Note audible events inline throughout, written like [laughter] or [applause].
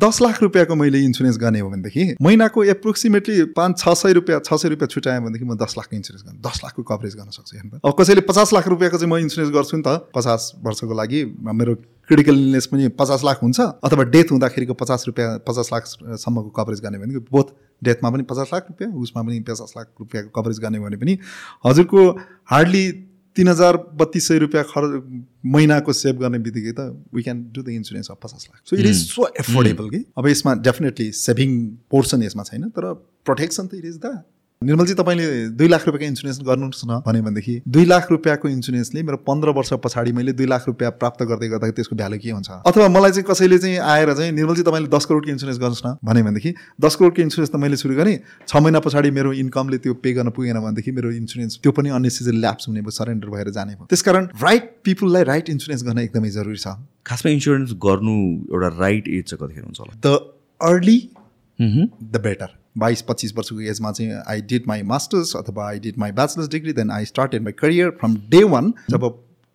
दस लाख रुपियाँको मैले इन्सुरेन्स गर्ने हो भनेदेखि महिनाको एप्रोक्सिमेटली पाँच छ सय रुपियाँ छ सय रुपियाँ छुट्याएँ भनेदेखि म दस लाखको इन्सुरेन्स गर्नु दस लाखको कभरेज गर्न सक्छु हेर्नु अब कसैले पचास लाख रुपियाँको चाहिँ म इन्सुरेन्स गर्छु नि त पचास वर्षको लागि मेरो क्रिटिकल इलनेस पनि पचास लाख हुन्छ अथवा डेथ हुँदाखेरिको पचास रुपियाँ पचास लाखसम्मको कभरेज गर्ने भनेको बोथ डेथमा पनि पचास लाख रुपियाँ उसमा पनि पचास लाख रुपियाँको कभरेज गर्ने भने पनि हजुरको हार्डली तिन हजार बत्तिस सय रुपियाँ खर्च महिनाको सेभ गर्ने बित्तिकै त we can do the insurance of पचास lakh. So it is so affordable कि? अब यसमा डेफिनेटली सेभिङ पोर्सन यसमा छैन तर प्रोटेक्सन त इट इज द निर्मलजी तपाईँले दुई लाख रुपियाँको इन्सुरेन्स गर्नुहोस् न भन्यो भनेदेखि दुई लाख रुपियाँको इन्सुरेन्सले मेरो पन्ध्र वर्ष पछाडि मैले दुई लाख रुपियाँ प्राप्त गर्दै गर्दाखेरि त्यसको भ्यालु के हुन्छ? अथवा मलाई चाहिँ कसैले चाहिँ आएर चाहिँ निर्मलजी तपाईँले दस करोडको इन्सुरेन्स गर्नुहोस् न भन्यो भनेदेखि दस करोडको इन्सुरेन्स त मैले सुरु गरेँ छ महिना पछाडि मेरो इन्कमले त्यो पे गर्न पुगेन भनेदेखि मेरो इन्सुरेन्स त्यो पनि अननेसेसरी ल्याप्स हुने भयो सरेन्डर भएर जाने भयो। त्यसकारण राइट पिपुललाई राइट इन्सुरेन्स गर्न एकदमै जरुरी छ। खासमा इन्सुरेन्स गर्नु एउटा राइट एज चाहिँ कतिखेर हुन्छ होला? द अर्ली द बेटर बाइस पच्चिस वर्षको एजमा चाहिँ आई डिड माई मास्टर्स अथवा I did my bachelors degree then I started my career from day one जब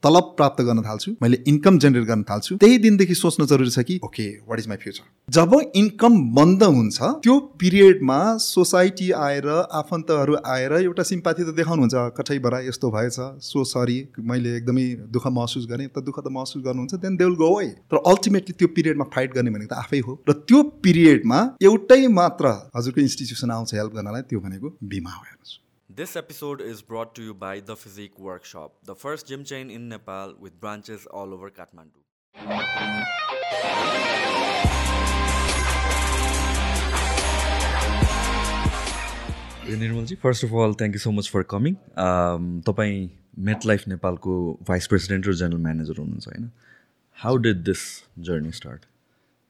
तलब प्राप्त गर्न थाल्छु मैले इन्कम जेनेरेट गर्न थाल्छु। त्यही दिनदेखि सोच्न जरुरी छ कि okay what is my future job income बन्द हुन्छ त्यो पिरियडमा सोसाइटी आएर आफन्तहरू आएर एउटा सिम्पाथी त देखाउनुहुन्छ कठैबाट यस्तो भएछ सो सरी मैले एकदमै दुःख महसुस गरेँ त दुःख त महसुस गर्नुहुन्छ देन दे विल गो है तर अल्टिमेटली त्यो पिरियडमा फाइट गर्ने भनेको त आफै हो। र त्यो पिरियडमा एउटै मात्र हजुरको इन्स्टिट्युसन आउँछ हेल्प गर्नलाई त्यो भनेको बिमा हो हेर्नुहोस्। This episode is brought to you by The Physique Workshop, the first gym chain in Nepal with branches all over Kathmandu. निर्मलजी first of all thank you so much for coming तपाईँ Met Life नेपालको vice president र general manager हुनुहुन्छ होइन? How did this journey start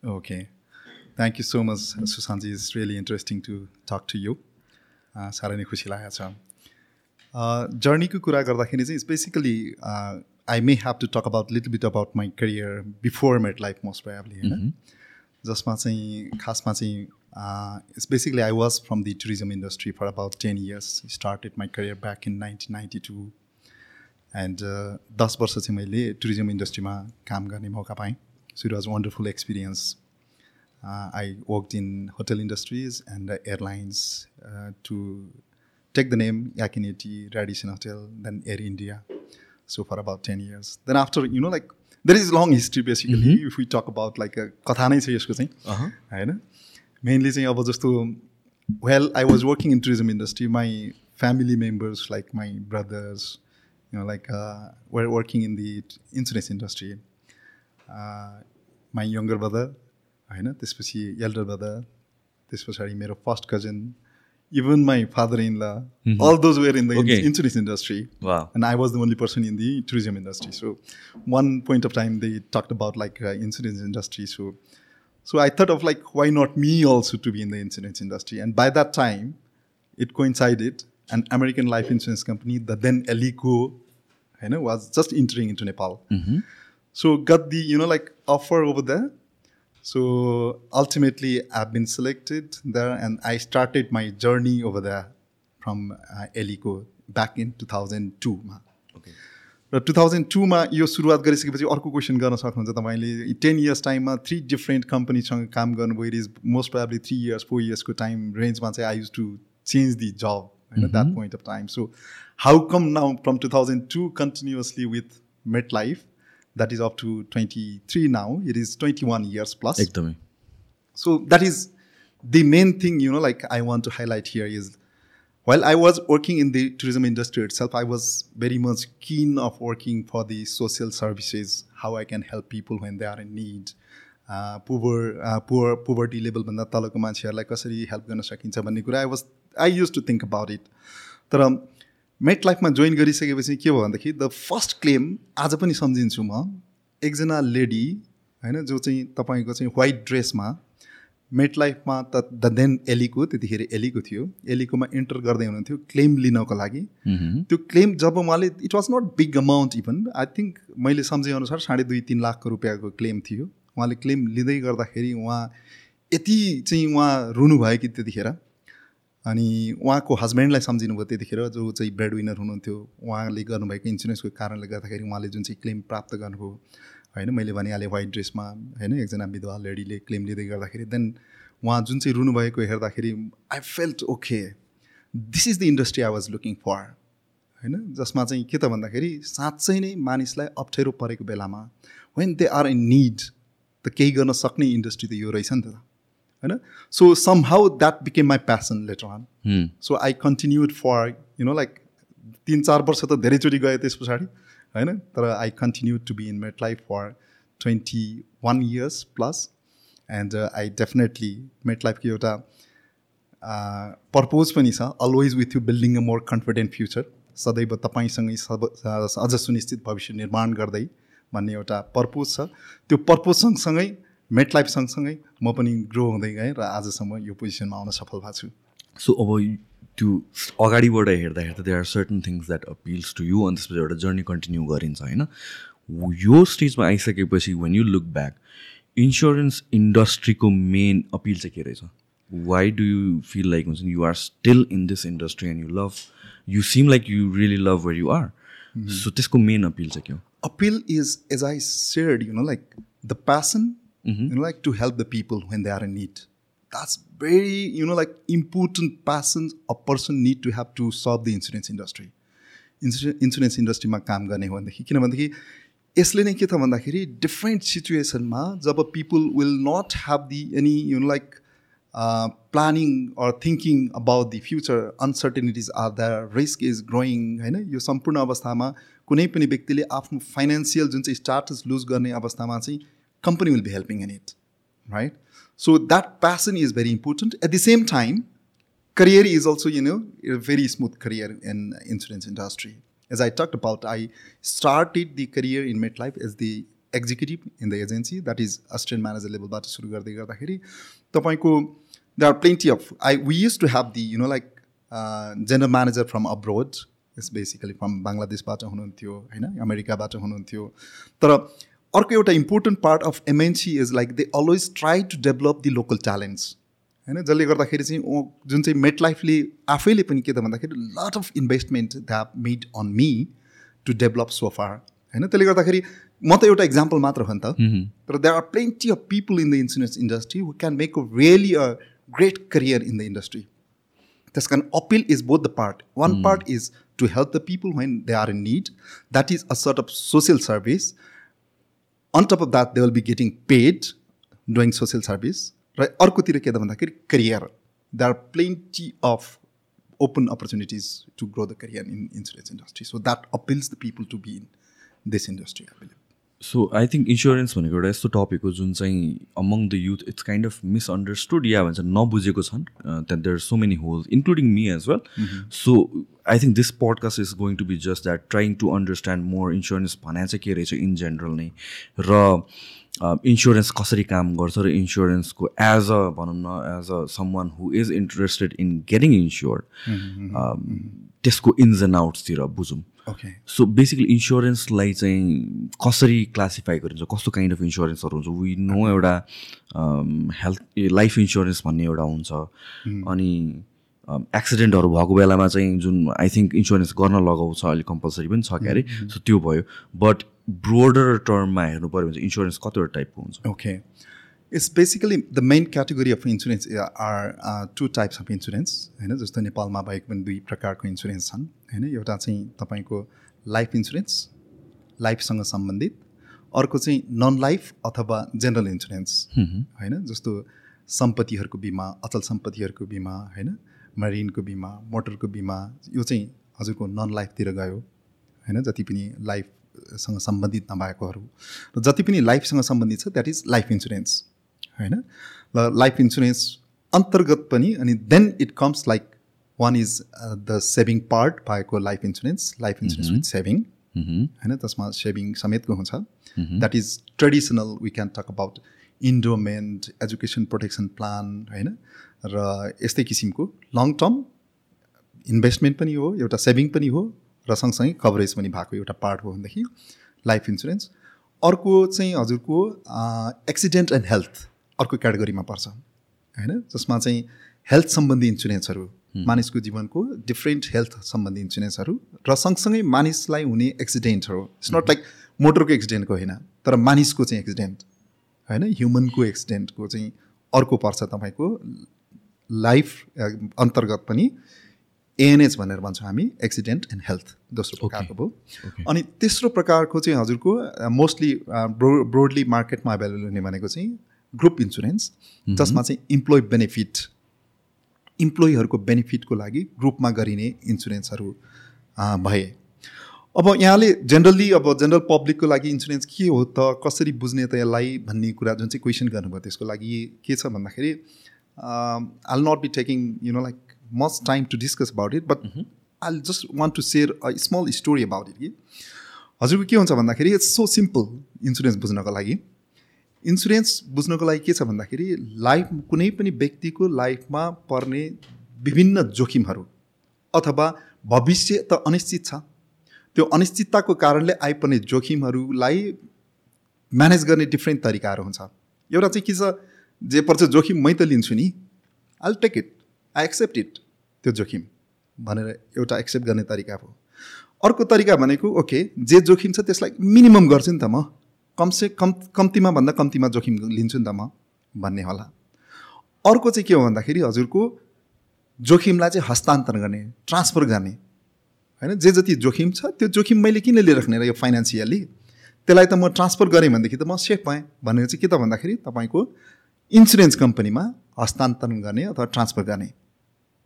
okay thank you so much सुशान्तजी is really interesting to talk to you साह्रै नै खुसी लागेको छ। जर्नीको कुरा गर्दाखेरि चाहिँ basically I may have to talk about little bit about my career before Met Life most probably होइन जसमा चाहिँ खासमा चाहिँ it's basically I was from the tourism industry for about ten years started my career back in nineteen ninety two and दस वर्ष चाहिँ मैले tourism इन्डस्ट्रीमा काम गर्ने मौका पाएँ। So it was wonderful experience uh, I worked in hotel industries and uh, airlines uh, to take the name Yakineti Radisson Hotel, then Air India. So for about 10 years. Then after, you know, like there is long history basically mm-hmm. if we talk about like a कथा नै छ यसको चाहिँ होइन mainly चाहिँ अब जस्तो well I was working in tourism industry my family members like my brothers you know, like uh, we're working in the insurance industry. Uh, my younger brother होइन? त्यसपछि एल्डर ब्रदर त्यस पछाडि मेरो first cousin even my father in law all those were in the insurance industry and I was the only person in the tourism industry so one point of time they talk about like insurance industry so so I thought of like why not me also to be in the insurance industry and by that time it coincided and American Life Insurance Company the then ALICO होइन was just entering in to Nepal so got the you know like offer over the So ultimately, I've been selected there, and I started my journey over there from uh, Elico back in 2002 मा र two thousand टूमा यो सुरुवात गरिसकेपछि अर्को question गर्न सक्नुहुन्छ तपाईँले। Ten years टाइममा थ्री डिफ्रेन्ट कम्पनीसँग काम गर्नुभयो it is most probably three years four इयर्सको time रेन्जमा चाहिँ I used to change the job होइन that point of time so how come now from two thousand two continuously with Met Life that is up to 23 now. It is 21 years plus. Ekdami. So that is the main thing, you know, like I want to highlight here is while I was working in the tourism industry itself, I was very much keen of working for the social services, how I can help people when they are in need. Poor poor poverty लेभलभन्दा तलको मान्छेहरूलाई कसरी help गर्न सकिन्छ भन्ने कुरा I was I use to think about it तर मेट लाइफमा join गरिसकेपछि के भयो भन्दाखेरि द फर्स्ट क्लेम आज पनि सम्झिन्छु म एकजना लेडी होइन जो चाहिँ तपाईँको चाहिँ वाइट ड्रेसमा मेट लाइफमा त द देन एलीको त्यतिखेर एलीको थियो। एलीकोमा इन्टर गर्दै हुनुहुन्थ्यो क्लेम लिनको लागि। त्यो क्लेम जब उहाँले it was not big amount even I think मैले सम्झेअनुसार साढे दुई तिन लाखको रुपियाँको क्लेम थियो। उहाँले क्लेम लिँदै गर्दाखेरि उहाँ यति चाहिँ उहाँ रुनुभयो कि त्यतिखेर? अनि उहाँको हस्बेन्डलाई सम्झिनुभयो त्यतिखेर जो चाहिँ ब्रेड विनर हुनुहुन्थ्यो उहाँले गर्नुभएको इन्सुरेन्सको कारणले गर्दाखेरि उहाँले जुन चाहिँ क्लेम प्राप्त गर्नुभयो होइन मैले भनिहालेँ वाइट ड्रेसमा होइन एकजना विधवा लेडीले क्लेम लिँदै गर्दाखेरि देन उहाँ जुन चाहिँ रुनुभएको हेर्दाखेरि I felt okay this is the industry I was looking for होइन जसमा चाहिँ के त भन्दाखेरि साँच्चै नै मानिसलाई अप्ठ्यारो परेको बेलामा when they are in need त केही गर्न सक्ने इन्डस्ट्री त यो रहेछ नि त। होइन so somehow that became my passion later on. So I continued for you know like तिन चार वर्ष त धेरैचोटि गएँ त्यस पछाडि होइन? तर I continue to be in Met Life for twenty one years plus and I definitely Met लाइफको एउटा पर्पोज पनि छ always with you building a more confident future सदैव तपाईँसँगै सब अझ सुनिश्चित भविष्य निर्माण गर्दै भन्ने एउटा पर्पोज छ। त्यो पर्पोज सँगसँगै मेट लाइफ सँगसँगै म पनि ग्रो हुँदै गएँ र आजसम्म यो पोजिसनमा आउन सफल भएको छु। सो अब त्यो अगाडिबाट हेर्दा हेर्दा there are certain things that appeals to you अनि त्यसपछि एउटा जर्नी कन्टिन्यू गरिन्छ होइन? यो स्टेजमा आइसकेपछि when you look back insurance इन्डस्ट्रीको main appeal चाहिँ के रहेछ? Why do you feel like हुन्छ you are still in this industry and you love you seem like you really love where you are so त्यसको main appeal चाहिँ के हो? Appeal is as i said you know like the passion you know like to help the people when they are in need. That's very you know like important passion a person need to have to solve the insurance industry. Insurance इन्डस्ट्रीमा काम गर्ने हो भनेदेखि किन भनेदेखि यसले नै के त भन्दाखेरि डिफ्रेन्ट सिचुएसनमा जब people will not have the any you know like planning or thinking about the future uncertainties are the risk is growing होइन? यो सम्पूर्ण अवस्थामा कुनै पनि व्यक्तिले आफ्नो फाइनेन्सियल जुन चाहिँ स्टाटस लुज गर्ने अवस्थामा चाहिँ company will be helping in it right so that passion is very important at the same time career is also you know a very smooth career in insurance industry as i talked about i started the career in MetLife as the executive in the agency that is assistant manager level बाट सुरु गर्दै गर्दाखेरि तपाईँको there are plenty of i we used to have the you know like uh, general manager from abroad it's basically from बङ्गलादेशबाट हुनुहुन्थ्यो होइन अमेरिकाबाट हुनुहुन्थ्यो तर अर्को एउटा important part of MNC is like they always try to develop the local talents होइन जसले गर्दाखेरि चाहिँ जुन चाहिँ मेट लाइफले आफैले पनि के त भन्दाखेरि lot of investment they made on me to develop so far होइन त्यसले गर्दाखेरि म त एउटा इक्जाम्पल मात्र हो नि त। तर there are plenty of people in the insurance industry who can make a really a great career in the industry त्यस कारण appeal is both the part one part is to help the people when they are in need that is a sort of social service on top of that they will be getting paid doing social service र अर्कोतिर के त भन्दाखेरि career they are plenty of open opportunities to grow the career in insurance industry so that appeals the people to be in this industry I believe so I think insurance भनेको एउटा यस्तो topic हो जुन चाहिँ among the youth it's kind of misunderstood या भन्छ नबुझेको छन् त्यहाँ there so many holes including me as well so I think this podcast is going to be just that trying to understand more insurance भने चाहिँ के रहेछ in general नै. र इन्सुरेन्स कसरी काम गर्छ र इन्सुरेन्सको एज अ भनौँ न as a some one who is interested in getting insured त्यसको इन्स एन्ड आउट्सतिर बुझौँ। ओके सो बेसिकली इन्सुरेन्सलाई चाहिँ कसरी क्लासिफाई गरिन्छ? कस्तो काइन्ड अफ इन्सुरेन्सहरू हुन्छ? वी नो एउटा हेल्थ लाइफ इन्सुरेन्स भन्ने एउटा हुन्छ। अनि एक्सिडेन्टहरू भएको बेलामा चाहिँ जुन आई थिङ्क इन्सुरेन्स गर्न लगाउँछ अलिक कम्पलसरी पनि छ क्यारे। सो त्यो भयो। बट ब्रोडर टर्ममा हेर्नु पऱ्यो भने चाहिँ इन्सुरेन्स कतिवटा टाइपको हुन्छ? Basically the main category of insurance uh, are uh, two types of insurance होइन? जस्तो नेपालमा भएको पनि दुई प्रकारको इन्सुरेन्स छन्। होइन एउटा चाहिँ तपाईँको लाइफ इन्सुरेन्स लाइफसँग सम्बन्धित अर्को चाहिँ नन लाइफ अथवा जेनरल इन्सुरेन्स होइन जस्तो सम्पत्तिहरूको बिमा अचल सम्पत्तिहरूको बिमा होइन मरिनको बिमा मोटरको बिमा यो चाहिँ हजुरको नन लाइफतिर गयो होइन जति पनि लाइफसँग सम्बन्धित नभएकोहरू। र जति पनि लाइफसँग सम्बन्धित छ द्याट इज लाइफ इन्सुरेन्स होइन? र लाइफ इन्सुरेन्स अन्तर्गत पनि अनि then it comes like one is the saving part भएको life insurance life insurance with saving होइन त्यसमा सेभिङ समेतको हुन्छ। That is traditional we can talk about endowment education protection plan होइन। र यस्तै किसिमको लङ टर्म इन्भेस्टमेन्ट पनि हो एउटा सेभिङ पनि हो र सँगसँगै कभरेज पनि भएको एउटा पार्ट हो भनेदेखि लाइफ इन्सुरेन्स अर्को चाहिँ हजुरको एक्सिडेन्ट एन्ड हेल्थ अर्को क्याटेगोरीमा पर्छ। होइन जसमा चाहिँ हेल्थ सम्बन्धी इन्सुरेन्सहरू मानिसको जीवनको डिफ्रेन्ट हेल्थ सम्बन्धी इन्सुरेन्सहरू र सँगसँगै मानिसलाई हुने एक्सिडेन्टहरू इट्स नट लाइक मोटरको एक्सिडेन्टको होइन तर मानिसको चाहिँ एक्सिडेन्ट होइन? ह्युमनको एक्सिडेन्टको चाहिँ अर्को पर्छ तपाईँको लाइफ अन्तर्गत पनि एएनएच भनेर भन्छौँ हामी एक्सिडेन्ट एन्ड हेल्थ दोस्रो प्रकारको भयो। अनि तेस्रो प्रकारको चाहिँ हजुरको मोस्टली ब्रो ब्रोडली मार्केटमा एभाइलेबल हुने भनेको चाहिँ ग्रुप इन्सुरेन्स जसमा चाहिँ इम्प्लोइ बेनिफिट इम्प्लोइहरूको बेनिफिटको लागि ग्रुपमा गरिने इन्सुरेन्सहरू भए। अब यहाँले जेनरली अब जेनरल पब्लिकको लागि इन्सुरेन्स के हो त कसरी बुझ्ने त यसलाई भन्ने कुरा जुन चाहिँ क्वेसन गर्नुभयो त्यसको लागि के छ भन्दाखेरि I not be taking you know like much time to discuss about it but I just want to share a small story about it कि हजुरको के हुन्छ भन्दाखेरि इट्स सो सिम्पल इन्सुरेन्स बुझ्नको लागि। इन्सुरेन्स बुझ्नको लागि के छ भन्दाखेरि लाइफ कुनै पनि व्यक्तिको लाइफमा पर्ने विभिन्न जोखिमहरू अथवा भविष्य त अनिश्चित छ। त्यो अनिश्चितताको कारणले आइपर्ने जोखिमहरूलाई म्यानेज गर्ने डिफ्रेन्ट तरिकाहरू हुन्छ। एउटा चाहिँ के छ जे पर्छ जोखिम मै त लिन्छु नि। I take it I accept it त्यो जोखिम भनेर एउटा एक्सेप्ट गर्ने तरिका हो। अर्को तरिका भनेको ओके जे जोखिम छ त्यसलाई मिनिमम गर्छु नि त म। कमसे कम कम्तीमा भन्दा कम्तीमा जोखिम लिन्छु नि त म भन्ने होला। अर्को चाहिँ के हो भन्दाखेरि हजुरको जोखिमलाई चाहिँ हस्तान्तरण गर्ने ट्रान्सफर गर्ने। होइन जे जति जोखिम छ त्यो जोखिम मैले किन लिइराख्ने र यो फाइनेन्सियली त्यसलाई त म ट्रान्सफर गरेँ भनेदेखि त म सेफ भएँ। भनेर चाहिँ के त भन्दाखेरि तपाईँको इन्सुरेन्स कम्पनीमा हस्तान्तरण गर्ने अथवा ट्रान्सफर गर्ने।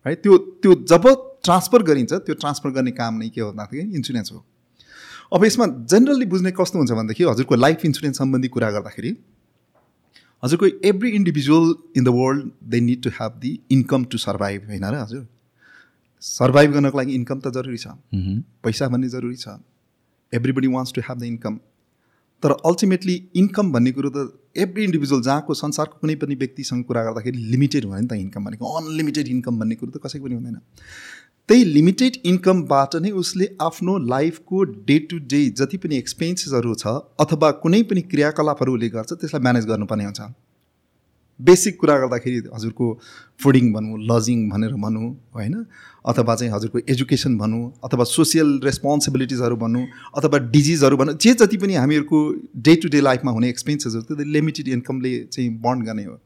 है त्यो त्यो जब ट्रान्सफर गरिन्छ त्यो ट्रान्सफर गर्ने काम नै के हो भन्दाखेरि इन्सुरेन्स हो। अब यसमा जेनरली बुझ्ने कस्तो हुन्छ भनेदेखि हजुरको लाइफ इन्सुरेन्स सम्बन्धी कुरा गर्दाखेरि हजुरको every individual in the world they need to have the income to survive होइन र हजुर? सर्भाइभ गर्नको लागि इन्कम त जरुरी छ। पैसा भन्ने जरुरी छ। Everybody wants to have the income तर अल्टिमेटली इन्कम भन्ने कुरो त एभ्री इन्डिभिजुअल जहाँको संसारको कुनै पनि व्यक्तिसँग कुरा गर्दाखेरि लिमिटेड हुने नि त इन्कम भनेको। अनलिमिटेड इन्कम भन्ने कुरो त कसैको पनि हुँदैन। त्यही लिमिटेड इन्कमबाट नै उसले आफ्नो लाइफको डे टु डे जति पनि एक्सपेन्सेसहरू छ अथवा कुनै पनि क्रियाकलापहरू उसले गर्छ त्यसलाई म्यानेज गर्नुपर्ने हुन्छ। बेसिक कुरा गर्दाखेरि हजुरको फुडिङ भनौँ लजिङ भनेर भनौँ होइन? अथवा चाहिँ हजुरको एजुकेसन भनौँ अथवा सोसियल रेस्पोन्सिबिलिटिजहरू भनौँ अथवा डिजिजहरू भनौँ जे जति पनि हामीहरूको डे टु डे लाइफमा हुने एक्सपेन्सेसहरू त्यो लिमिटेड इन्कमले चाहिँ बन्ड गर्ने हो।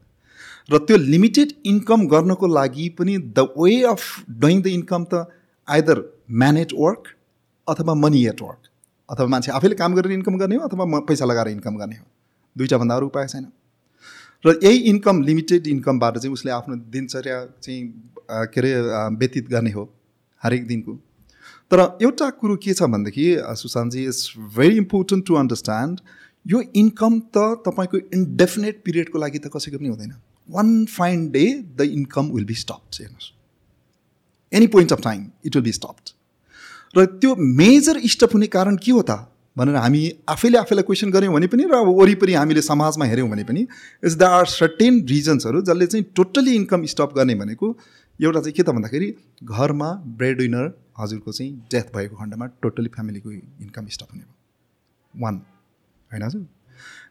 र त्यो लिमिटेड इन्कम गर्नको लागि पनि the way of doing the income त आइदर म्यानेज वर्क अथवा मनी एट वर्क अथवा मान्छे आफैले काम गरेर इन्कम गर्ने हो अथवा पैसा लगाएर इन्कम गर्ने हो। दुईवटा भन्दा अरू उपाय छैन। र यही इन्कम लिमिटेड इन्कमबाट चाहिँ उसले आफ्नो दिनचर्या चाहिँ के अरे व्यतीत गर्ने हो हरेक दिनको। तर एउटा कुरो के छ भनेदेखि Sushant ji it's very important to understand यो इन्कम त तपाईँको इन्डेफिनेट पिरियडको लागि त कसैको पनि हुँदैन। One fine day the income will be stopped हेर्नुहोस् any point of time it will be stopped र त्यो मेजर स्टप हुने कारण के हो त भनेर हामी आफैले आफैलाई क्वेसन गऱ्यौँ भने पनि र अब वरिपरि हामीले समाजमा हेऱ्यौँ भने पनि इट्स द आर सर्टेन रिजन्सहरू जसले चाहिँ टोटल्ली इन्कम स्टप गर्ने भनेको एउटा चाहिँ के त भन्दाखेरि घरमा ब्रेड विनर हजुरको चाहिँ डेथ भएको खण्डमा टोटल्ली फ्यामिलीको इन्कम स्टप हुने भयो। वान होइन हजुर?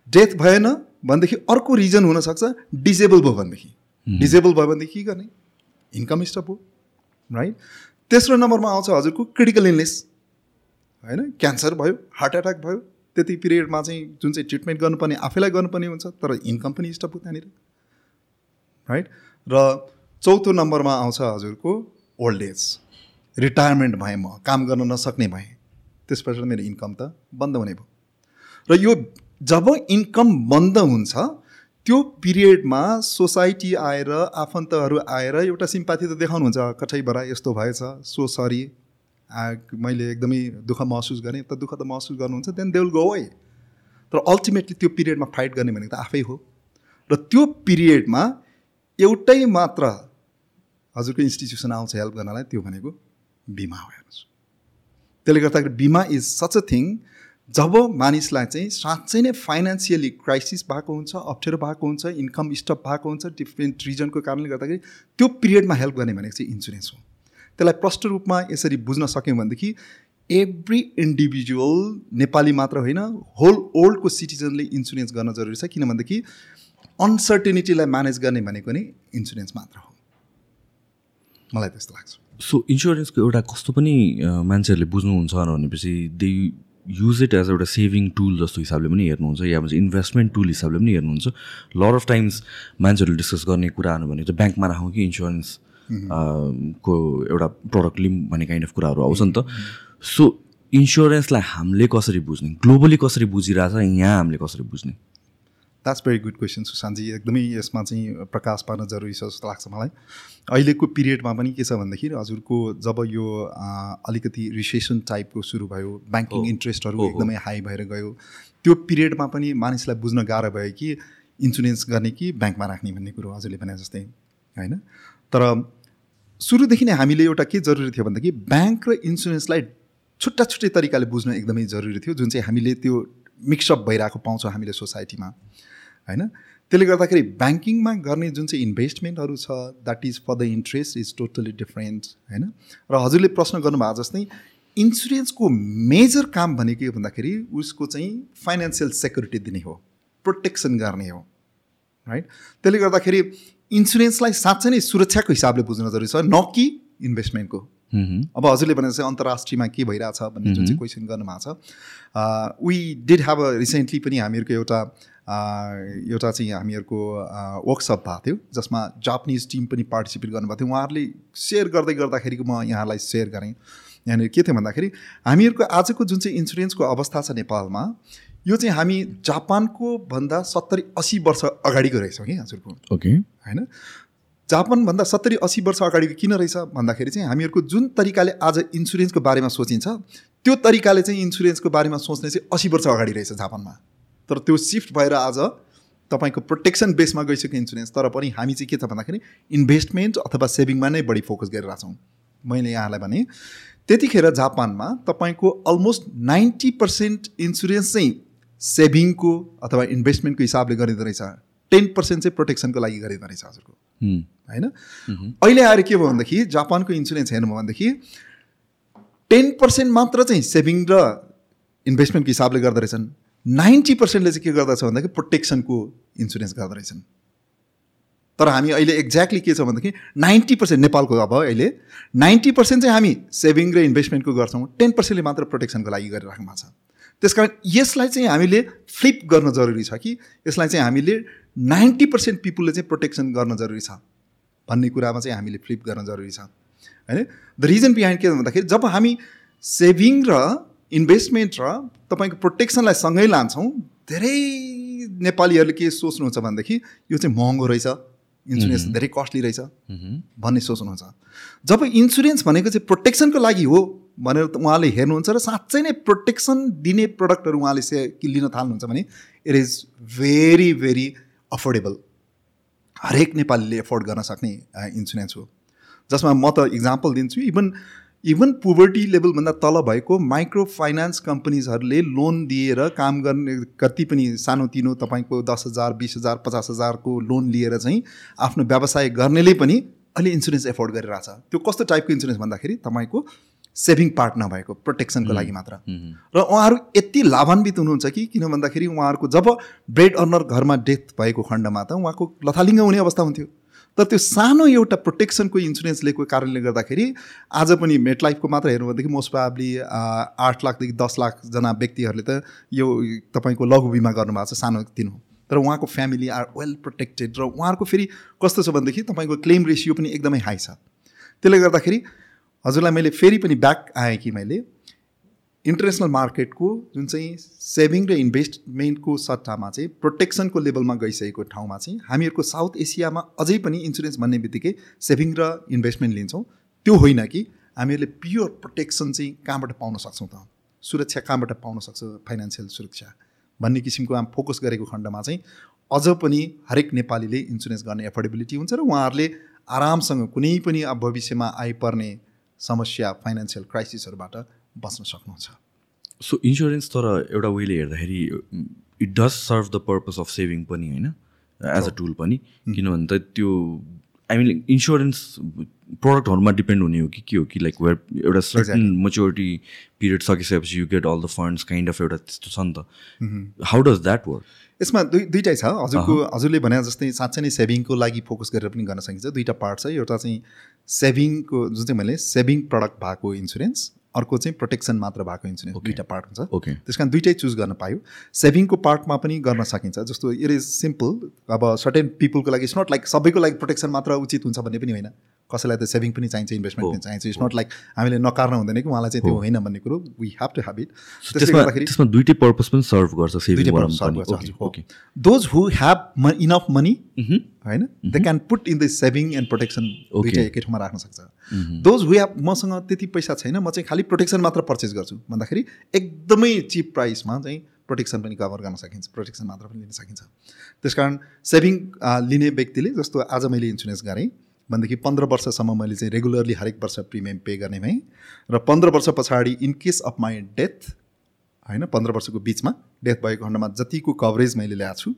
डेथ भएन भनेदेखि अर्को रिजन हुनसक्छ डिसेबल भयो भनेदेखि। डिसेबल भयो भनेदेखि के गर्ने? इन्कम स्टप हो राइट तेस्रो नम्बरमा आउँछ हजुरको क्रिटिकल इलनेस होइन? क्यान्सर भयो हार्ट एट्याक भयो त्यति पिरियडमा चाहिँ जुन चाहिँ ट्रिटमेन्ट गर्नुपर्ने आफैलाई गर्नुपर्ने हुन्छ तर इन्कम पनि स्टप हो त्यहाँनिर राइट र चौथो नम्बरमा आउँछ हजुरको ओल्ड एज रिटायरमेन्ट भएँ म काम गर्न नसक्ने भएँ त्यसपछि मेरो इन्कम त बन्द हुने भयो। र यो जब इन्कम बन्द हुन्छ त्यो पिरियडमा सोसाइटी आएर आफन्तहरू आएर एउटा सिम्पाथी त देखाउनुहुन्छ कठैबाट यस्तो भएछ सो सरी मैले एकदमै दुःख महसुस गरेँ। त दुःख त महसुस गर्नुहुन्छ देन दे विल गो है तर अल्टिमेटली त्यो पिरियडमा फाइट गर्ने भनेको त आफै हो। र त्यो पिरियडमा एउटै मात्र हजुरको इन्स्टिट्युसन आउँछ हेल्प गर्नलाई त्यो भनेको बिमा हो हेर्नुहोस्। त्यसले गर्दाखेरि बिमा इज सच अ थिङ जब मानिसलाई चाहिँ साँच्चै नै फाइनेन्सियली क्राइसिस भएको हुन्छ अप्ठ्यारो भएको हुन्छ इन्कम स्टप भएको हुन्छ डिफ्रेन्ट रिजनको कारणले गर्दाखेरि त्यो पिरियडमा हेल्प गर्ने भनेको चाहिँ इन्सुरेन्स हो। त्यसलाई प्रष्ट रूपमा यसरी बुझ्न सक्यौँ भनेदेखि एभ्री इन्डिभिजुअल नेपाली मात्र होइन होल ओल्डको सिटिजनले इन्सुरेन्स गर्न जरुरी छ। किनभनेदेखि अनसर्टेनिटीलाई म्यानेज गर्ने भनेको नै इन्सुरेन्स मात्र हो। मलाई त्यस्तो लाग्छ। सो इन्सुरेन्सको एउटा कस्तो पनि मान्छेहरूले बुझ्नुहुन्छ भनेपछि दे युज इट एज एउटा सेभिङ टुल जस्तो हिसाबले पनि हेर्नुहुन्छ या भन्छ इन्भेस्टमेन्ट टुल हिसाबले पनि हेर्नुहुन्छ। लट अफ टाइम्स मान्छेहरूले डिस्कस गर्ने कुराहरू भनेको चाहिँ ब्याङ्कमा राखौँ कि इन्सुरेन्स को एउटा प्रडक्ट लिउँ भन्ने काइन्ड अफ कुराहरू आउँछ नि त। सो इन्सुरेन्सलाई हामीले कसरी बुझ्ने? ग्लोबली कसरी बुझिरहेछ? यहाँ हामीले कसरी बुझ्ने? That's very good question Sushant ji एकदमै यसमा चाहिँ प्रकाश पार्न जरुरी छ जस्तो लाग्छ मलाई। अहिलेको पिरियडमा पनि के छ भन्दाखेरि हजुरको जब यो अलिकति रिसेसन टाइपको सुरु भयो ब्याङ्किङ इन्ट्रेस्टहरू एकदमै हाई भएर गयो त्यो पिरियडमा पनि मानिसलाई बुझ्न गाह्रो भयो कि इन्सुरेन्स गर्ने कि ब्याङ्कमा राख्ने भन्ने कुरो हजुरले भने जस्तै होइन? तर सुरुदेखि नै हामीले एउटा के जरुरी थियो भनेदेखि ब्याङ्क र इन्सुरेन्सलाई छुट्टा छुट्टै तरिकाले बुझ्न एकदमै जरुरी थियो जुन चाहिँ हामीले त्यो मिक्सअप भइरहेको पाउँछौँ हामीले सोसाइटीमा होइन? त्यसले गर्दाखेरि ब्याङ्किङमा गर्ने जुन चाहिँ इन्भेस्टमेन्टहरू छ that is for the interest is totally different होइन? र हजुरले प्रश्न गर्नुभएको जस्तै इन्सुरेन्सको मेजर काम भनेको के भन्दाखेरि उसको चाहिँ फाइनेन्सियल सेक्युरिटी दिने हो प्रोटेक्सन गर्ने हो राइट त्यसले गर्दाखेरि इन्सुरेन्सलाई साँच्चै नै सुरक्षाको हिसाबले बुझ्न जरुरी छ न कि इन्भेस्टमेन्टको अब हजुरले भने चाहिँ अन्तर्राष्ट्रियमा के भइरहेछ भन्ने जुन चाहिँ क्वेसन गर्नुभएको छ। We did have a recently पनि हामीहरूको एउटा एउटा चाहिँ हामीहरूको वर्कसप भएको थियो जसमा जापानिज टिम पनि पार्टिसिपेट गर्नुभएको थियो। उहाँहरूले सेयर गर्दै गर्दाखेरिको म यहाँलाई सेयर गरेँ। यहाँनिर के थियो भन्दाखेरि हामीहरूको आजको जुन चाहिँ इन्सुरेन्सको अवस्था छ नेपालमा यो चाहिँ हामी जापानको भन्दा सत्तरी असी वर्ष अगाडिको रहेछौँ कि हजुरको? ओके। होइन? जापानभन्दा सत्तरी असी वर्ष अगाडिको किन रहेछ भन्दाखेरि चाहिँ हामीहरूको जुन तरिकाले आज इन्सुरेन्सको बारेमा सोचिन्छ त्यो तरिकाले चाहिँ इन्सुरेन्सको बारेमा सोच्ने चाहिँ असी वर्ष अगाडि रहेछ जापानमा। तर त्यो सिफ्ट भएर आज तपाईँको प्रोटेक्सन बेसमा गइसक्यो इन्सुरेन्स तर पनि हामी चाहिँ के छ भन्दाखेरि इन्भेस्टमेन्ट अथवा सेभिङमा नै बढी फोकस गरिरहेछौँ मैले यहाँलाई भने त्यतिखेर जापानमा तपाईँको अलमोस्ट नाइन्टी पर्सेन्ट इन्सुरेन्स चाहिँ सेभिङको अथवा इन्भेस्टमेन्टको हिसाबले गरिँदो रहेछ। टेन पर्सेन्ट चाहिँ प्रोटेक्सनको लागि गरिँदो रहेछ हजुरको। होइन? अहिले आएर के भयो भनेदेखि जापानको इन्सुरेन्स हेर्नुभयो भनेदेखि टेन पर्सेन्ट मात्र चाहिँ सेभिङ र इन्भेस्टमेन्टको हिसाबले गर्दो रहेछन्। नाइन्टी पर्सेन्टले चाहिँ के गर्दछ भन्दाखेरि प्रोटेक्सनको इन्सुरेन्स गर्दो रहेछन्। तर हामी अहिले एक्ज्याक्टली के छ भनेदेखि नाइन्टी पर्सेन्ट नेपालको अब अहिले नाइन्टी पर्सेन्ट चाहिँ हामी सेभिङ र इन्भेस्टमेन्टको गर्छौँ। टेन पर्सेन्टले मात्र प्रोटेक्सनको लागि गरिराख्नु भएको छ। त्यस कारण यसलाई चाहिँ हामीले फ्लिप गर्न जरुरी छ कि यसलाई चाहिँ हामीले नाइन्टी पर्सेन्ट पिपुलले चाहिँ प्रोटेक्सन गर्न जरुरी छ भन्ने कुरामा चाहिँ हामीले फ्लिप गर्न जरुरी छ। होइन? द रिजन बिहाइन्ड के भन्दाखेरि जब हामी सेभिङ र इन्भेस्टमेन्ट र तपाईँको प्रोटेक्सनलाई सँगै लान्छौँ। धेरै नेपालीहरूले के सोच्नुहुन्छ भनेदेखि यो चाहिँ महँगो रहेछ इन्सुरेन्स धेरै कस्टली रहेछ भन्ने सोच्नुहुन्छ। जब इन्सुरेन्स भनेको चाहिँ प्रोटेक्सनको लागि हो भनेर उहाँले हेर्नुहुन्छ र साँच्चै नै प्रोटेक्सन दिने प्रडक्टहरू उहाँले से लिन थाल्नुहुन्छ भने it is very very affordable हरेक नेपालीले एफोर्ड गर्न सक्ने इन्सुरेन्स हो। जसमा म त इक्जाम्पल दिन्छु इभन इभन पोभर्टी लेभलभन्दा तल भएको माइक्रो फाइनेन्स कम्पनीजहरूले लोन दिएर काम गर्ने कति पनि सानोतिनो तपाईँको दस हजार बिस हजार पचास हजारको लोन लिएर चाहिँ आफ्नो व्यवसाय गर्नेले पनि अहिले इन्सुरेन्स एफोर्ड गरिरहेछ। त्यो कस्तो टाइपको इन्सुरेन्स भन्दाखेरि तपाईँको सेभिङ पार्ट नभएको प्रोटेक्सनको लागि मात्र। र उहाँहरू यति लाभान्वित हुनुहुन्छ कि किन भन्दाखेरि उहाँहरूको जब ब्रेड अर्नर घरमा डेथ भएको खण्डमा त उहाँको लथालिङ्ग हुने अवस्था हुन्थ्यो। तर त्यो सानो एउटा प्रोटेक्सनको इन्सुरेन्स लिएको कारणले गर्दाखेरि आज पनि मेटलाइफको मात्र हेर्नु भनेदेखि मोस्ट प्राब्ली आठ लाखदेखि दस लाखजना व्यक्तिहरूले त यो तपाईँको लघु बिमा गर्नुभएको छ सानो तिनो। तर उहाँको फ्यामिली आर वेल प्रोटेक्टेड र उहाँहरूको फेरि कस्तो छ भनेदेखि तपाईँको क्लेम रेसियो पनि एकदमै हाई छ। त्यसले गर्दाखेरि हजुरलाई मैले फेरि पनि ब्याक आएँ कि मैले इन्टरनेसनल मार्केटको जुन चाहिँ सेभिङ र इन्भेस्टमेन्टको सट्टामा चाहिँ प्रोटेक्सनको लेभलमा गइसकेको ठाउँमा चाहिँ हामीहरूको साउथ एसियामा अझै पनि इन्सुरेन्स भन्ने बित्तिकै सेभिङ र इन्भेस्टमेन्ट लिन्छौँ। त्यो होइन कि हामीहरूले प्योर प्रोटेक्सन चाहिँ कहाँबाट पाउन सक्छौँ त? सुरक्षा कहाँबाट पाउन सक्छ फाइनेन्सियल सुरक्षा? भन्ने किसिमको हामी फोकस गरेको खण्डमा चाहिँ अझ पनि हरेक नेपालीले इन्सुरेन्स गर्ने एफोर्डेबिलिटी हुन्छ र उहाँहरूले आरामसँग कुनै पनि अब भविष्यमा आइपर्ने समस्या फाइनेन्सियल क्राइसिसहरूबाट बस्न सक्नुहुन्छ। सो इन्सुरेन्स तर एउटा वेले हेर्दाखेरि it does serve the purpose of saving पनि होइन एज अ टुल पनि। किनभने त त्यो आई मिन इन्सुरेन्स प्रडक्टहरूमा डिपेन्ड हुने हो कि के हो कि लाइक वेयर एउटा सर्टन मेच्योरिटी पिरियड सकिसकेपछि you get all the funds kind of एउटा त्यस्तो छ नि त। हाउ डज द्याट वर्क यसमा दुई दुइटै छ। हजुरको हजुरले भने जस्तै साँच्चै नै सेभिङको लागि फोकस गरेर पनि गर्न सकिन्छ। दुईवटा पार्ट छ। एउटा चाहिँ सेभिङको जुन चाहिँ मैले सेभिङ प्रडक्ट भएको इन्सुरेन्स अर्को चाहिँ प्रोटेक्सन मात्र भएको इन्सुरेन्स दुईवटा पार्ट हुन्छ। ओके त्यस कारण दुइटै चुज गर्न पायो। सेभिङको पार्टमा पनि गर्न सकिन्छ। जस्तो इट इज सिम्पल अब सर्टेन पिपलको लागि इट्स नट लाइक सबैको लागि प्रोटेक्सन मात्र उचित हुन्छ भन्ने पनि होइन। कसैलाई त सेभिङ पनि चाहिन्छ इन्भेस्टमेन्ट पनि चाहिन्छ. इट्स नट लाइक हामीले नकार्न हुँदैन कि उहाँलाई चाहिँ त्यो होइन भन्ने कुरो. We have to have it त्यसले त्यसमा गर्दाखेरि त्यसमा दुइटै पर्पज पनि सर्भ गर्छ those who. Have enough money. होइन they can put in the saving and protection. दुइटै एकै ठाउँमा राख्न सक्छ। दोज हु ह्याभ मसँग त्यति पैसा छैन म चाहिँ खालि प्रोटेक्सन मात्र पर्चेस गर्छु। भन्दाखेरि एकदमै चिप प्राइसमा चाहिँ प्रोटेक्सन पनि कभर गर्न सकिन्छ प्रोटेक्सन मात्र पनि लिन सकिन्छ। त्यस कारण सेभिङ लिने व्यक्तिले जस्तो आज मैले इन्सुरेन्स गरेँ भनेदेखि पन्ध्र वर्षसम्म मैले चाहिँ रेगुलरली हरेक वर्ष प्रिमियम पे गर्ने भएँ र पन्ध्र वर्ष पछाडि in case of my death होइन पन्ध्र वर्षको बिचमा डेथ भएको खण्डमा जतिको कभरेज मैले ल्याएको छु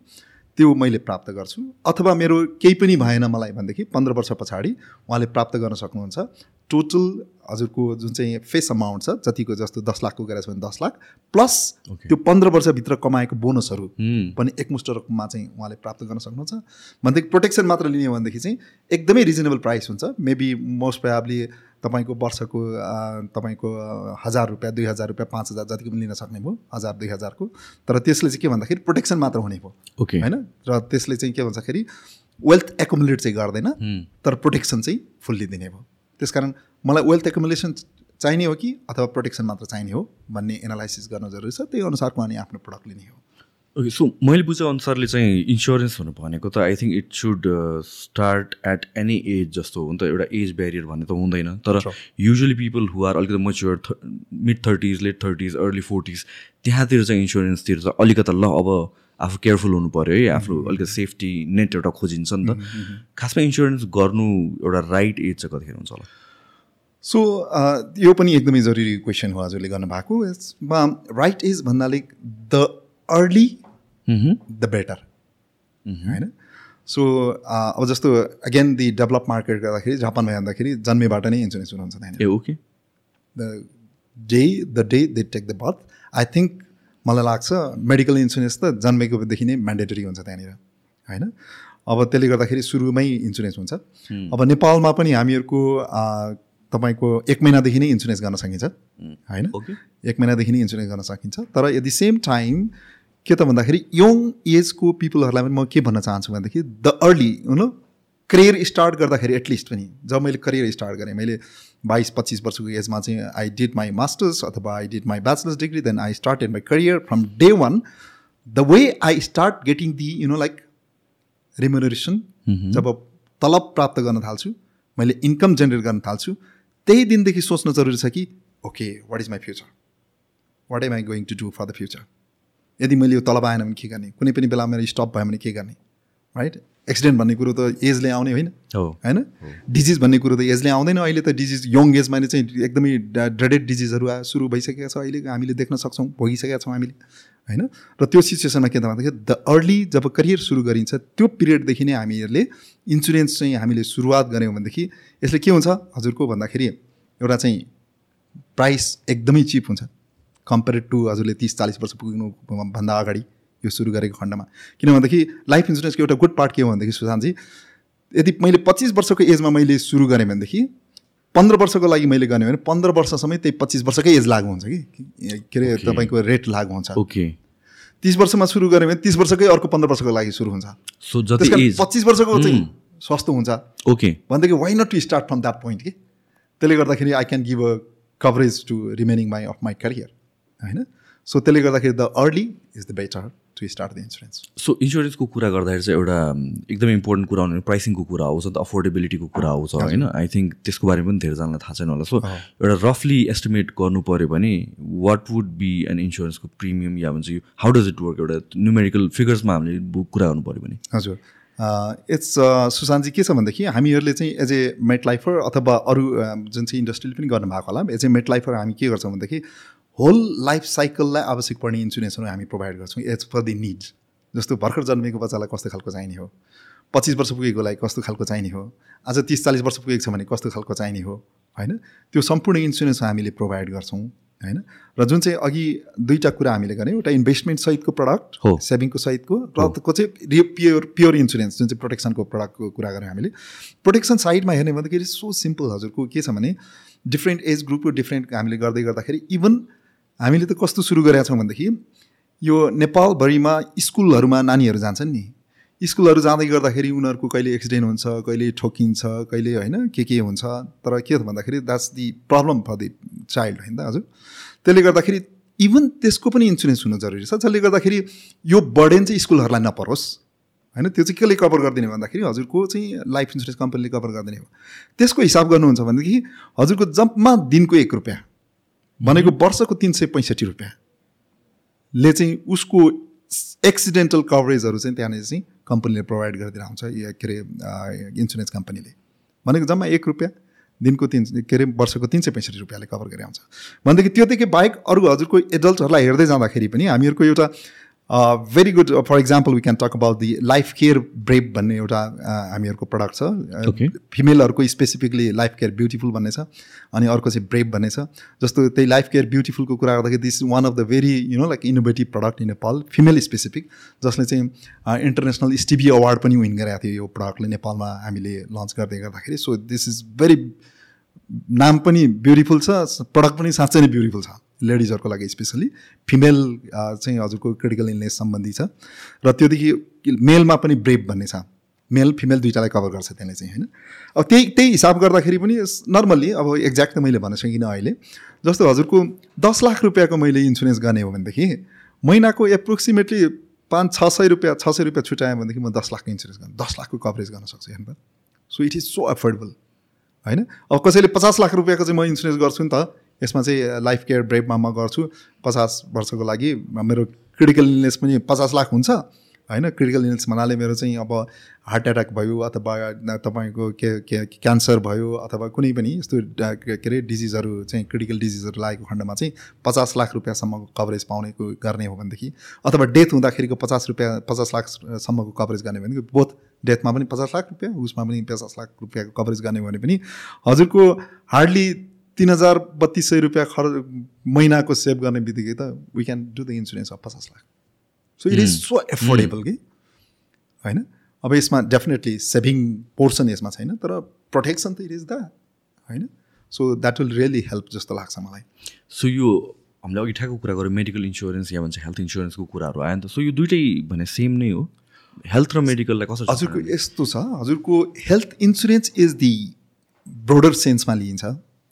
त्यो मैले प्राप्त गर्छु अथवा मेरो केही पनि भएन मलाई भनेदेखि पन्ध्र वर्ष पछाडि उहाँले प्राप्त गर्न सक्नुहुन्छ टोटल हजुरको जुन चाहिँ फेस अमाउन्ट छ जतिको जस्तो दस लाखको गरेको छ भने दस लाख प्लस Okay. त्यो पन्ध्र वर्षभित्र कमाएको बोनसहरू Hmm. पनि एकमुष्ट रकममा चाहिँ उहाँले प्राप्त गर्न सक्नुहुन्छ भनेदेखि प्रोटेक्सन मात्र लिने हो भनेदेखि चाहिँ एकदमै रिजनेबल प्राइस हुन्छ मेबी मोस्ट प्रोयाब्ली तपाईँको वर्षको तपाईँको हजार रुपियाँ दुई हजार रुपियाँ पाँच हजार जतिको पनि लिन सक्ने भयो हजार दुई हजारको। तर त्यसले चाहिँ के भन्दाखेरि प्रोटेक्सन मात्र हुने भयो। ओके होइन? र त्यसले चाहिँ के भन्दाखेरि वेल्थ एकोमुलेट चाहिँ गर्दैन. तर प्रोटेक्सन चाहिँ फुल्ली दिने भयो। त्यसकारण मलाई वेल्थ एकोमुलेसन चाहिने हो कि अथवा प्रोटेक्सन मात्र चाहिने हो भन्ने एनालाइसिस गर्न जरुरी छ। त्यही अनुसारको अनि आफ्नो प्रडक्ट लिने हो। ओके सो मैले बुझे अनुसारले चाहिँ इन्सुरेन्स हुनु भनेको त I think it should start at any age जस्तो हो नि त एउटा एज ब्यारियर भन्ने त हुँदैन। तर. युजली पिपल हु आर अलिकति mature mid thirties late thirties early forties त्यहाँतिर चाहिँ इन्सुरेन्सतिर चाहिँ अलिकति ल अब आफू केयरफुल हुनु पऱ्यो है आफू अलिकति सेफ्टी नेट एउटा खोजिन्छ नि त। खासमा इन्सुरेन्स गर्नु एउटा राइट एज चाहिँ कतिखेर हुन्छ होला? सो यो पनि एकदमै जरुरी क्वेसन हो हजुरले गर्नुभएको। यसमा राइट एज भन्नाले द अर्ली द बेटर होइन सो अब जस्तो अगेन दि डेभलप मार्केट गर्दाखेरि जापानमा हेर्दाखेरि जन्मेबाट नै इन्सुरेन्स हुनुहुन्छ त्यहाँनिर। Okay the day the day they take the birth I think मलाई लाग्छ मेडिकल इन्सुरेन्स त जन्मेकोदेखि नै म्यान्डेटरी हुन्छ त्यहाँनिर। होइन? अब त्यसले गर्दाखेरि सुरुमै इन्सुरेन्स हुन्छ। अब नेपालमा पनि हामीहरूको तपाईँको एक महिनादेखि नै इन्सुरेन्स गर्न सकिन्छ। होइन? ओके एक महिनादेखि नै इन्सुरेन्स गर्न सकिन्छ। तर एट द सेम टाइम के त भन्दाखेरि यङ एजको पिपलहरूलाई पनि म के भन्न चाहन्छु भनेदेखि the early no career start गर्दाखेरि एटलिस्ट पनि जब मैले करियर स्टार्ट गरेँ मैले बाइस पच्चिस वर्षको एजमा चाहिँ आई डिड माई मास्टर्स अथवा I did my bachelors degree then I started my career from day one the way I start getting the you know like remuneration जब तलब प्राप्त गर्न थाल्छु मैले इन्कम जेनेरेट गर्न थाल्छु त्यही दिनदेखि सोच्न जरुरी छ कि okay what is my future what am I going to do for the future यदि मैले यो तलब आएन भने के गर्ने? कुनै पनि बेला मेरो स्टप भयो भने के गर्ने? राइट एक्सिडेन्ट भन्ने कुरो त एजले आउने होइन। हो। होइन? डिजिज भन्ने कुरो त एजले आउँदैन। अहिले त डिजिज यङ एजमा नै चाहिँ एकदमै ड्रेडेड डिजिजहरू आ सुरु भइसकेका छ अहिले। हामीले देख्न सक्छौँ भोगिसकेका छौँ हामीले। होइन? र त्यो सिचुएसनमा के त भन्दाखेरि द अर्ली जब करियर सुरु गरिन्छ त्यो पिरियडदेखि नै हामीहरूले इन्सुरेन्स चाहिँ हामीले सुरुवात गऱ्यौँ भनेदेखि यसले के हुन्छ? हजुरको भन्दाखेरि एउटा चाहिँ प्राइस एकदमै चिप हुन्छ। कम्पेरेड टु हजुरले तिस चालिस वर्ष पुग्नु भन्दा अगाडि यो सुरु गरेको खण्डमा। किन भनेदेखि लाइफ इन्सुरेन्सको एउटा गुड पार्ट के हो भनेदेखि सुशान्तजी यदि मैले पच्चिस वर्षको एजमा मैले सुरु गरेँ भनेदेखि पन्ध्र वर्षको लागि मैले गर्ने भने पन्ध्र वर्षसम्म त्यही पच्चिस वर्षकै एज लागु हुन्छ कि? के अरे. तपाईँको रेट लागु हुन्छ। ओके तिस वर्षमा सुरु गऱ्यो भने तिस वर्षकै अर्को पन्ध्र वर्षको लागि सुरु हुन्छ। सो जति पच्चिस वर्षको चाहिँ सस्तो हुन्छ। ओके भनेदेखि why not to start from that point कि? त्यसले गर्दाखेरि I can give a coverage to remaining my of my career होइन? सो त्यसले गर्दाखेरि the early is the better to start the insurance so इन्सुरेन्सको कुरा गर्दाखेरि चाहिँ एउटा एकदमै इम्पोर्टेन्ट कुरा हुने प्राइसिङको कुरा आउँछ नि त अफोर्डेबिलिटीको कुरा आउँछ होइन? आई थिङ्क त्यसको बारेमा पनि धेरैजनालाई थाहा छैन होला। सो एउटा रफली एस्टिमेट गर्नु पऱ्यो भने वाट वुड बी एन इन्सुरेन्सको प्रिमियम या भन्छ यो हाउ डज इट वर्क एउटा न्युमेरिकल फिगर्समा हामीले कुरा गर्नु पऱ्यो भने। हजुर। इट्स सुशान्तजी के छ भनेदेखि हामीहरूले चाहिँ एज ए मेट लाइफर अथवा अरू जुन चाहिँ इन्डस्ट्रीले पनि गर्नुभएको होला एज ए मेट लाइफर हामी के गर्छौँ भनेदेखि होल लाइफ साइकललाई आवश्यक पर्ने इन्सुरेन्सहरू हामी प्रोभाइड गर्छौँ। एज पर दि निड्स जस्तो भर्खर जन्मेको बच्चालाई कस्तो खालको चाहिने हो? पच्चिस वर्ष पुगेकोलाई कस्तो खालको चाहिने हो? आज तिस चालिस वर्ष पुगेको छ भने कस्तो खालको चाहिने हो? होइन? त्यो सम्पूर्ण इन्सुरेन्स हामीले प्रोभाइड गर्छौँ होइन? र जुन चाहिँ अघि दुईवटा कुरा हामीले गऱ्यौँ एउटा इन्भेस्टमेन्ट सहितको प्रडक्ट हो। सेभिङको सहितको र अर्को चाहिँ प्योर प्योर इन्सुरेन्स जुन चाहिँ प्रोटेक्सनको प्रडक्टको कुरा गऱ्यौँ हामीले। प्रोटेक्सन साइडमा हेर्ने भन्दाखेरि सो सिम्पल हजुरको के छ भने डिफ्रेन्ट एज ग्रुपको डिफ्रेन्ट हामीले गर्दै गर्दाखेरि इभन हामीले त कस्तो सुरु गरेका छौँ भनेदेखि यो नेपालभरिमा स्कुलहरूमा नानीहरू जान्छन् नि। स्कुलहरू जाँदै गर्दाखेरि उनीहरूको कहिले एक्सिडेन्ट हुन्छ कहिले ठोकिन्छ कहिले होइन के के हुन्छ। तर के भन्दाखेरि that's the problem for the child होइन हजुर। त्यसले गर्दाखेरि इभन त्यसको पनि इन्सुरेन्स हुनु जरुरी छ। जसले गर्दाखेरि यो बर्डेन चाहिँ स्कुलहरूलाई नपरोस्। होइन त्यो चाहिँ केले कभर गरिदिने भन्दाखेरि हजुरको चाहिँ लाइफ इन्सुरेन्स कम्पनीले कभर गरिदिने हो। त्यसको हिसाब गर्नुहुन्छ भनेदेखि हजुरको जम्मा दिनको एक रुपियाँ। भनेको वर्षको तिन सय पैँसठी रुपियाँले चाहिँ उसको एक्सिडेन्टल कभरेजहरू चाहिँ त्यहाँनिर चाहिँ कम्पनीले प्रोभाइड गरिदिएर आउँछ के अरे इन्सुरेन्स कम्पनीले। भनेको जम्मा एक रुपियाँ दिनको तिन के अरे वर्षको तिन सय पैँसठी रुपियाँले कभर गरेर आउँछ। भनेदेखि त्योदेखि बाहेक अरू हजुरको एडल्टहरूलाई हेर्दै जाँदाखेरि पनि हामीहरूको एउटा very good for example we can talk about the life care brave भन्ने एउटा uh, हामीहरूको प्रडक्ट छ. फिमेलहरूको स्पेसिफिकली लाइफ केयर ब्युटिफुल भन्ने छ अनि अर्को चाहिँ ब्रेभ भन्ने छ। जस्तो त्यही लाइफ केयर ब्युटिफुलको कुरा गर्दाखेरि this one of the very you know like innovative product in Nepal female specific जसले चाहिँ इन्टरनेसनल स्टिभी अवार्ड पनि विन गरेको थियो यो प्रडक्टले नेपालमा हामीले लन्च गर्दै गर्दाखेरि। सो दिस इज भेरी नाम पनि ब्युटिफुल छ प्रडक्ट पनि साँच्चै नै ब्युटिफुल छ। लेडिजहरूको लागि स्पेसली फिमेल चाहिँ हजुरको क्रिटिकल इलनेस सम्बन्धी छ। र त्योदेखि मेलमा पनि ब्रेभ भन्ने छ। मेल फिमेल दुइटालाई कभर गर्छ त्यसले चाहिँ होइन? अब त्यही त्यही हिसाब गर्दाखेरि पनि नर्मल्ली अब एक्ज्याक्ट त मैले भन्न सकिनँ अहिले। जस्तो हजुरको दस लाख रुपियाँको मैले इन्सुरेन्स गर्ने हो भनेदेखि महिनाको एप्रोक्सिमेटली पाँच छ सय रुपियाँ छ सय रुपियाँ छुट्याएँ भनेदेखि म दस लाखको इन्सुरेन्स गर्नु दस लाखको कभरेज गर्न सक्छु हेर्नु त। So it is so affordable होइन? अब कसैले पचास लाख रुपियाँको चाहिँ म इन्सुरेन्स गर्छु नि त यसमा चाहिँ लाइफ केयर ब्रेभमा म गर्छु। पचास वर्षको लागि मेरो क्रिटिकल इलनेस पनि पचास लाख हुन्छ। होइन क्रिटिकल इलनेस भन्नाले मेरो चाहिँ अब हार्ट एट्याक भयो अथवा तपाईँको के के क्यान्सर भयो अथवा कुनै पनि यस्तो के अरे डिजिजहरू चाहिँ क्रिटिकल डिजिजहरू लागेको खण्डमा चाहिँ पचास लाख रुपियाँसम्मको कभरेज पाउनेको गर्ने हो भनेदेखि अथवा डेथ हुँदाखेरिको पचास रुपियाँ पचास लाखसम्मको कभरेज गर्ने भनेदेखि बोथ डेथमा पनि पचास लाख रुपियाँ उसमा पनि पचास लाख रुपियाँको कभरेज गर्ने भने पनि हजुरको हार्डली तिन हजार बत्तिस सय रुपियाँ खर्च महिनाको सेभ गर्ने बित्तिकै त we can do the insurance of पचास lakh. So it is so affordable कि होइन? अब यसमा डेफिनेटली सेभिङ पोर्सन यसमा छैन तर प्रोटेक्सन त इट इज द होइन? So that will really help जस्तो लाग्छ मलाई। सो यो हामीले अघि ठ्याक्क कुरा गऱ्यौँ मेडिकल इन्सुरेन्स या भन्छ हेल्थ इन्सुरेन्सको कुराहरू आयो नि त। सो यो दुइटै भने सेम नै हो। हेल्थ र मेडिकललाई कसरी हजुरको यस्तो छ हजुरको health insurance is the broader सेन्समा लिइन्छ।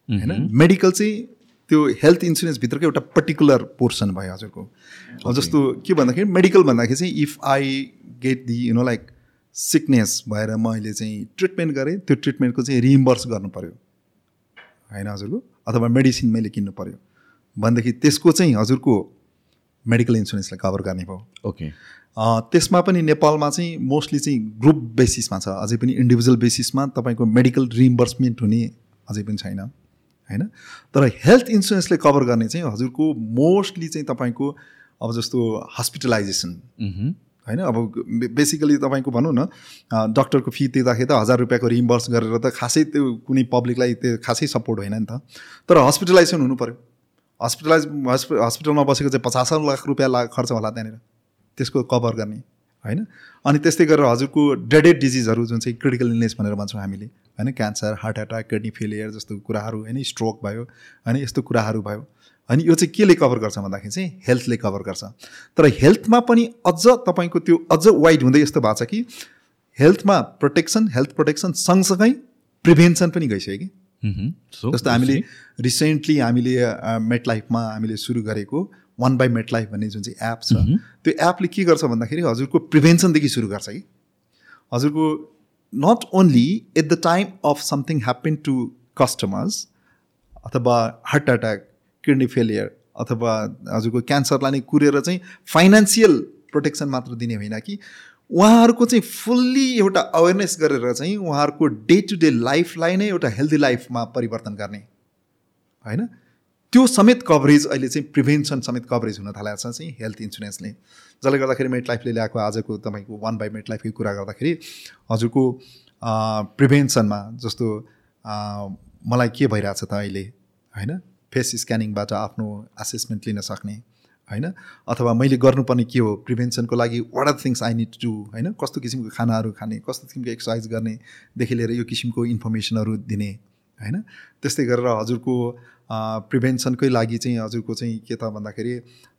होइन? मेडिकल चाहिँ त्यो हेल्थ इन्सुरेन्सभित्रको एउटा पर्टिकुलर पोर्सन भयो हजुरको। जस्तो के भन्दाखेरि मेडिकल भन्दाखेरि चाहिँ if I get the you know like sickness भएर मैले चाहिँ ट्रिटमेन्ट गरेँ त्यो ट्रिटमेन्टको चाहिँ रिइम्बर्स गर्नु पऱ्यो होइन हजुरको? अथवा मेडिसिन मैले किन्नु पऱ्यो भनेदेखि त्यसको चाहिँ हजुरको मेडिकल इन्सुरेन्सले कभर गर्ने भयो। ओके त्यसमा पनि नेपालमा चाहिँ मोस्टली चाहिँ ग्रुप बेसिसमा छ। अझै पनि इन्डिभिजुअल बेसिसमा तपाईँको मेडिकल रिइम्बर्समेन्ट हुने अझै पनि छैन। होइन? तर हेल्थ इन्सुरेन्सले कभर गर्ने चाहिँ हजुरको मोस्टली चाहिँ तपाईँको अब जस्तो हस्पिटलाइजेसन होइन? अब बेसिकली तपाईँको भनौँ न डक्टरको फी तिर्दाखेरि त हजार रुपियाँको रिइम्बर्स गरेर त खासै त्यो कुनै पब्लिकलाई त्यो खासै सपोर्ट होइन नि त। तर हस्पिटलाइजेसन हुनु पऱ्यो हस्पिटलाइज हस्पि हस्पिटलमा बसेको चाहिँ पचास लाख रुपियाँ ला खर्च होला त्यहाँनिर। त्यसको कभर गर्ने। होइन? अनि त्यस्तै गरेर हजुरको ड्रेडेड डिजिजहरू जुन चाहिँ क्रिटिकल इलनेस भनेर भन्छौँ हामीले। होइन cancer heart attack kidney failure जस्तो कुराहरू होइन स्ट्रोक भयो होइन यस्तो कुराहरू भयो। अनि यो चाहिँ केले कभर गर्छ भन्दाखेरि चाहिँ हेल्थले कभर गर्छ। तर हेल्थमा पनि अझ तपाईँको त्यो अझ वाइड हुँदै यस्तो भएको छ कि हेल्थमा प्रोटेक्सन हेल्थ प्रोटेक्सन सँगसँगै प्रिभेन्सन पनि गइसक्यो कि। जस्तो हामीले रिसेन्टली हामीले मेट लाइफमा हामीले सुरु गरेको वान बाई मेट लाइफ भन्ने जुन चाहिँ एप छ त्यो एपले के गर्छ भन्दाखेरि हजुरको प्रिभेन्सनदेखि सुरु गर्छ कि। हजुरको not only at the time of something happen to customers अथवा हार्ट एट्याक किडनी फेलियर अथवा हजुरको क्यान्सरलाई नै कुरेर चाहिँ फाइनेन्सियल प्रोटेक्सन मात्र दिने होइन कि उहाँहरूको चाहिँ फुल्ली एउटा अवेरनेस गरेर चाहिँ उहाँहरूको डे टु डे लाइफलाई नै एउटा हेल्दी लाइफमा परिवर्तन गर्ने होइन? त्यो समेत कभरेज अहिले चाहिँ प्रिभेन्सन समेत कभरेज हुन थालेको छ चाहिँ हेल्थ इन्सुरेन्सले जसले गर्दाखेरि मेट लाइफले ल्याएको आजको तपाईँको वान बाई मेट लाइफकै कुरा गर्दाखेरि हजुरको प्रिभेन्सनमा जस्तो मलाई के भइरहेछ त अहिले होइन? फेस स्क्यानिङबाट आफ्नो एसेसमेन्ट लिन सक्ने होइन? अथवा मैले गर्नुपर्ने के हो? प्रिभेन्सनको लागि what are things I need to होइन? कस्तो किसिमको खानाहरू खाने कस्तो किसिमको एक्सर्साइज गर्नेदेखि लिएर यो किसिमको इन्फर्मेसनहरू दिने होइन? त्यस्तै गरेर हजुरको प्रिभेन्सनकै लागि चाहिँ हजुरको चाहिँ के त भन्दाखेरि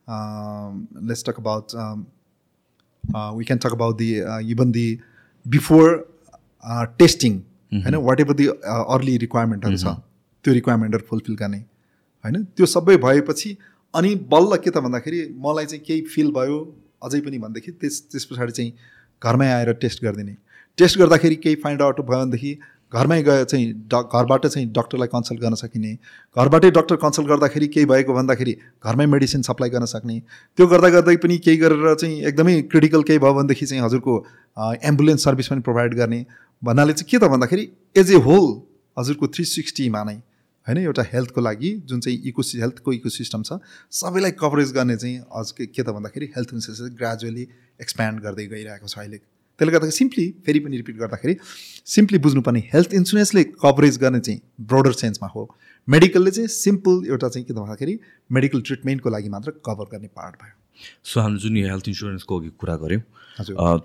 let's talk about we can talk about the even the before testing होइन वाट एभर दि अर्ली रिक्वायरमेन्टहरू छ त्यो रिक्वायरमेन्टहरू फुलफिल गर्ने होइन? त्यो सबै भएपछि अनि बल्ल के त भन्दाखेरि मलाई चाहिँ केही फिल भयो अझै पनि भनेदेखि त्यस त्यस पछाडि चाहिँ घरमै आएर टेस्ट गरिदिने। टेस्ट गर्दाखेरि केही फाइन्ड आउट भयो भनेदेखि घरमै गएर चाहिँ ड घरबाट चाहिँ डक्टरलाई कन्सल्ट गर्न सकिने। घरबाटै डक्टर कन्सल्ट गर्दाखेरि केही भएको भन्दाखेरि घरमै मेडिसिन सप्लाई गर्न सक्ने। त्यो गर्दा गर्दै पनि केही गरेर चाहिँ एकदमै क्रिटिकल केही भयो भनेदेखि चाहिँ हजुरको एम्बुलेन्स सर्भिस पनि प्रोभाइड गर्ने। भन्नाले चाहिँ के त भन्दाखेरि एज ए होल हजुरको थ्री सिक्सटीमा नै होइन एउटा हेल्थको लागि जुन चाहिँ इको हेल्थको इको सिस्टम छ सबैलाई कभरेज गर्ने चाहिँ अझ के त भन्दाखेरि हेल्थ इन्सुरेन्स ग्रेजुअली एक्सप्यान्ड गर्दै गइरहेको छ अहिले त्यसले गर्दाखेरि सिम्पली फेरि पनि रिपिट गर्दाखेरि सिम्पली बुझ्नुपर्ने हेल्थ इन्सुरेन्सले कभरेज गर्ने चाहिँ ब्रोडर सेन्समा हो। मेडिकलले चाहिँ सिम्पल एउटा चाहिँ के भन्दाखेरि मेडिकल ट्रिटमेन्टको लागि मात्र कभर गर्ने पार्ट भयो। सो हामीले जुन यो हेल्थ इन्सुरेन्सको अघि कुरा गऱ्यौँ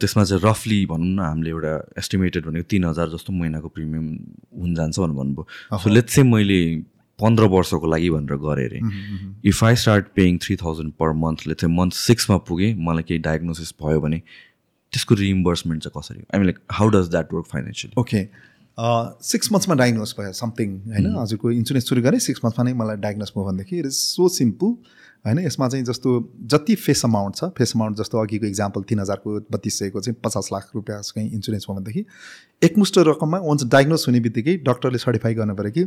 त्यसमा चाहिँ रफली भनौँ न हामीले एउटा एस्टिमेटेड भनेको तिन हजार जस्तो महिनाको प्रिमियम हुन जान्छ भनेर भन्नुभयो। सो लेट्स चाहिँ मैले पन्ध्र वर्षको लागि भनेर गरेँ अरे। If I start paying three thousand per month let's month सिक्समा पुगेँ मलाई केही डायग्नोसिस भयो भने त्यसको रिइम्बर्समेन्ट चाहिँ कसरी I mean like how does that work financially okay six मन्थ्समा diagnose भयो समथिङ होइन? Mm-hmm. हजुरको इन्सुरेन्स सुरु गरेँ सिक्स मन्थमा नै मलाई डायग्नोस भयो भनेदेखि इट इज सो सिम्पल होइन? यसमा चाहिँ जस्तो जति फेस अमाउन्ट छ फेस अमाउन्ट जस्तो अघिको इक्जाम्पल तिन हजारको बत्तिस सयको चाहिँ पचास लाख रुपियाँ कहीँ इन्सुरेन्स भयो भनेदेखि एकमुष्ट रकममा वन्स डायग्नोस हुने बित्तिकै डक्टरले सर्टिफाई गर्नु पऱ्यो कि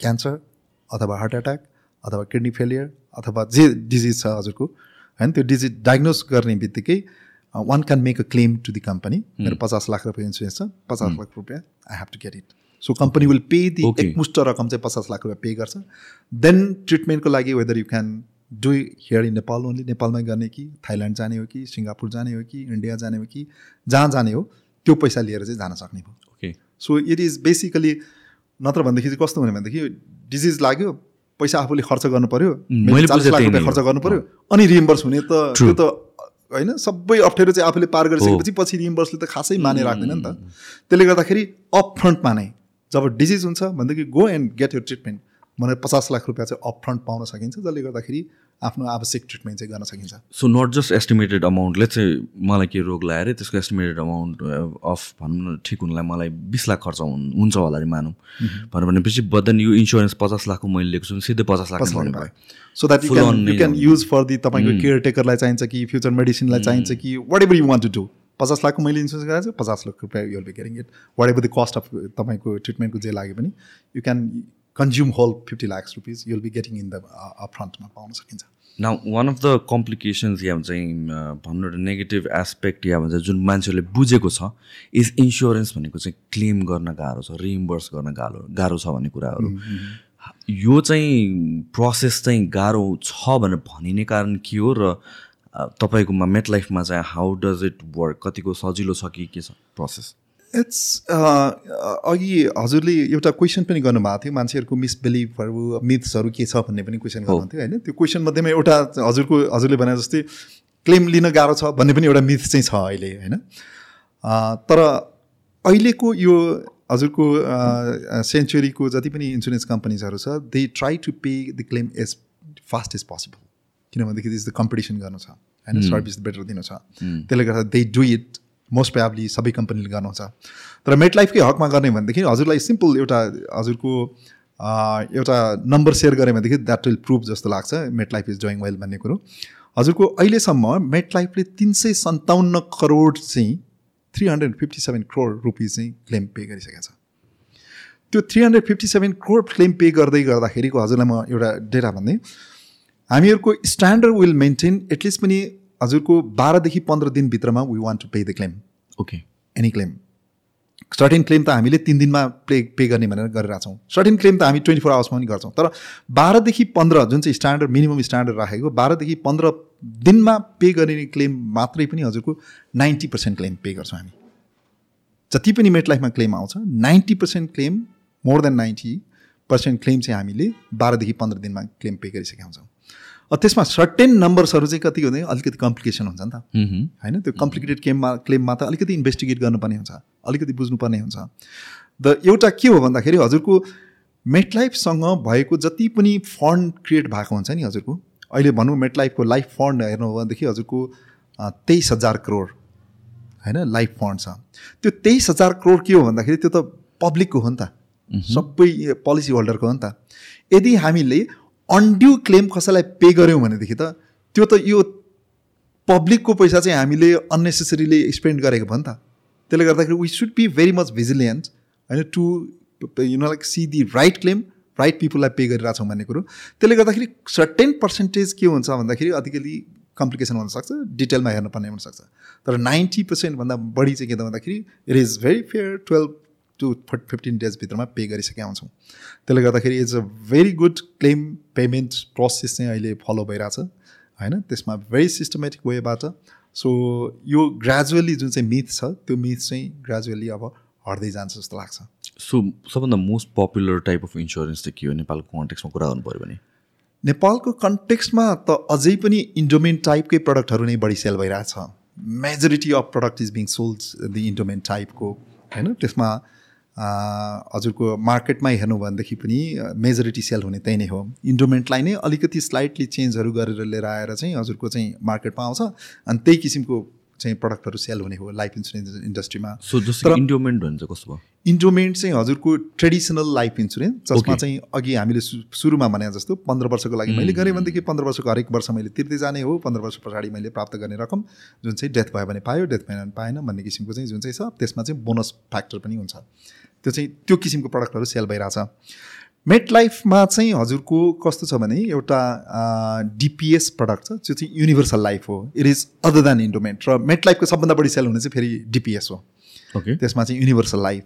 क्यान्सर अथवा हार्ट एट्याक अथवा किडनी फेलियर अथवा जे डिजिज छ हजुरको होइन? त्यो डिजिज डायग्नोस गर्ने बित्तिकै one can make a claim to the company मेरो पचास लाख रुपियाँ इन्सुरेन्स छ पचास लाख रुपियाँ I have to get it so company will pay the एकमुष्ट रकम चाहिँ पचास लाख रुपियाँ पे गर्छ देन ट्रिटमेन्टको लागि whether you can do here in Nepal only नेपालमै गर्ने कि थाइल्यान्ड जाने हो कि सिङ्गापुर जाने हो कि इन्डिया जाने हो कि जहाँ जाने हो त्यो पैसा लिएर चाहिँ जान सक्ने भयो। Okay so it is basically नत्र भनेदेखि चाहिँ कस्तो हुने भनेदेखि डिजिज लाग्यो पैसा आफूले खर्च गर्नु पऱ्यो चालिस लाख रुपियाँ खर्च गर्नु पऱ्यो अनि रिइम्बर्स हुने त त्यो त होइन? सबै अप्ठ्यारो चाहिँ आफूले पार गरिसकेपछि पछि रिम्बर्सले त खासै माने राख्दैन नि त। त्यसले गर्दाखेरि अप फ्रन्टमा नै जब डिजिज हुन्छ भनेदेखि go and get your treatment भनेर पचास लाख रुपियाँ चाहिँ अप फ्रन्ट पाउन सकिन्छ। जसले गर्दाखेरि आफ्नो आवश्यक ट्रिटमेन्ट चाहिँ गर्न सकिन्छ। सो नट जस्ट एस्टिमेटेड अमाउन्टले चाहिँ मलाई के रोग लगाएर त्यसको एस्टिमेटेड अमाउन्ट अफ भनौँ न ठिक हुनलाई मलाई बिस लाख खर्च हुन्छ होला अरे मानौँ। भनेर भनेपछि बदन यो इन्सुरेन्स पचास लाखको मैले लिएको छु सिधै पचास lakh so that you can use for the तपाईँको केयरटेकरलाई mm. चाहिन्छ कि फ्युचर मेडिसिनलाई mm. चाहिन्छ कि whatever you want to do पचास लाखको मैले इन्सुरेन्स गराएको छु पचास लाख रुपियाँ you'll be getting it whatever the cost of तपाईँको ट्रिटमेन्टको जे लाग्यो भने you can consume whole fifty lakhs rupees you'll be getting in the फ्रन्टमा पाउन सकिन्छ। न वान अफ द कम्प्लिकेसन्स या चाहिँ भन्नु एउटा नेगेटिभ एस्पेक्ट या भन्छ जुन मान्छेहरूले बुझेको छ इज इन्सुरेन्स भनेको चाहिँ क्लेम गर्न गाह्रो छ रिइम्बर्स गर्न गाह्रो गाह्रो छ भन्ने कुराहरू। यो चाहिँ प्रोसेस चाहिँ गाह्रो छ भनेर भनिने कारण के हो र तपाईँकोमा मेट लाइफमा चाहिँ हाउ डज इट वर्क कतिको सजिलो छ कि के छ प्रोसेस इट्स uh, अघि हजुरले एउटा क्वेसन पनि गर्नुभएको थियो मान्छेहरूको मिसबिलिभहरू मिथ्सहरू के छ भन्ने पनि क्वेसन गर्नुहुन्थ्यो होइन? त्यो क्वेसन मध्येमा एउटा हजुरको हजुरले भने जस्तै क्लेम लिन गाह्रो छ भन्ने पनि एउटा मिथ चाहिँ छ अहिले होइन? तर अहिलेको यो हजुरको सेन्चुरीको जति पनि इन्सुरेन्स कम्पनीजहरू छ they try to pay the claim as fast as possible किनभनेदेखि कम्पिटिसन गर्नु छ होइन? सर्भिस बेटर दिनु छ। त्यसले गर्दा they do it most probably सबै कम्पनीले गर्नुहुन्छ। तर मेट लाइफकै हकमा गर्ने भनेदेखि हजुरलाई सिम्पल एउटा हजुरको एउटा नम्बर सेयर गरेँ भनेदेखि द्याट विल प्रुभ जस्तो लाग्छ। MetLife is doing well भन्ने कुरो। हजुरको अहिलेसम्म मेट लाइफले तिन सय सन्ताउन्न करोड चाहिँ three hundred fifty seven crore rupees चाहिँ क्लेम पे गरिसकेको छ। त्यो three hundred fifty seven crore claim pay गर्दै गर्दाखेरिको हजुरलाई म एउटा डेटा भन्दै हामीहरूको स्ट्यान्डर्ड विल मेन्टेन एटलिस्ट पनि हजुरको बाह्रदेखि पन्ध्र दिनभित्रमा we want to pay the claim okay any claim certain claim त हामीले तिन दिनमा पे पे गर्ने भनेर गरिरहेको छौँ। सर्टेन क्लेम त हामी ट्वेन्टी फोर आवर्समा पनि गर्छौँ। तर बाह्रदेखि पन्ध्र जुन चाहिँ स्ट्यान्डर्ड मिनिमम स्ट्यान्डर्ड राखेको बाह्रदेखि पन्ध्र दिनमा पे गर्ने क्लेम मात्रै पनि हजुरको नाइन्टी पर्सेन्ट क्लेम पे गर्छौँ हामी। जति पनि मेट लाइफमा क्लेम आउँछ ninety percent claim more than ninety percent claim चाहिँ हामीले बाह्रदेखि पन्ध्र दिनमा क्लेम पे गरिसकेका हुन्छौँ। त्यसमा सर्टेन नम्बर्सहरू चाहिँ कति हुँदैन अलिकति कम्प्लिकेसन हुन्छ नि त। होइन? त्यो कम्प्लिकेटेड क्लेममा क्लेममा त अलिकति इन्भेस्टिगेट गर्नुपर्ने हुन्छ अलिकति बुझ्नुपर्ने हुन्छ। द एउटा के हो भन्दाखेरि हजुरको मेटलाइफसँग भएको जति पनि फन्ड क्रिएट भएको हुन्छ नि हजुरको अहिले भनौँ मेटलाइफको लाइफ फन्ड हेर्नु हो भनेदेखि हजुरको तेइस हजार करोड होइन? लाइफ फन्ड छ। त्यो तेइस हजार करोड के हो भन्दाखेरि त्यो त पब्लिकको हो नि त। सबै पोलिसी होल्डरको हो नि त। यदि हामीले अनड्यू क्लेम कसैलाई पे गऱ्यौँ भनेदेखि त त्यो त यो पब्लिकको पैसा चाहिँ हामीले अन्नेसेसरीले स्पेन्ड गरेको भयो नि त। त्यसले गर्दाखेरि we should be very much vigilant होइन to you know like see the right claim right पिपुललाई pay गरिरहेछौँ भन्ने कुरो। त्यसले गर्दाखेरि सर्टेन पर्सेन्टेज के हुन्छ भन्दाखेरि अलिकति कम्प्लिकेसन हुनसक्छ डिटेलमा हेर्नुपर्ने हुनसक्छ तर नाइन्टी पर्सेन्टभन्दा बढी चाहिँ के त भन्दाखेरि it is very fair twelve to fifteen डेजभित्रमा pay गरिसकेका हुन्छौँ त्यसले गर्दाखेरि it's a very good claim payment process चाहिँ अहिले फलो भइरहेछ होइन? त्यसमा भेरी सिस्टमेटिक वेबाट सो यो ग्रेजुअली जुन चाहिँ मिथ छ त्यो मिथ चाहिँ ग्रेजुअली अब हट्दै जान्छ जस्तो लाग्छ। सो सबभन्दा most popular type of insurance चाहिँ के हो? नेपालको कन्टेक्समा कुरा गर्नु पऱ्यो भने। नेपालको कन्टेक्स्टमा त अझै पनि इन्डोमेन्ट टाइपकै प्रडक्टहरू नै बढी सेल भइरहेछ। Majority of product is being sold the endowment टाइपको होइन? त्यसमा हजुरको मार्केटमै हेर्नु भनेदेखि पनि मेजोरिटी सेल हुने त्यही नै हो। इन्डोमेन्टलाई नै अलिकति स्लाइटली चेन्जहरू गरेर लिएर आएर चाहिँ हजुरको चाहिँ मार्केटमा आउँछ। अनि त्यही किसिमको चाहिँ प्रडक्टहरू सेल हुने हो लाइफ इन्सुरेन्स इन्डस्ट्रीमा सो जस्तो इन्डोमेन्ट भने चाहिँ कस्तो भयो? इन्डोमेन्ट चाहिँ हजुरको ट्रेडिसनल लाइफ इन्सुरेन्स जसमा. चाहिँ अघि हामीले सुरुमा भने जस्तो पन्ध्र वर्षको लागि मैले गरेँ भनेदेखि पन्ध्र वर्षको हरेक वर्ष मैले तिर्दै जाने हो। पन्ध्र वर्ष पछाडि मैले प्राप्त गर्ने रकम जुन चाहिँ डेथ भयो भने पायो डेथ भएन भने पाएन भन्ने किसिमको चाहिँ जुन चाहिँ छ त्यसमा चाहिँ बोनस फ्याक्टर पनि हुन्छ। त्यो चाहिँ त्यो किसिमको प्रडक्टहरू सेल भइरहेछ। मेट लाइफमा चाहिँ हजुरको कस्तो छ भने एउटा डिपिएस प्रडक्ट छ त्यो चाहिँ युनिभर्सल लाइफ हो। It is other than endowment र मेट लाइफको सबभन्दा बढी सेल हुने चाहिँ फेरि डिपिएस हो। ओके त्यसमा चाहिँ युनिभर्सल लाइफ।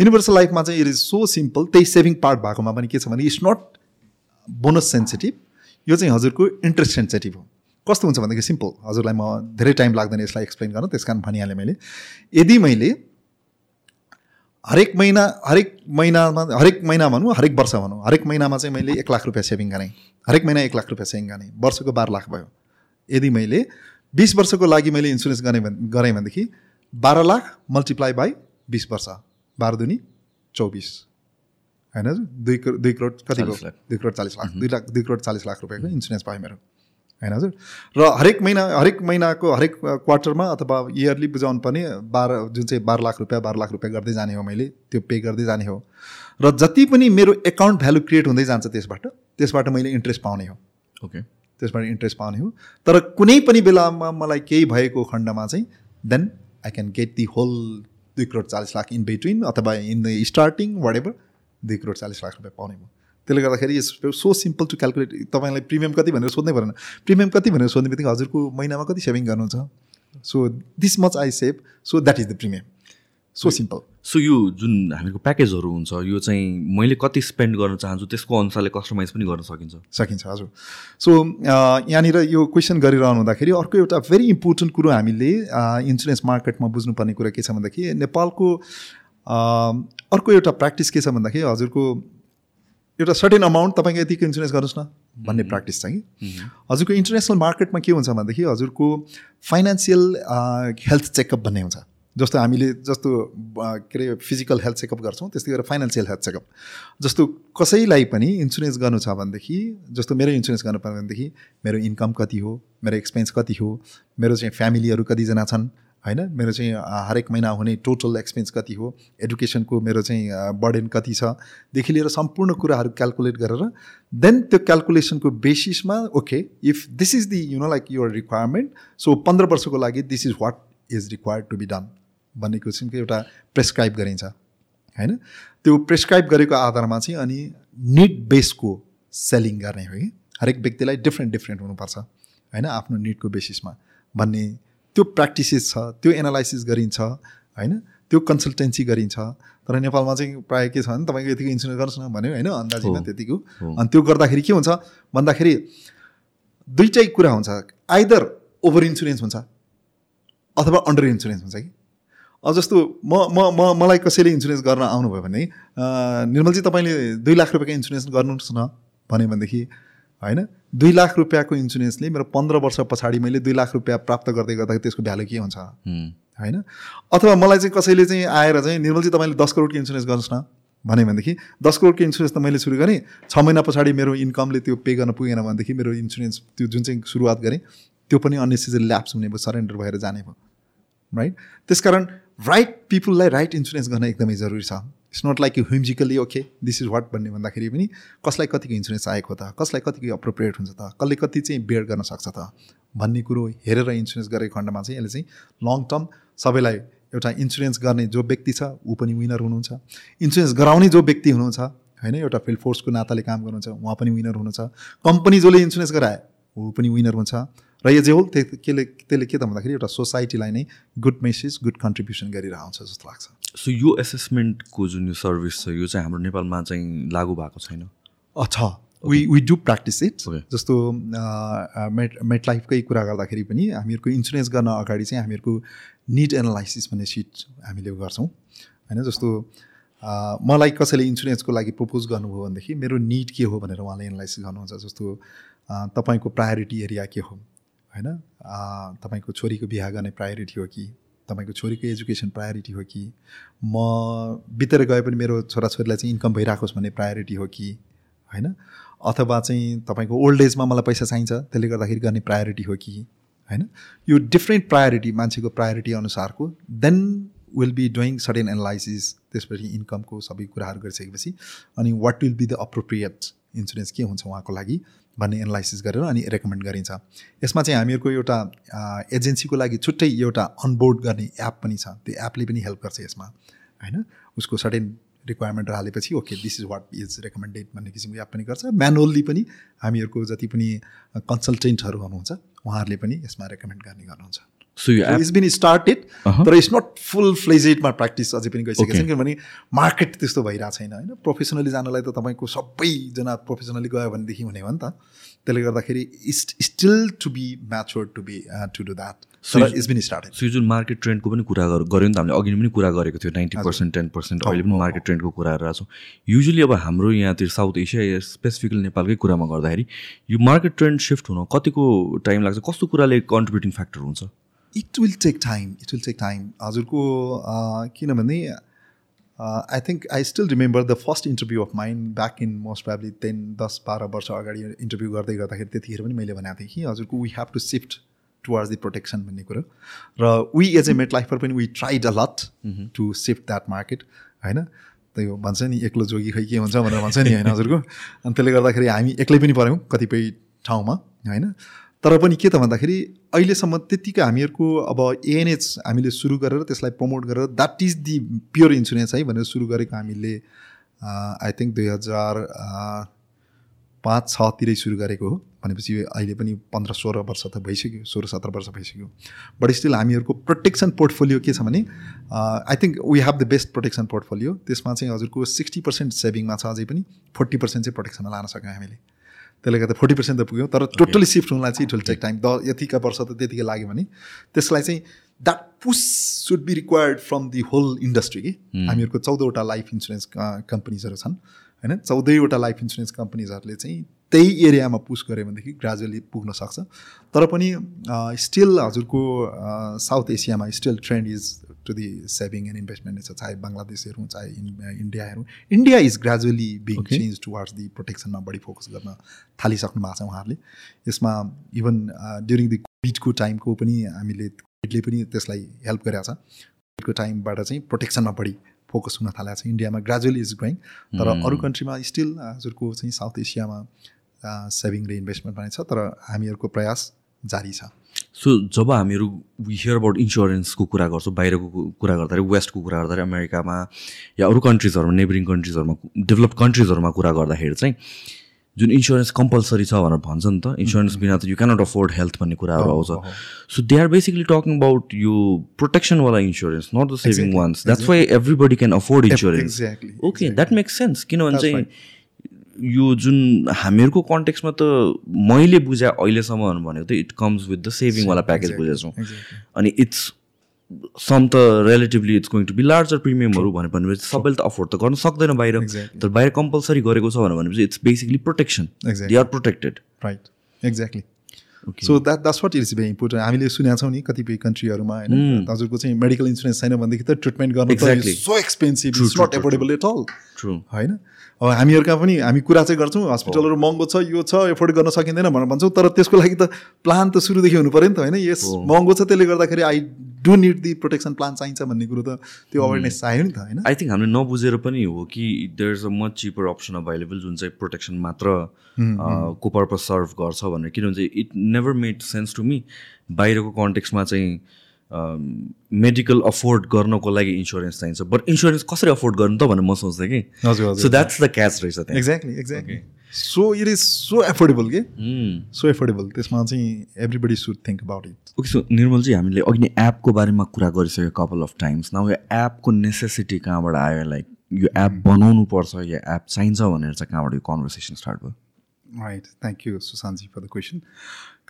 युनिभर्सल लाइफमा चाहिँ इट इज सो सिम्पल त्यही सेभिङ पार्ट भएकोमा पनि के छ भने इट्स नट बोनस सेन्सिटिभ यो चाहिँ हजुरको इन्ट्रेस्ट सेन्सिटिभ हो। कस्तो हुन्छ भनेदेखि सिम्पल हजुरलाई म धेरै टाइम लाग्दैन यसलाई एक्सप्लेन गर्न त्यस कारण भनिहालेँ मैले। यदि मैले हरेक महिना हरेक महिनामा हरेक महिना भनौँ हरेक वर्ष भनौँ हरेक महिनामा चाहिँ मैले एक लाख रुपियाँ सेभिङ गरेँ। हरेक महिना एक लाख रुपियाँ सेभिङ गरेँ। वर्षको बाह्र लाख भयो। यदि मैले बिस वर्षको लागि मैले इन्सुरेन्स गरेँ भने गरेँ भनेदेखि बाह्र लाख मल्टिप्लाई बाई बिस वर्ष। बाह्र दुनी चौबिस। होइन? दुई करोड दुई करोड कतिको। दुई करोड चालिस लाख। दुई लाख दुई करोड चालिस लाख रुपियाँको इन्सुरेन्स पाएँ मेरो। होइन हजुर? र हरेक महिना हरेक महिनाको हरेक क्वार्टरमा अथवा इयरली बुझाउनु पर्ने बाह्र जुन चाहिँ बाह्र लाख रुपियाँ बाह्र लाख रुपियाँ गर्दै जाने हो मैले त्यो पे गर्दै जाने हो। र जति पनि मेरो एकाउन्ट भ्यालु क्रिएट हुँदै जान्छ त्यसबाट त्यसबाट मैले इन्ट्रेस्ट पाउने हो। ओके त्यसबाट इन्ट्रेस्ट पाउने हो। तर कुनै पनि बेलामा मलाई केही भएको खण्डमा चाहिँ then I can get the whole दुई करोड चालिस लाख इन बिट्विन अथवा in the starting whatever दुई करोड चालिस लाख रुपियाँ पाउने भयो त्यसले गर्दाखेरि सो सिम्पल टु क्यालकुलेट तपाईँलाई प्रिमियम कति भनेर सोध्नै परेन। प्रिमियम कति भनेर सोध्ने बित्तिकै हजुरको महिनामा कति सेभिङ गर्नुहुन्छ? So this much I save so that is the premium so simple so यो जुन हामीको प्याकेजहरू हुन्छ यो चाहिँ मैले कति स्पेन्ड गर्न चाहन्छु त्यसको अनुसारले कस्टमाइज पनि गर्न सकिन्छ। सकिन्छ हजुर। सो यहाँनिर यो क्वेसन गरिरहनु हुँदाखेरि अर्को एउटा भेरी इम्पोर्टेन्ट कुरो हामीले इन्सुरेन्स मार्केटमा बुझ्नुपर्ने कुरा के छ भन्दाखेरि नेपालको अर्को एउटा प्र्याक्टिस के छ भन्दाखेरि हजुरको एउटा सर्टेन अमाउन्ट तपाईँको यतिको इन्सुरेन्स गर्नुहोस् न भन्ने प्र्याक्टिस छ कि? हजुरको इन्टरनेसनल मार्केटमा के हुन्छ भनेदेखि हजुरको फाइनेन्सियल हेल्थ चेकअप भन्ने हुन्छ। जस्तो हामीले जस्तो के अरे फिजिकल हेल्थ चेकअप गर्छौँ त्यस्तै गरेर फाइनेन्सियल हेल्थ चेकअप जस्तो कसैलाई पनि इन्सुरेन्स गर्नु छ भनेदेखि जस्तो मेरो इन्सुरेन्स गर्नु पर्यो भनेदेखि मेरो इन्कम कति हो मेरो एक्सपेन्स कति हो मेरो चाहिँ फ्यामिलीहरू कतिजना छन् होइन? मेरो चाहिँ हरेक महिना हुने टोटल एक्सपेन्स कति हो? एडुकेसनको मेरो चाहिँ बर्डन कति छ? देखि लिएर सम्पूर्ण कुराहरू क्यालकुलेट गरेर देन त्यो क्यालकुलेसनको बेसिसमा okay if this is the you know like your requirement so पन्ध्र वर्षको लागि this is what is required to be done भन्ने किसिमको एउटा प्रेसक्राइब गरिन्छ होइन? त्यो प्रेसक्राइब गरेको आधारमा चाहिँ अनि निड बेसको सेलिङ गर्ने हो कि? हरेक व्यक्तिलाई डिफ्रेन्ट डिफ्रेन्ट हुनुपर्छ होइन? आफ्नो निडको बेसिसमा भन्ने त्यो प्र्याक्टिसेस छ त्यो एनालाइसिस गरिन्छ होइन? त्यो कन्सल्टेन्सी गरिन्छ। तर नेपालमा चाहिँ प्रायः के छ भने तपाईँको यतिको इन्सुरेन्स गर्नुहोस् न भन्यो होइन? अन्दाजीमा। त्यतिको। अनि त्यो गर्दाखेरि के हुन्छ? भन्दाखेरि दुइटै कुरा हुन्छ। आइदर ओभर इन्सुरेन्स हुन्छ अथवा अन्डर इन्सुरेन्स हुन्छ कि? अब जस्तो म म म मलाई कसैले इन्सुरेन्स गर्न आउनुभयो भने निर्मलजी तपाईँले दुई लाख रुपियाँको इन्सुरेन्स गर्नुहोस् न भन्यो भनेदेखि होइन? दुई लाख रुपियाँको इन्सुरेन्सले मेरो पन्ध्र वर्ष पछाडि मैले दुई लाख रुपियाँ प्राप्त गर्दै गर्दाखेरि त्यसको भ्यालु के हुन्छ? होइन? अथवा मलाई चाहिँ कसैले चाहिँ आएर चाहिँ निर्मलजी तपाईँले दस करोडको इन्सुरेन्स गर्नुहोस् न। भन्यो भनेदेखि दस करोडको इन्सुरेन्स त मैले सुरु गरेँ। छ महिना पछाडि मेरो इन्कमले त्यो पे गर्न पुगेन भनेदेखि मेरो इन्सुरेन्स त्यो जुन चाहिँ सुरुवात गरेँ त्यो पनि अननेसेसरी ल्याप्स हुने भयो सरेन्डर भएर जाने भयो। राइट? त्यसकारण राइट पिपुललाई राइट इन्सुरेन्स गर्न एकदमै जरुरी छ। It's not like you whimsically okay this is what भन्ने भन्दाखेरि पनि कसलाई कतिको इन्सुरेन्स चाहिएको त? कसलाई कतिको अप्रोप्रिएट हुन्छ त? कसले कति चाहिँ बेयर गर्न सक्छ त? भन्ने कुरो हेरेर इन्सुरेन्स गरेको खण्डमा चाहिँ यसले चाहिँ लङ टर्म सबैलाई एउटा इन्सुरेन्स गर्ने जो व्यक्ति छ ऊ पनि विनर हुनुहुन्छ। इन्सुरेन्स गराउने जो व्यक्ति हुनुहुन्छ होइन एउटा फिल्ड फोर्सको नाताले काम गर्नुहुन्छ उहाँ पनि विनर हुनुहुन्छ। कम्पनी जसले इन्सुरेन्स गराए ऊ पनि विनर हुन्छ। र यो जे होल त्यो केले त्यसले के त भन्दाखेरि एउटा सोसाइटीलाई नै गुड मेसेज गुड कन्ट्रिब्युसन गरिरहेको हुन्छ जस्तो लाग्छ। सो यो एसेसमेन्टको जुन यो सर्भिस छ यो चाहिँ हाम्रो नेपालमा चाहिँ लागु भएको छैन? छ we we do practice it. जस्तो मेट मेट लाइफकै कुरा गर्दाखेरि पनि हामीहरूको इन्सुरेन्स गर्न अगाडि चाहिँ हामीहरूको निड एनालाइसिस भन्ने सिट हामीले गर्छौँ। होइन जस्तो मलाई कसैले इन्सुरेन्सको लागि प्रपोज गर्नुभयो भनेदेखि मेरो निड के हो भनेर उहाँले एनालाइसिस गर्नुहुन्छ। जस्तो तपाईँको प्रायोरिटी एरिया के हो? होइन तपाईँको छोरीको बिहा गर्ने प्रायोरिटी हो कि? तपाईँको छोरीको एजुकेसन प्रायोरिटी हो कि? म बितेर गए पनि मेरो छोराछोरीलाई चाहिँ इन्कम भइरहेको होस् भन्ने प्रायोरिटी हो कि? होइन? अथवा चाहिँ तपाईँको ओल्ड एजमा मलाई पैसा चाहिन्छ त्यसले गर्दाखेरि गर्ने प्रायोरिटी हो कि? होइन? यो डिफ्रेन्ट प्रायोरिटी मान्छेको प्रायोरिटी अनुसारको then will be doing sudden analysis त्यसपछि इन्कमको सबै कुराहरू गरिसकेपछि अनि what will be the appropriate insurance के हुन्छ उहाँको लागि? भन्ने एनालाइसिस गरेर अनि रेकमेन्ड गरिन्छ। यसमा चाहिँ हामीहरूको एउटा एजेन्सीको लागि छुट्टै एउटा अनबोर्ड गर्ने एप पनि छ। त्यो एपले पनि हेल्प गर्छ यसमा होइन? उसको सडन रिक्वायरमेन्ट हालेपछि okay this is what is recommended भन्ने किसिमको एप पनि गर्छ। म्यानुअल्ली पनि हामीहरूको जति पनि कन्सल्टेन्टहरू हुनुहुन्छ उहाँहरूले पनि यसमा रेकमेन्ड गर्ने गर्नुहुन्छ। सो यो इट्स बिन स्टार्टेड। तर इट्स नट फुल फ्लेजेडमा प्र्याक्टिस अझै पनि गइसकेको. छैन किनभने मार्केट त्यस्तो भइरहेको छैन होइन? प्रोफेसनली जानलाई त तपाईँको सबैजना प्रोफेसनली गयो भनेदेखि हुने हो नि त। त्यसले गर्दाखेरि it's still to be mature to be to do that it's been started so जुन मार्केट ट्रेन्डको पनि कुरा गऱ्यो नि त हामीले अघि पनि कुरा गरेको थियो नाइन्टी पर्सेन्ट टेन पर्सेन्ट अहिले पनि मार्केट ट्रेन्डको कुरा गरिरहेको छौँ। युजली अब हाम्रो यहाँतिर साउथ एसिया या स्पेसिफिकली नेपालकै कुरामा गर्दाखेरि यो मार्केट ट्रेन्ड सिफ्ट हुन कतिको टाइम लाग्छ? कस्तो कुराले कन्ट्रिब्युटिङ फ्याक्टर हुन्छ? It will take time it will take time हजुरको किनभने I think I still remember the first interview of mind back in most probably ten दस बाह्र वर्ष अगाडि इन्टरभ्यू गर्दै गर्दाखेरि त्यतिखेर पनि मैले भनेको थिएँ कि हजुरको we have to shift towards the protection भन्ने कुरो। र we as a MetLifer पनि we tried a lot to shift that market होइन? त्यो भन्छ नि एक्लो जोगी खै के हुन्छ भनेर भन्छ नि होइन हजुरको अनि त्यसले गर्दाखेरि हामी एक्लै पनि पऱ्यौँ कतिपय ठाउँमा होइन? तर पनि के त भन्दाखेरि अहिलेसम्म त्यत्तिकै हामीहरूको अब एएनएच हामीले सुरु गरेर त्यसलाई प्रमोट गरेर that is the pure insurance है भनेर सुरु गरेको हामीले आई थिङ्क दुई हजार पाँच छतिरै सुरु गरेको हो। भनेपछि अहिले पनि पन्ध्र सोह्र वर्ष त भइसक्यो सोह्र सत्र वर्ष भइसक्यो। बट स्टिल हामीहरूको प्रोटेक्सन पोर्टफोलियो के छ भने I think we have the best protection portfolio त्यसमा चाहिँ हजुरको सिक्सटी पर्सेन्ट सेभिङमा छ अझै पनि फोर्टी पर्सेन्ट चाहिँ प्रोटेक्सनमा लान सक्यौँ हामीले। त्यसले गर्दा फोर्टी पर्सेन्ट त पुग्यो। तर टोटली सिफ्ट हुनलाई चाहिँ it will take time the यतिका वर्ष त त्यतिकै लाग्यो भने त्यसलाई चाहिँ that push should be required from the whole industry कि? हामीहरूको चौधवटा लाइफ इन्सुरेन्स कम्पनीजहरू छन् होइन? चौधैवटा लाइफ इन्सुरेन्स कम्पनीजहरूले चाहिँ त्यही एरियामा पुस गऱ्यो भनेदेखि ग्रेजुअली पुग्न सक्छ। तर पनि स्टिल हजुरको साउथ एसियामा still trend is to the saving and investment छ चाहे बङ्गलादेश हेरौँ चाहे इन- इन्डिया हेरौँ India is gradually being. Change towards the प्रोटेक्सनमा बढी फोकस गर्न थालिसक्नु भएको छ उहाँहरूले। यसमा इभन ड्युरिङ दि कोभिडको टाइमको पनि हामीले कोभिडले पनि त्यसलाई हेल्प गरेको छ। कोभिडको टाइमबाट चाहिँ प्रोटेक्सनमा बढी फोकस हुन थालेको छ। इन्डियामा ग्रेजुअली इज ग्रोइङ तर अरू कन्ट्रीमा स्टिल हजुरको चाहिँ साउथ एसियामा सेभिङ र इन्भेस्टमेन्टमा नै छ। तर हामीहरूको प्रयास जारी छ। सो जब हामीहरू हियर अबाउट इन्सुरेन्सको कुरा गर्छौँ बाहिरको कु- कुरा गर्दाखेरि वेस्टको कुरा गर्दाखेरि अमेरिकामा या अरू कन्ट्रिजहरूमा नेबरिङ कन्ट्रिजहरूमा डेभलप कन्ट्रिजहरूमा कुरा गर्दाखेरि चाहिँ जुन इन्सुरेन्स कम्पलसरी छ भनेर भन्छ नि त इन्सुरेन्स बिना त यु क्यानट अफोर्ड हेल्थ भन्ने कुराहरू आउँछ। So they are basically talking about यो प्रोटेक्सनवाला insurance not the saving ones that's why everybody can afford insurance okay that makes sense किनभने चाहिँ यो जुन हामीहरूको कन्टेक्समा त मैले बुझाए अहिलेसम्म भनेको त इट कम्स विथ द सेभिङवाला प्याकेज Exactly, बुझेको छौँ। exactly. अनि इट्स सम त relatively it's going to be larger प्रिमियमहरू भनेर भनेपछि सबैले त अफोर्ड त गर्न सक्दैन बाहिर. तर बाहिर कम्पलसरी गरेको छ भनेर भनेपछि it's basically protection. They are protected right exactly so that that's what it's very important हामीले सुनेका छौँ नि कतिपय कन्ट्रीहरूमा होइन? हजुरको चाहिँ मेडिकल इन्सुरेन्स छैन भनेदेखि त ट्रिटमेन्ट गर्नु. So expensive true, not affordable at all true होइन? अब हामीहरूका पनि हामी कुरा चाहिँ गर्छौँ हस्पिटलहरू महँगो छ यो छ एफोर्ड गर्न सकिँदैन भनेर भन्छौँ तर त्यसको लागि त प्लान त सुरुदेखि हुनु पऱ्यो नि त होइन? यस महँगो छ त्यसले गर्दाखेरि I do need the protection plan चाहिन्छ भन्ने कुरो त त्यो अवेरनेस चाहियो नि त होइन? आई थिङ्क हामीले नबुझेर पनि हो कि there is a much cheaper option available जुन चाहिँ प्रोटेक्सन मात्र को पर्पज सर्भ गर्छ भनेर। किनभने it never made sense to me बाहिरको कन्टेक्समा चाहिँ मेडिकल अफोर्ड गर्नको लागि इन्सुरेन्स चाहिन्छ। बट इन्सुरेन्स कसरी अफोर्ड गर्नु त भनेर म सोच्थेँ कि। हजुर सो द्याट्स द क्याच रहेछ त्यहाँ। Exactly exactly so it is so affordable के? सो एफोर्डेबल त्यसमा चाहिँ everybody should think about it okay so Nirmal चाहिँ हामीले अघि नै एपको बारेमा कुरा गरिसक्यो कपाल अफ टाइम्स न यो एपको नेसेसिटी कहाँबाट आयो? लाइक यो एप बनाउनु पर्छ या एप चाहिन्छ भनेर चाहिँ कहाँबाट यो कन्भर्सेसन स्टार्ट भयो? Right thank you सुशान्तजी for the question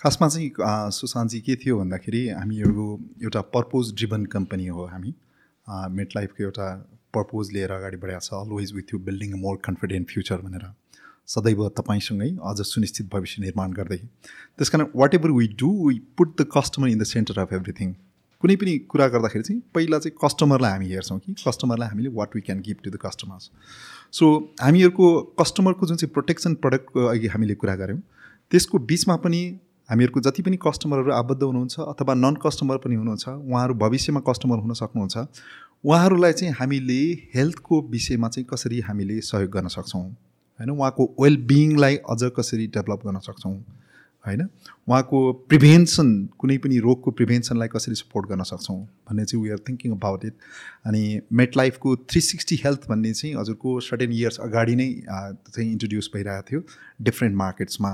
खासमा चाहिँ सुशान्तजी के थियो भन्दाखेरि हामीहरू एउटा पर्पोज ड्रिभन कम्पनी हो हामी। मेट लाइफको एउटा पर्पोज लिएर अगाडि बढाएको छ। Always with you building more confident future भनेर। सदैव तपाईँसँगै अझ सुनिश्चित भविष्य निर्माण गर्दै। त्यस कारण whatever we do we put the customer in the center of everything कुनै पनि कुरा गर्दाखेरि चाहिँ पहिला चाहिँ कस्टमरलाई हामी हेर्छौँ कि कस्टमरलाई हामीले what we can give to the customers so हामीहरूको कस्टमरको जुन चाहिँ प्रोटेक्सन प्रडक्टको अघि हामीले कुरा गऱ्यौँ त्यसको बिचमा पनि हामीहरूको जति पनि कस्टमरहरू आबद्ध हुनुहुन्छ अथवा नन कस्टमर पनि हुनुहुन्छ उहाँहरू भविष्यमा कस्टमर हुन सक्नुहुन्छ उहाँहरूलाई चाहिँ हामीले हेल्थको विषयमा चाहिँ कसरी हामीले सहयोग गर्न सक्छौँ? होइन उहाँको वेल बिइङलाई अझ कसरी डेभलप गर्न सक्छौँ? होइन उहाँको प्रिभेन्सन कुनै पनि रोगको प्रिभेन्सनलाई कसरी सपोर्ट गर्न सक्छौँ भन्ने चाहिँ we are thinking about it अनि मेट लाइफको थ्री सिक्सटी हेल्थ भन्ने चाहिँ हजुरको सर्टेन इयर्स अगाडि नै चाहिँ इन्ट्रोड्युस भइरहेको थियो डिफ्रेन्ट मार्केट्समा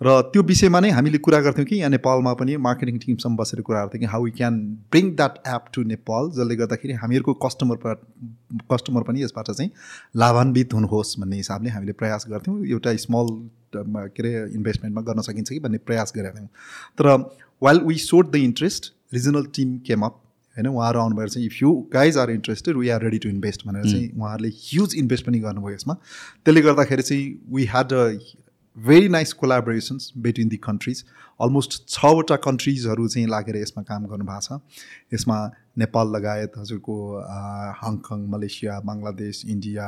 र त्यो विषयमा नै हामीले कुरा गर्थ्यौँ कि यहाँ नेपालमा पनि मार्केटिङ टिमसँग बसेर कुरा गर्थ्यौँ कि how we can bring that app to Nepal जसले गर्दाखेरि हामीहरूको कस्टमर कस्टमर पनि यसबाट चाहिँ लाभान्वित हुनुहोस् भन्ने हिसाबले हामीले प्रयास गर्थ्यौँ। एउटा स्मल के अरे इन्भेस्टमेन्टमा गर्न सकिन्छ कि भन्ने प्रयास गरेका थियौँ। तर while we showed the interest regional team came up होइन उहाँहरू आउनुभएर चाहिँ if you guys are interested we are ready to invest भनेर चाहिँ उहाँहरूले ह्युज इन्भेस्ट पनि गर्नुभयो यसमा। त्यसले गर्दाखेरि चाहिँ we had a very nice collaborations between the countries almost छवटा कन्ट्रिजहरू चाहिँ लागेर यसमा काम गर्नुभएको छ। यसमा नेपाल लगायत हजुरको Hong Kong Malaysia Bangladesh India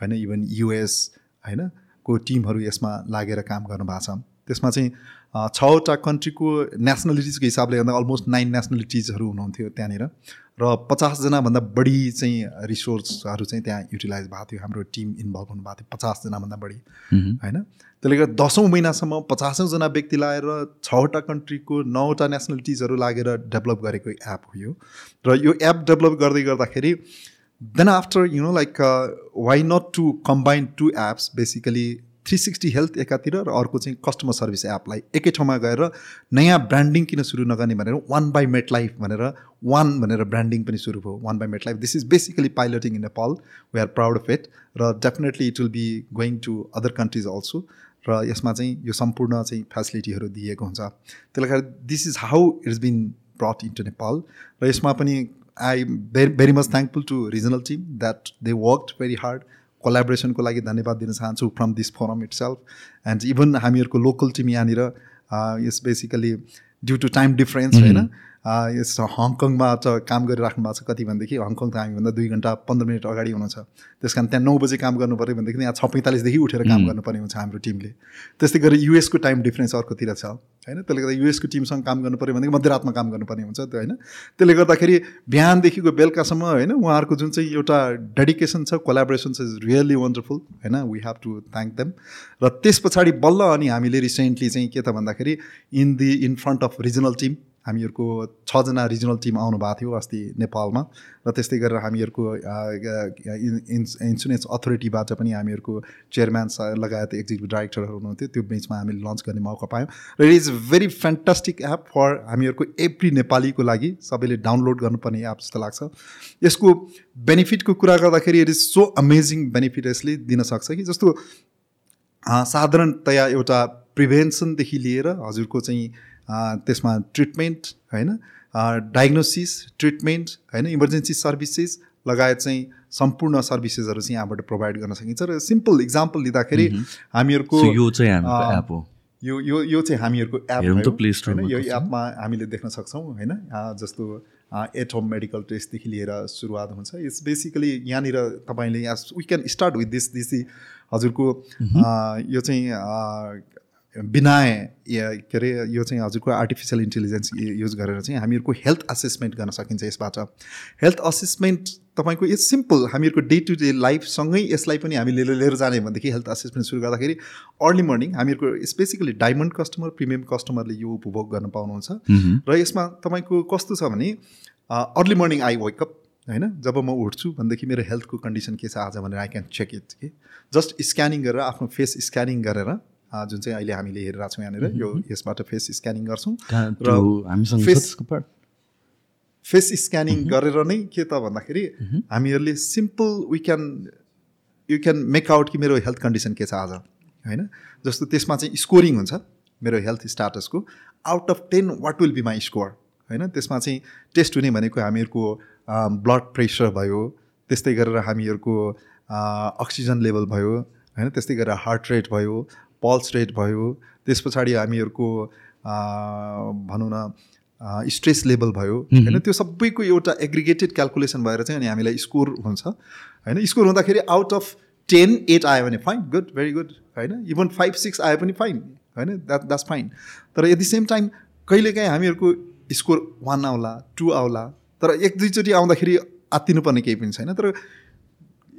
होइन इभन युएस होइन को टिमहरू यसमा लागेर काम गर्नुभएको छ। त्यसमा चाहिँ छवटा कन्ट्रीको नेसनलिटिजको हिसाबले गर्दा अलमोस्ट नाइन नेसनलिटिजहरू हुनुहुन्थ्यो त्यहाँनिर। र पचासजनाभन्दा बढी चाहिँ रिसोर्सहरू चाहिँ त्यहाँ युटिलाइज भएको थियो। हाम्रो टिम इन्भल्भ हुनुभएको थियो पचासजनाभन्दा बढी होइन? त्यसले गर्दा दसौँ महिनासम्म पचासौँजना व्यक्ति लगाएर छवटा कन्ट्रीको नौवटा नेसनलिटिजहरू लागेर डेभलप गरेको एप हो यो। र यो एप डेभलप गर्दै गर्दाखेरि then after you know like why not to combine two apps basically three sixty health एकातिर र अर्को चाहिँ कस्टमर सर्भिस एपलाई एकै ठाउँमा गएर नयाँ ब्रान्डिङ किन सुरु नगर्ने भनेर वान बाई मेट लाइफ भनेर वान भनेर ब्रान्डिङ पनि सुरु भयो one by MetLife this is basically piloting in Nepal we are proud of it र definitely it will be going to other countries also र यसमा चाहिँ यो सम्पूर्ण चाहिँ फेसिलिटीहरू दिएको हुन्छ। त्यसले गर्दा this is how it's been brought into Nepal र यसमा पनि I very very much thankful to regional team that they work very hard कोलाबोरेसनको लागि धन्यवाद दिन चाहन्छु from this forum itself and even हामीहरूको लोकल टिम यहाँनिर यस basically due to time difference होइन? यस हङकङमा त काम गरिराख्नु भएको छ कति भनेदेखि हङकङ त हामीभन्दा दुई घन्टा पन्ध्र मिनट अगाडि हुनुहुन्छ। त्यस कारण त्यहाँ नौ बजे काम गर्नु पऱ्यो भनेदेखि यहाँ छ पैँतालिसदेखि उठेर काम गर्नुपर्ने हुन्छ हाम्रो टिमले। त्यस्तै गरी युएसको टाइम डिफरेन्स अर्कोतिर छ होइन? त्यसले गर्दा युएसको टिमसँग काम गर्नु पऱ्यो भनेदेखि मध्यरातमा काम गर्नुपर्ने हुन्छ त्यो होइन? त्यसले गर्दाखेरि बिहानदेखिको बेलुकासम्म होइन? उहाँहरूको जुन चाहिँ एउटा डेडिकेसन छ कोलाबोरेसन छ इज रियली वन्डरफुल होइन? We have to thank them र त्यस पछाडि बल्ल अनि हामीले रिसेन्टली चाहिँ के त भन्दाखेरि in the in front of regional team हामीहरूको छजना रिजनल टिम आउनु भएको थियो अस्ति नेपालमा र त्यस्तै गरेर हामीहरूको इन्सुरेन्स अथोरिटीबाट पनि हामीहरूको चेयरम्यान लगायत एक्जिक्युटिभ डाइरेक्टरहरू हुनुहुन्थ्यो। त्यो बिचमा हामीले लन्च गर्ने मौका पायौँ र it is very fantastic app for हामीहरूको एभ्री नेपालीको लागि सबैले डाउनलोड गर्नुपर्ने एप जस्तो लाग्छ। यसको बेनिफिटको कुरा गर्दाखेरि it is so amazing benefit यसले दिन सक्छ कि जस्तो साधारणतया एउटा प्रिभेन्सनदेखि लिएर हजुरको चाहिँ त्यसमा ट्रिटमेन्ट होइन? डायग्नोसिस ट्रिटमेन्ट होइन? इमर्जेन्सी सर्भिसेस लगायत चाहिँ सम्पूर्ण सर्भिसेसहरू चाहिँ यहाँबाट प्रोभाइड गर्न सकिन्छ र सिम्पल इक्जाम्पल लिँदाखेरि हामीहरूको यो चाहिँ एप हो। यो यो यो चाहिँ हामीहरूको एप होइन? यो? एपमा हामीले देख्न सक्छौँ होइन? जस्तो एट होम मेडिकल टेस्टदेखि लिएर सुरुवात हुन्छ। इट्स बेसिकली यहाँनिर तपाईँले यहाँ we can start with this this हजुरको अँ, यो चाहिँ अँ, बिना या- के अरे यो चाहिँ हजुरको आर्टिफिसियल इन्टेलिजेन्स युज गरेर चाहिँ हामीहरूको हेल्थ असेसमेन्ट गर्न सकिन्छ यसबाट। हेल्थ असेसमेन्ट तपाईँको इट्स सिम्पल हामीहरूको डे टु डे लाइफसँगै यसलाई पनि हामीले लिएर जाने भनेदेखि हेल्थ असेसमेन्ट सुरु गर्दाखेरि अर्ली मर्निङ हामीहरूको स्पेसिकली डायमन्ड कस्टमर प्रिमियम कस्टमरले यो उपभोग गर्न पाउनुहुन्छ। र यसमा तपाईँको कस्तो छ भने अर्ली मर्निङ आई वेकअप होइन? जब म उठ्छु भनेदेखि मेरो हेल्थको कन्डिसन के छ आज भनेर आई क्यान चेक इट कि जस्ट स्क्यानिङ गरेर आफ्नो फेस स्क्यानिङ गरेर जुन चाहिँ अहिले हामीले हेरिरहेको छौँ यहाँनिर यो यसबाट फेस स्क्यानिङ गर्छौँ। र part? फेस स्क्यानिङ गरेर नै के त भन्दाखेरि हामीहरूले simple we can you can make out कि मेरो हेल्थ कन्डिसन के छ आज होइन? जस्तो त्यसमा चाहिँ स्कोरिङ हुन्छ मेरो health स्टाटसको। Out of ten what will be my score होइन? त्यसमा चाहिँ टेस्ट हुने भनेको हामीहरूको ब्लड प्रेसर भयो त्यस्तै गरेर हामीहरूको अक्सिजन लेभल भयो होइन? त्यस्तै गरेर हार्ट रेट भयो पल्स रेट भयो त्यस पछाडि हामीहरूको भनौँ न स्ट्रेस लेभल भयो। होइन त्यो सबैको एउटा एग्रिगेटेड क्यालकुलेसन भएर चाहिँ अनि हामीलाई स्कोर हुन्छ। होइन स्कोर हुँदाखेरि आउट अफ टेन एट आयो भने फाइन गुड भेरी गुड होइन? इभन फाइभ सिक्स आयो पनि फाइन होइन? द्याट द्याट्स फाइन तर एट द सेम टाइम कहिलेकाहीँ हामीहरूको स्कोर वान आउला टू आउला तर एक दुईचोटि आउँदाखेरि आत्तिनुपर्ने केही पनि छैन। तर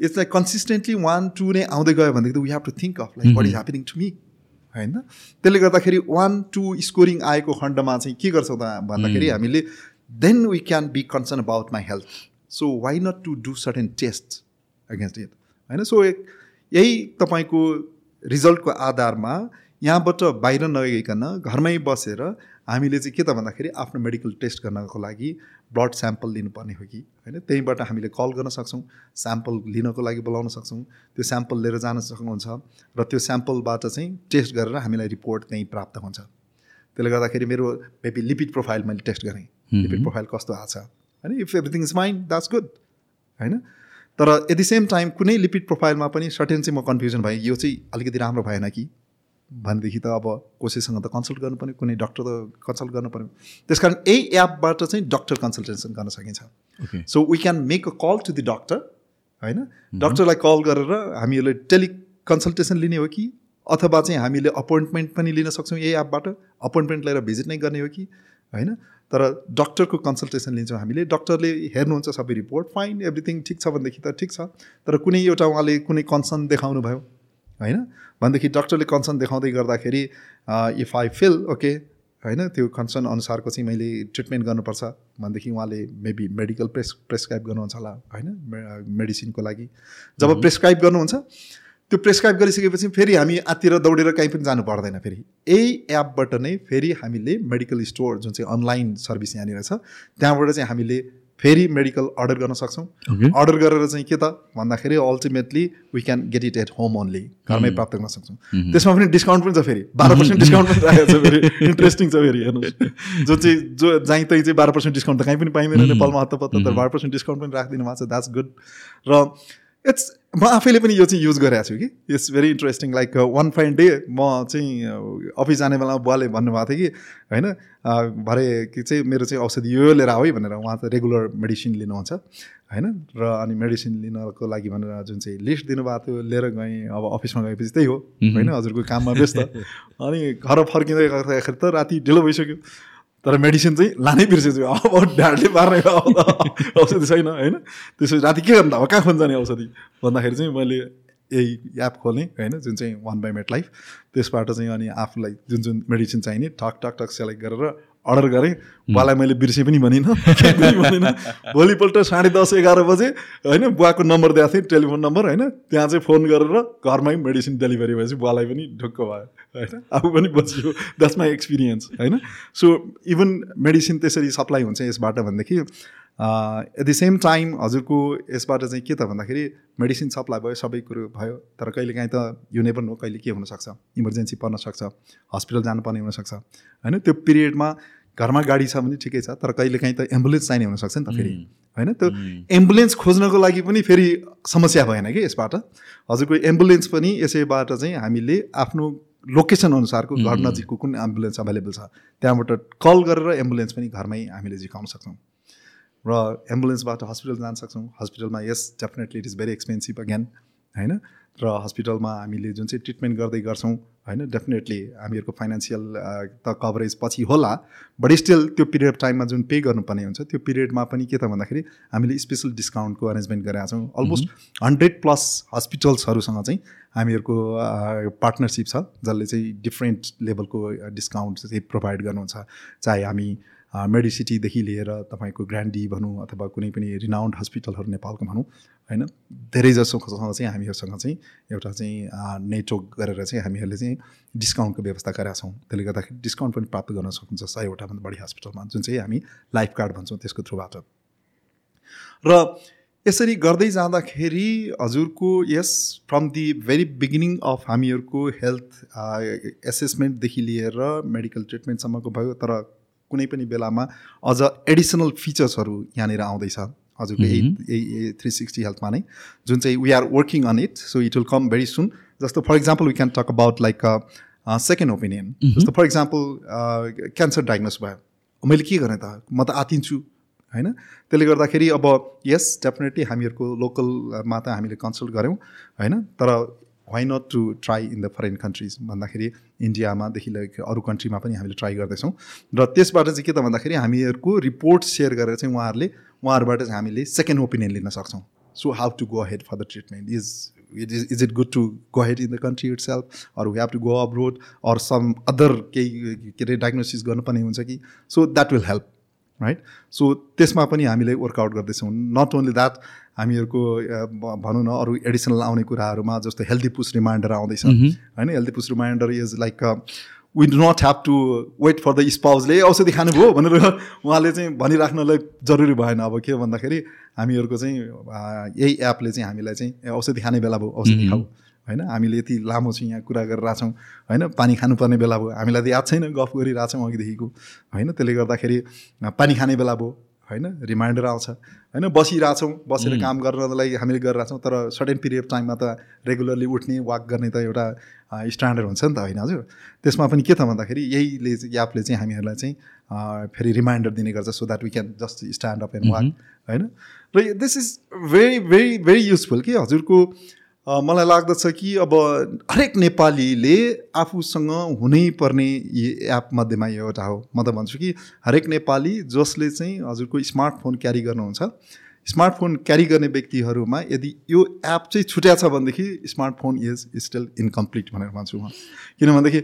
it's like consistently one two नै आउँदै गयो भनेदेखि we have to think of like what is happening to me होइन? त्यसले गर्दाखेरि वान टू स्कोरिङ आएको खण्डमा चाहिँ के गर्छौँ त भन्दाखेरि हामीले then we can be concern about my health so why not to do certain test against it होइन? सो यही तपाईँको रिजल्टको आधारमा यहाँबाट बाहिर नगइकन घरमै बसेर हामीले चाहिँ के त भन्दाखेरि आफ्नो मेडिकल टेस्ट गर्नको लागि ब्लड स्याम्पल लिनुपर्ने हो कि? होइन? त्यहीँबाट हामीले कल गर्न सक्छौँ स्याम्पल लिनको लागि बोलाउन सक्छौँ त्यो स्याम्पल लिएर जान सक्नुहुन्छ र त्यो स्याम्पलबाट चाहिँ टेस्ट गरेर हामीलाई रिपोर्ट त्यहीँ प्राप्त हुन्छ। त्यसले गर्दाखेरि मेरो मेबी लिपिड प्रोफाइल मैले टेस्ट गरेँ। लिपिड प्रोफाइल कस्तो आएको छ? होइन if everything is fine that's good होइन? तर एट द सेम टाइम कुनै लिपिड प्रोफाइलमा पनि सर्टेन चाहिँ म कन्फ्युजन भएँ। यो चाहिँ अलिकति राम्रो भएन कि? भनेदेखि त अब कसैसँग त कन्सल्ट गर्नुपर्ने कुनै डक्टर त कन्सल्ट गर्नुपर्ने त्यस कारण यही एपबाट चाहिँ डक्टर कन्सल्टेसन गर्न सकिन्छ. So we can make a call to the doctor होइन? डक्टरलाई कल गरेर हामीहरूले टेलि कन्सल्टेसन लिने हो कि? अथवा चाहिँ हामीले अपोइन्टमेन्ट पनि लिन सक्छौँ यही एपबाट अपोइन्टमेन्ट लिएर भिजिट नै गर्ने हो कि? होइन? तर डक्टरको कन्सल्टेसन लिन्छौँ हामीले। डक्टरले हेर्नुहुन्छ सबै रिपोर्ट फाइन एभ्रिथिङ ठिक छ भनेदेखि त ठिक छ। तर कुनै एउटा उहाँले कुनै कन्सर्न देखाउनु भयो होइन? भनेदेखि डक्टरले कन्सर्न देखाउँदै गर्दाखेरि इफ आई फिल ओके होइन त्यो कन्सर्न अनुसारको चाहिँ मैले ट्रिटमेन्ट गर्नुपर्छ भनेदेखि उहाँले मेबी मेडिकल प्रेस प्रेसक्राइब गर्नुहुन्छ होला होइन मेडिसिनको लागि। जब प्रेसक्राइब गर्नुहुन्छ त्यो प्रेसक्राइब गरिसकेपछि फेरि हामी आतिर दौडेर कहीँ पनि जानु पर्दैन फेरि। यही एपबाट नै फेरि हामीले मेडिकल स्टोर जुन चाहिँ अनलाइन सर्भिस यहाँनिर छ त्यहाँबाट चाहिँ हामीले फेरि मेडिकल अर्डर गर्न सक्छौँ. अर्डर गरेर चाहिँ के त? भन्दाखेरि ultimately we can get it at home only घरमै प्राप्त गर्न सक्छौँ। त्यसमा पनि डिस्काउन्ट पनि छ फेरि। बाह्र पर्सेन्ट डिस्काउन्ट पनि राखेको छ फेरि। [laughs] इन्ट्रेस्टिङ छ फेरि हेर्नुहोस्। जो चाहिँ जो जहीँ तहीँ चाहिँ बाह्र पर्सेन्ट डिस्काउन्ट त कहीँ पनि पाइँदैन नेपालमा हत्तपत्त तर बाह्र पर्सेन्ट डिस्काउन्ट पनि राखिदिनु भएको छ। द्याट्स गुड र इट्स म आफैले पनि यो चाहिँ युज गरेको छु कि। It's very interesting like one fine day म चाहिँ अफिस जाने बेलामा बुवाले भन्नुभएको थियो कि होइन अ, भरे कि चाहिँ मेरो चाहिँ औषधि यो यो लिएर आऊ है भनेर उहाँ त रेगुलर मेडिसिन लिनुहुन्छ होइन र अनि मेडिसिन लिनको लागि भनेर जुन चाहिँ लिस्ट दिनुभएको थियो लिएर गएँ अब अफिसमा गएपछि त्यही हो होइन हजुरको काममा व्यस्त। अनि घर फर्किँदै गर्दाखेरि त राति ढिलो भइसक्यो। तर मेडिसिन चाहिँ लानै बिर्सेछु। अब ढाडले पार्ने औषधि छैन होइन? त्यसपछि राति के गर्नु त? अब कहाँ खोज्छ नि औषधि? भन्दाखेरि चाहिँ मैले यही एप खोलेँ होइन? जुन चाहिँ वान बाई मेट लाइफ त्यसबाट चाहिँ अनि आफूलाई जुन जुन मेडिसिन चाहिने ठक ठक ठक सेलेक्ट गरेर अर्डर गरेँ बुवालाई मैले बिर्सेँ पनि भनिनँ पनि भनिनँ। भोलिपल्ट साढे दस एघार बजे होइन बुवाको नम्बर दिएको थिएँ टेलिफोन नम्बर होइन त्यहाँ चाहिँ फोन गरेर घरमै मेडिसिन डेलिभरी भएपछि बुवालाई पनि ढुक्क भयो होइन आफू पनि बचियो। द्याट्स माई एक्सपिरियन्स होइन। सो इभन मेडिसिन त्यसरी सप्लाई हुन्छ यसबाट भनेदेखि एट द सेम टाइम हजुरको यसबाट चाहिँ के त भन्दाखेरि मेडिसिन सप्लाई भयो सबै कुरो भयो तर कहिलेकाहीँ त यो नो कहिले के हुनसक्छ? इमर्जेन्सी पर्न सक्छ हस्पिटल जानुपर्ने हुनसक्छ। होइन त्यो पिरियडमा घरमा गाडी छ भने ठिकै छ तर कहिलेकाहीँ त एम्बुलेन्स चाहिने हुनसक्छ नि त फेरि। होइन त्यो एम्बुलेन्स खोज्नको लागि पनि फेरि समस्या भएन कि यसबाट। हजुरको एम्बुलेन्स पनि यसैबाट चाहिँ हामीले आफ्नो लोकेसन अनुसारको घर नजिकको कुन एम्बुलेन्स अभाइलेबल छ त्यहाँबाट कल गरेर एम्बुलेन्स पनि घरमै हामीले झिकाउन सक्छौँ। र एम्बुलेन्सबाट हस्पिटल जान सक्छौँ। हस्पिटलमा यस definitely it is very expensive again होइन? र हस्पिटलमा हामीले जुन चाहिँ ट्रिटमेन्ट गर्दै गर्छौँ होइन? डेफिनेटली हामीहरूको फाइनेन्सियल त कभरेज पछि होला बट स्टिल त्यो पिरियड टाइममा जुन पे गर्नुपर्ने हुन्छ त्यो पिरियडमा पनि के त भन्दाखेरि हामीले स्पेसल डिस्काउन्टको अरेन्जमेन्ट गरेका छौँ। अलमोस्ट हन्ड्रेड प्लस हस्पिटल्सहरूसँग चाहिँ हामीहरूको पार्टनरसिप छ जसले चाहिँ डिफ्रेन्ट लेभलको डिस्काउन्ट चाहिँ प्रोभाइड गर्नुहुन्छ। चाहे हामी मेडिसिटीदेखि लिएर तपाईँको ग्रान्डी भनौँ अथवा कुनै पनि रिनाउन्ड हस्पिटलहरू नेपालको भनौँ होइन? धेरै जसोसँग चाहिँ हामीहरूसँग चाहिँ एउटा चाहिँ नेटवर्क गरेर चाहिँ हामीहरूले चाहिँ डिस्काउन्टको व्यवस्था गरेका छौँ। त्यसले गर्दाखेरि डिस्काउन्ट पनि प्राप्त गर्न सक्नुहुन्छ सयवटाभन्दा बढी हस्पिटलमा जुन चाहिँ हामी लाइफ कार्ड भन्छौँ त्यसको थ्रुबाट। र यसरी गर्दै जाँदाखेरि हजुरको यस from the very beginning of हामीहरूको हेल्थ एसेसमेन्टदेखि लिएर मेडिकल ट्रिटमेन्टसम्मको भयो तर कुनै पनि बेलामा अझ एडिसनल फिचर्सहरू यहाँनिर आउँदैछ। हजुरको यही थ्री सिक्सटी हेल्थमा नै। जुन चाहिँ we are working on it so it will come very soon जस्तो for example we can talk about like second opinion जस्तो फर इक्जाम्पल क्यान्सर डायग्नोस भयो। मैले के गरेँ त? म त आतिन्छु होइन? त्यसले गर्दाखेरि अब यस डेफिनेटली हामीहरूको लोकलमा त हामीले कन्सल्ट गऱ्यौँ होइन? तर why not to try in the foreign countries भन्दाखेरि इन्डियामादेखि लिएर अरू कन्ट्रीमा पनि हामीले ट्राई गर्दैछौँ। र त्यसबाट चाहिँ के त भन्दाखेरि हामीहरूको रिपोर्ट सेयर गरेर चाहिँ उहाँहरूले उहाँहरूबाट चाहिँ हामीले सेकेन्ड ओपिनियन लिन सक्छौँ। So how to go head for the treatment is it is is it good to go head in the country itself or we have to go abroad or some other केही के अरे diagnosis गर्नुपर्ने हुन्छ कि? So that will help right so त्यसमा पनि हामीले workout गर्दैछौँ। नट ओन्ली द्याट हामीहरूको भनौँ न अरू एडिसनल आउने कुराहरूमा जस्तो हेल्दी पुस रिमाइन्डर आउँदैछ। होइन healthy push reminder is like we do not have to wait for the स्पाउजले औषधि खानुभयो? भनेर उहाँले चाहिँ भनिराख्नलाई जरुरी भएन। अब के भन्दाखेरि हामीहरूको चाहिँ यही एपले चाहिँ हामीलाई चाहिँ औषधि खाने बेला भयो औषधि खाऊ। होइन हामीले यति लामो चाहिँ यहाँ कुरा गरिरहेको छौँ होइन पानी खानुपर्ने बेला भयो। हामीलाई त याद छैन गफ गरिरहेको छौँ अघिदेखिको। होइन त्यसले गर्दाखेरि पानी खाने बेला भयो। होइन? रिमाइन्डर आउँछ। होइन? बसिरहेछौँ बसेर काम गर्नलाई हामीले गरिरहेछौँ तर सर्टेन पिरियड टाइममा त रेगुलरली उठ्ने वाक गर्ने त एउटा स्ट्यान्डर्ड हुन्छ नि त होइन हजुर? त्यसमा पनि के त भन्दाखेरि यहीले एपले चाहिँ हामीहरूलाई चाहिँ फेरि रिमाइन्डर दिने गर्छ so that we can just stand up and walk होइन? र this is very very very useful कि हजुरको मलाई लाग्दछ कि अब हरेक नेपालीले आफूसँग हुनै पर्ने एप मध्येमा एउटा हो। म त भन्छु कि हरेक नेपाली जसले चाहिँ हजुरको स्मार्टफोन क्यारी गर्नुहुन्छ स्मार्टफोन क्यारी गर्ने व्यक्तिहरूमा यदि यो एप चाहिँ छुट्या छ भनेदेखि स्मार्टफोन इज स्टिल इन्कम्प्लिट भनेर भन्छु म। किन भनेदेखि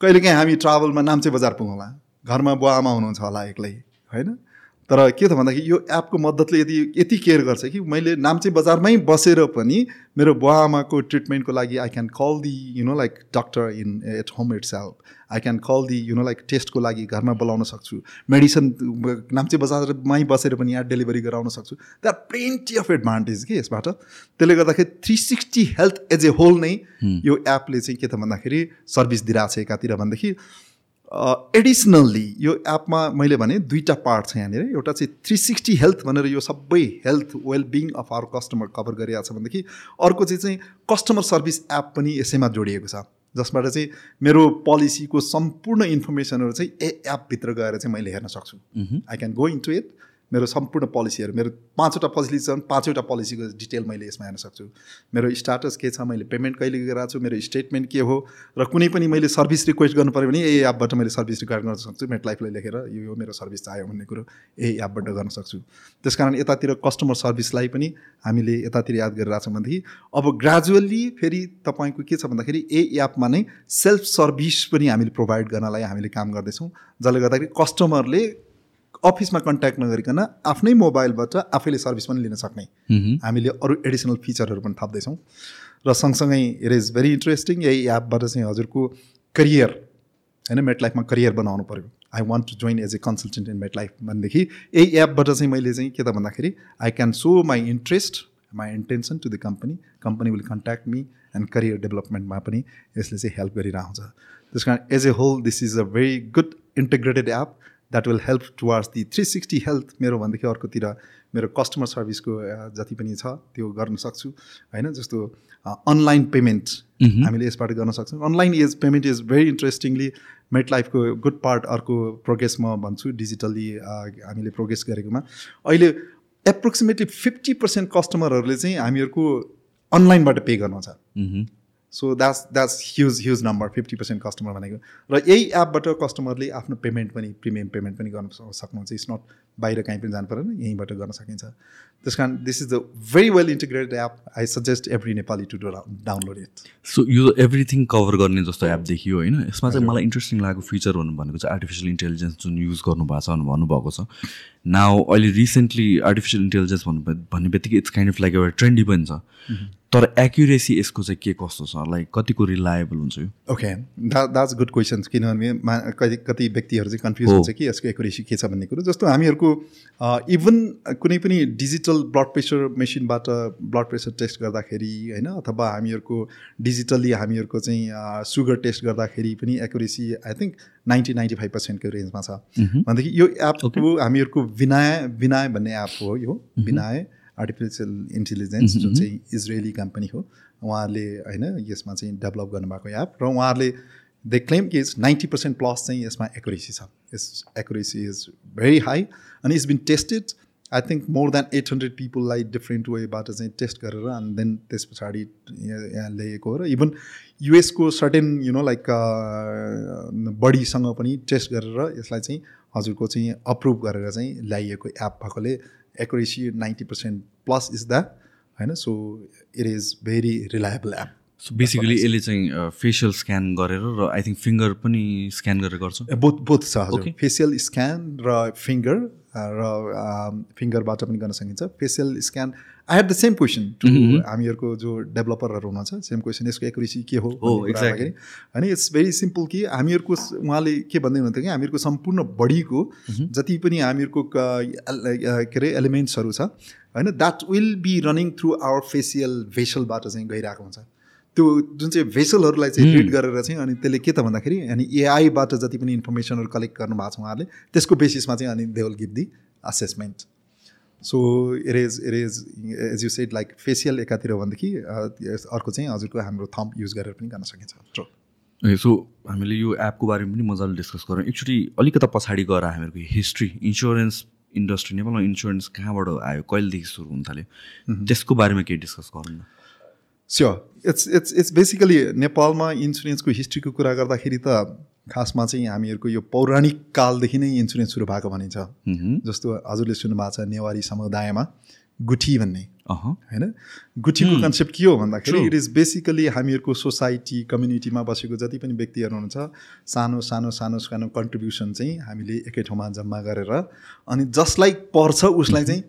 कहिलेकाहीँ हामी ट्राभलमा नाम्चे बजार पुगौँला घरमा बुवा आमा हुनुहुन्छ होला एक्लै होइन? तर के त भन्दाखेरि यो एपको मद्दतले यदि यति केयर गर्छ कि मैले नाम्चे बजारमै बसेर पनि मेरो बुवा आमाको ट्रिटमेन्टको लागि I can call the you know like doctor in at home itself I can call the you know like टेस्टको लागि घरमा बोलाउन सक्छु। मेडिसिन नाम्चे बजारमै बसेर पनि यहाँ डेलिभरी गराउन सक्छु। द्याट प्लेन्टी अफ एडभान्टेज कि यसबाट? त्यसले गर्दाखेरि three sixty health as a whole नै यो एपले चाहिँ के त भन्दाखेरि सर्भिस दिइरहेको छ एकातिर भनेदेखि एडिसनल्ली यो एपमा मैले भने दुईवटा पार्ट छ यहाँनिर। एउटा चाहिँ थ्री सिक्सटी हेल्थ भनेर यो सबै health wellbeing of our customer cover गरिरहेको छ भनेदेखि अर्को चाहिँ चाहिँ कस्टमर सर्भिस एप पनि यसैमा जोडिएको छ। जसबाट चाहिँ मेरो पोलिसीको सम्पूर्ण इन्फर्मेसनहरू चाहिँ ए एपभित्र गएर चाहिँ मैले हेर्न सक्छु। I can go into it मेरो सम्पूर्ण पोलिसीहरू मेरो पाँचवटा पोलिसी छन् पाँचवटा पोलिसीको डिटेल मैले यसमा हेर्न सक्छु। मेरो स्टाटस के छ मैले पेमेन्ट कहिले गरिरहेको छु मेरो स्टेटमेन्ट के हो र कुनै पनि मैले सर्भिस रिक्वेस्ट गर्नु पऱ्यो भने यही एपबाट मैले सर्भिस रिक्वायर गर्न सक्छु मेट लाइफलाई लेखेर यो मेरो सर्भिस चाहियो भन्ने कुरो यही एपबाट गर्न सक्छु। त्यस यतातिर कस्टमर सर्भिसलाई पनि हामीले यतातिर याद गरिरहेछौँ भनेदेखि अब ग्रेजुअल्ली फेरि तपाईँको के छ भन्दाखेरि यही एपमा नै सेल्फ सर्भिस पनि हामीले प्रोभाइड गर्नलाई हामीले काम गर्दैछौँ जसले गर्दाखेरि कस्टमरले अफिसमा कन्ट्याक्ट नगरिकन आफ्नै मोबाइलबाट आफैले सर्भिस पनि लिन सक्ने। हामीले अरू एडिसनल फिचरहरू पनि थप्दैछौँ। र सँगसँगै इट इज भेरी इन्ट्रेस्टिङ यही एपबाट चाहिँ हजुरको करियर होइन मेट लाइफमा करियर बनाउनु पऱ्यो I want to join as a consultant in MetLife भनेदेखि यही एपबाट चाहिँ मैले चाहिँ के त भन्दाखेरि I can so my interest my intension to the company company will contact me and career डेभलपमेन्टमा पनि यसले चाहिँ हेल्प गरिरहन्छ। त्यस कारण as a whole this is a very good integrated app that will help towards the three sixty health मेरो भनेदेखि अर्कोतिर मेरो कस्टमर सर्भिसको जति पनि छ त्यो गर्न सक्छु। होइन? जस्तो अनलाइन पेमेन्ट हामीले यसबाट गर्न सक्छौँ। Online is payment is very interestingly मेट लाइफको गुड पार्ट अर्को प्रोग्रेस म भन्छु डिजिटल्ली हामीले प्रोग्रेस गरेकोमा। अहिले एप्रोक्सिमेटली फिफ्टी पर्सेन्ट कस्टमरहरूले चाहिँ हामीहरूको अनलाइनबाट पे गर्नु छ. So that's that's huge huge number fifty percent customer भनेको। र यही एपबाट कस्टमरले आफ्नो पेमेन्ट पनि प्रिमियम पेमेन्ट पनि गर्न सक्नुहुन्छ। इट्स नट बाहिर कहीँ पनि जानु परेन यहीँबाट गर्न सकिन्छ। त्यस कारण this is the very well integrated app I suggest every Nepali to download it so यो एभ्रिथिङ कभर गर्ने जस्तो एप देखियो होइन? यसमा चाहिँ मलाई इन्ट्रेस्टिङ लागेको फिचर भन्नु भनेको चाहिँ आर्टिफिसियल इन्टेलिजेन्स जुन युज गर्नुभएको छ भन्नु भन्नुभएको छ। नाउ अहिले रिसेन्टली आर्टिफिसियल इन्टेलिजेन्स भन्नु भन्ने बित्तिकै इट्स काइन्ड अफ लाइक एउटा ट्रेन्डी पनि छ। तर एक्युरेसी यसको चाहिँ के कस्तो छ? लाइक कतिको रिलायबल हुन्छ यो? ओके दा द्याट्स गुड क्वेसन्स किनभने मा कति कति व्यक्तिहरू चाहिँ कन्फ्युज। हुन्छ कि यसको एकुरेसी के छ भन्ने कुरो। जस्तो हामीहरूको इभन कुनै पनि डिजिटल ब्लड प्रेसर मेसिनबाट ब्लड प्रेसर टेस्ट गर्दाखेरि होइन अथवा हामीहरूको डिजिटल्ली हामीहरूको चाहिँ सुगर टेस्ट गर्दाखेरि पनि accuracy I think ninety ninety five पर्सेन्टको रेन्जमा छ। भनेदेखि यो एपको हामीहरूको विनाय विनाय भन्ने एप हो यो। विनाय। आर्टिफिसियल इन्टेलिजेन्स जुन चाहिँ इजरायली कम्पनी हो उहाँहरूले होइन यसमा चाहिँ डेभलप गर्नुभएको एप र उहाँहरूले दे क्लेम कि इज नाइन्टी पर्सेन्ट प्लस चाहिँ यसमा एकुरेसी छ। यस एकुरेसी इज भेरी हाई अनि it's been tested I think more than eight hundred पिपुललाई different वेबाट चाहिँ टेस्ट गरेर अनि देन त्यस पछाडि यहाँ यहाँ ल्याएको हो र इभन युएसको सर्टेन यु नो लाइक बडीसँग पनि टेस्ट गरेर यसलाई चाहिँ हजुरको चाहिँ अप्रुभ गरेर चाहिँ ल्याइएको एप भएकोले accuracy 90% plus is there. I know, so it is very reliable app. So basically यसले चाहिँ फेसियल स्क्यान गरेर र आई थिङ्क फिङ्गर पनि स्क्यान गरेर गर्छ। बोथ बोथ छ हजुर. फेसियल स्क्यान र फिङ्गर र फिङ्गरबाट पनि गर्न सकिन्छ। Facial scan I have the same question to हामीहरूको जो डेभलपरहरू हुनुहुन्छ। सेम क्वेसन यसको एक्युरेसी के हो exactly. गर्दाखेरि होइन इट्स भेरी सिम्पल कि हामीहरूको उहाँले के भन्दै हुनुहुन्थ्यो कि हामीहरूको सम्पूर्ण बडीको जति पनि हामीहरूको के अरे एलिमेन्ट्सहरू छ होइन that will be running through our facial भेसलबाट चाहिँ गइरहेको हुन्छ। त्यो जुन चाहिँ भेसलहरूलाई चाहिँ रिड गरेर चाहिँ अनि त्यसले के त भन्दाखेरि अनि एआईबाट जति पनि इन्फर्मेसनहरू कलेक्ट गर्नुभएको छ उहाँहरूले त्यसको बेसिसमा चाहिँ अनि they will give the assessment so it is it is as you said like facial एकातिर भनेदेखि अर्को चाहिँ हजुरको हाम्रो थम्प युज गरेर पनि गर्न सकिन्छ। ट्रु ए सो हामीले यो एपको बारेमा पनि मजाले डिस्कस गरौँ एकचोटि अलिकता पछाडि गएर हामीहरूको हिस्ट्री इन्सुरेन्स इन्डस्ट्री नेपालमा इन्सुरेन्स कहाँबाट आयो कहिलेदेखि सुरु हुन थाल्यो त्यसको बारेमा केही डिस्कस गरौँ न। Sure it's it's it's basically नेपालमा इन्सुरेन्सको हिस्ट्रीको कुरा गर्दाखेरि त खासमा चाहिँ हामीहरूको यो पौराणिक कालदेखि नै इन्सुरेन्स सुरु भएको भनिन्छ। जस्तो हजुरले सुन्नुभएको छ नेवारी समुदायमा गुठी भन्ने। होइन? गुठीको कन्सेप्ट के हो भन्दाखेरि. इट इज बेसिकली हामीहरूको सोसाइटी कम्युनिटीमा बसेको जति पनि व्यक्तिहरू हुनुहुन्छ सानो सानो सानो सानो कन्ट्रिब्युसन चाहिँ हामीले एकै ठाउँमा जम्मा गरेर अनि जसलाई पर्छ उसलाई चाहिँ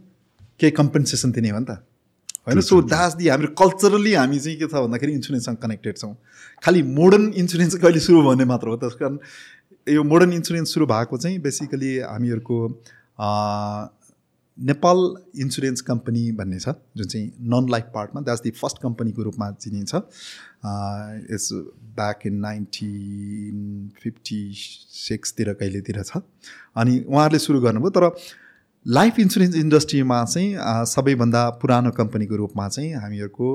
केही कम्पेन्सेसन दिने हो नि त। होइन सो द्याट्स दि हाम्रो कल्चरली हामी चाहिँ के छ भन्दाखेरि इन्सुरेन्ससँग कनेक्टेड छौँ। खालि मोडर्न इन्सुरेन्स कहिले सुरु भन्ने मात्र हो। त्यस कारण यो मोडर्न इन्सुरेन्स सुरु भएको चाहिँ बेसिकली हामीहरूको नेपाल इन्सुरेन्स कम्पनी भन्ने छ जुन चाहिँ नन लाइफ पार्टमा द्याट्स दि फर्स्ट कम्पनीको रूपमा चिनिन्छ। It's back in nineteen fifty सिक्सतिर कहिलेतिर छ। अनि उहाँहरूले सुरु गर्नुभयो। तर लाइफ इन्सुरेन्स इन्डस्ट्रीमा चाहिँ सबैभन्दा पुरानो कम्पनीको रूपमा चाहिँ हामीहरूको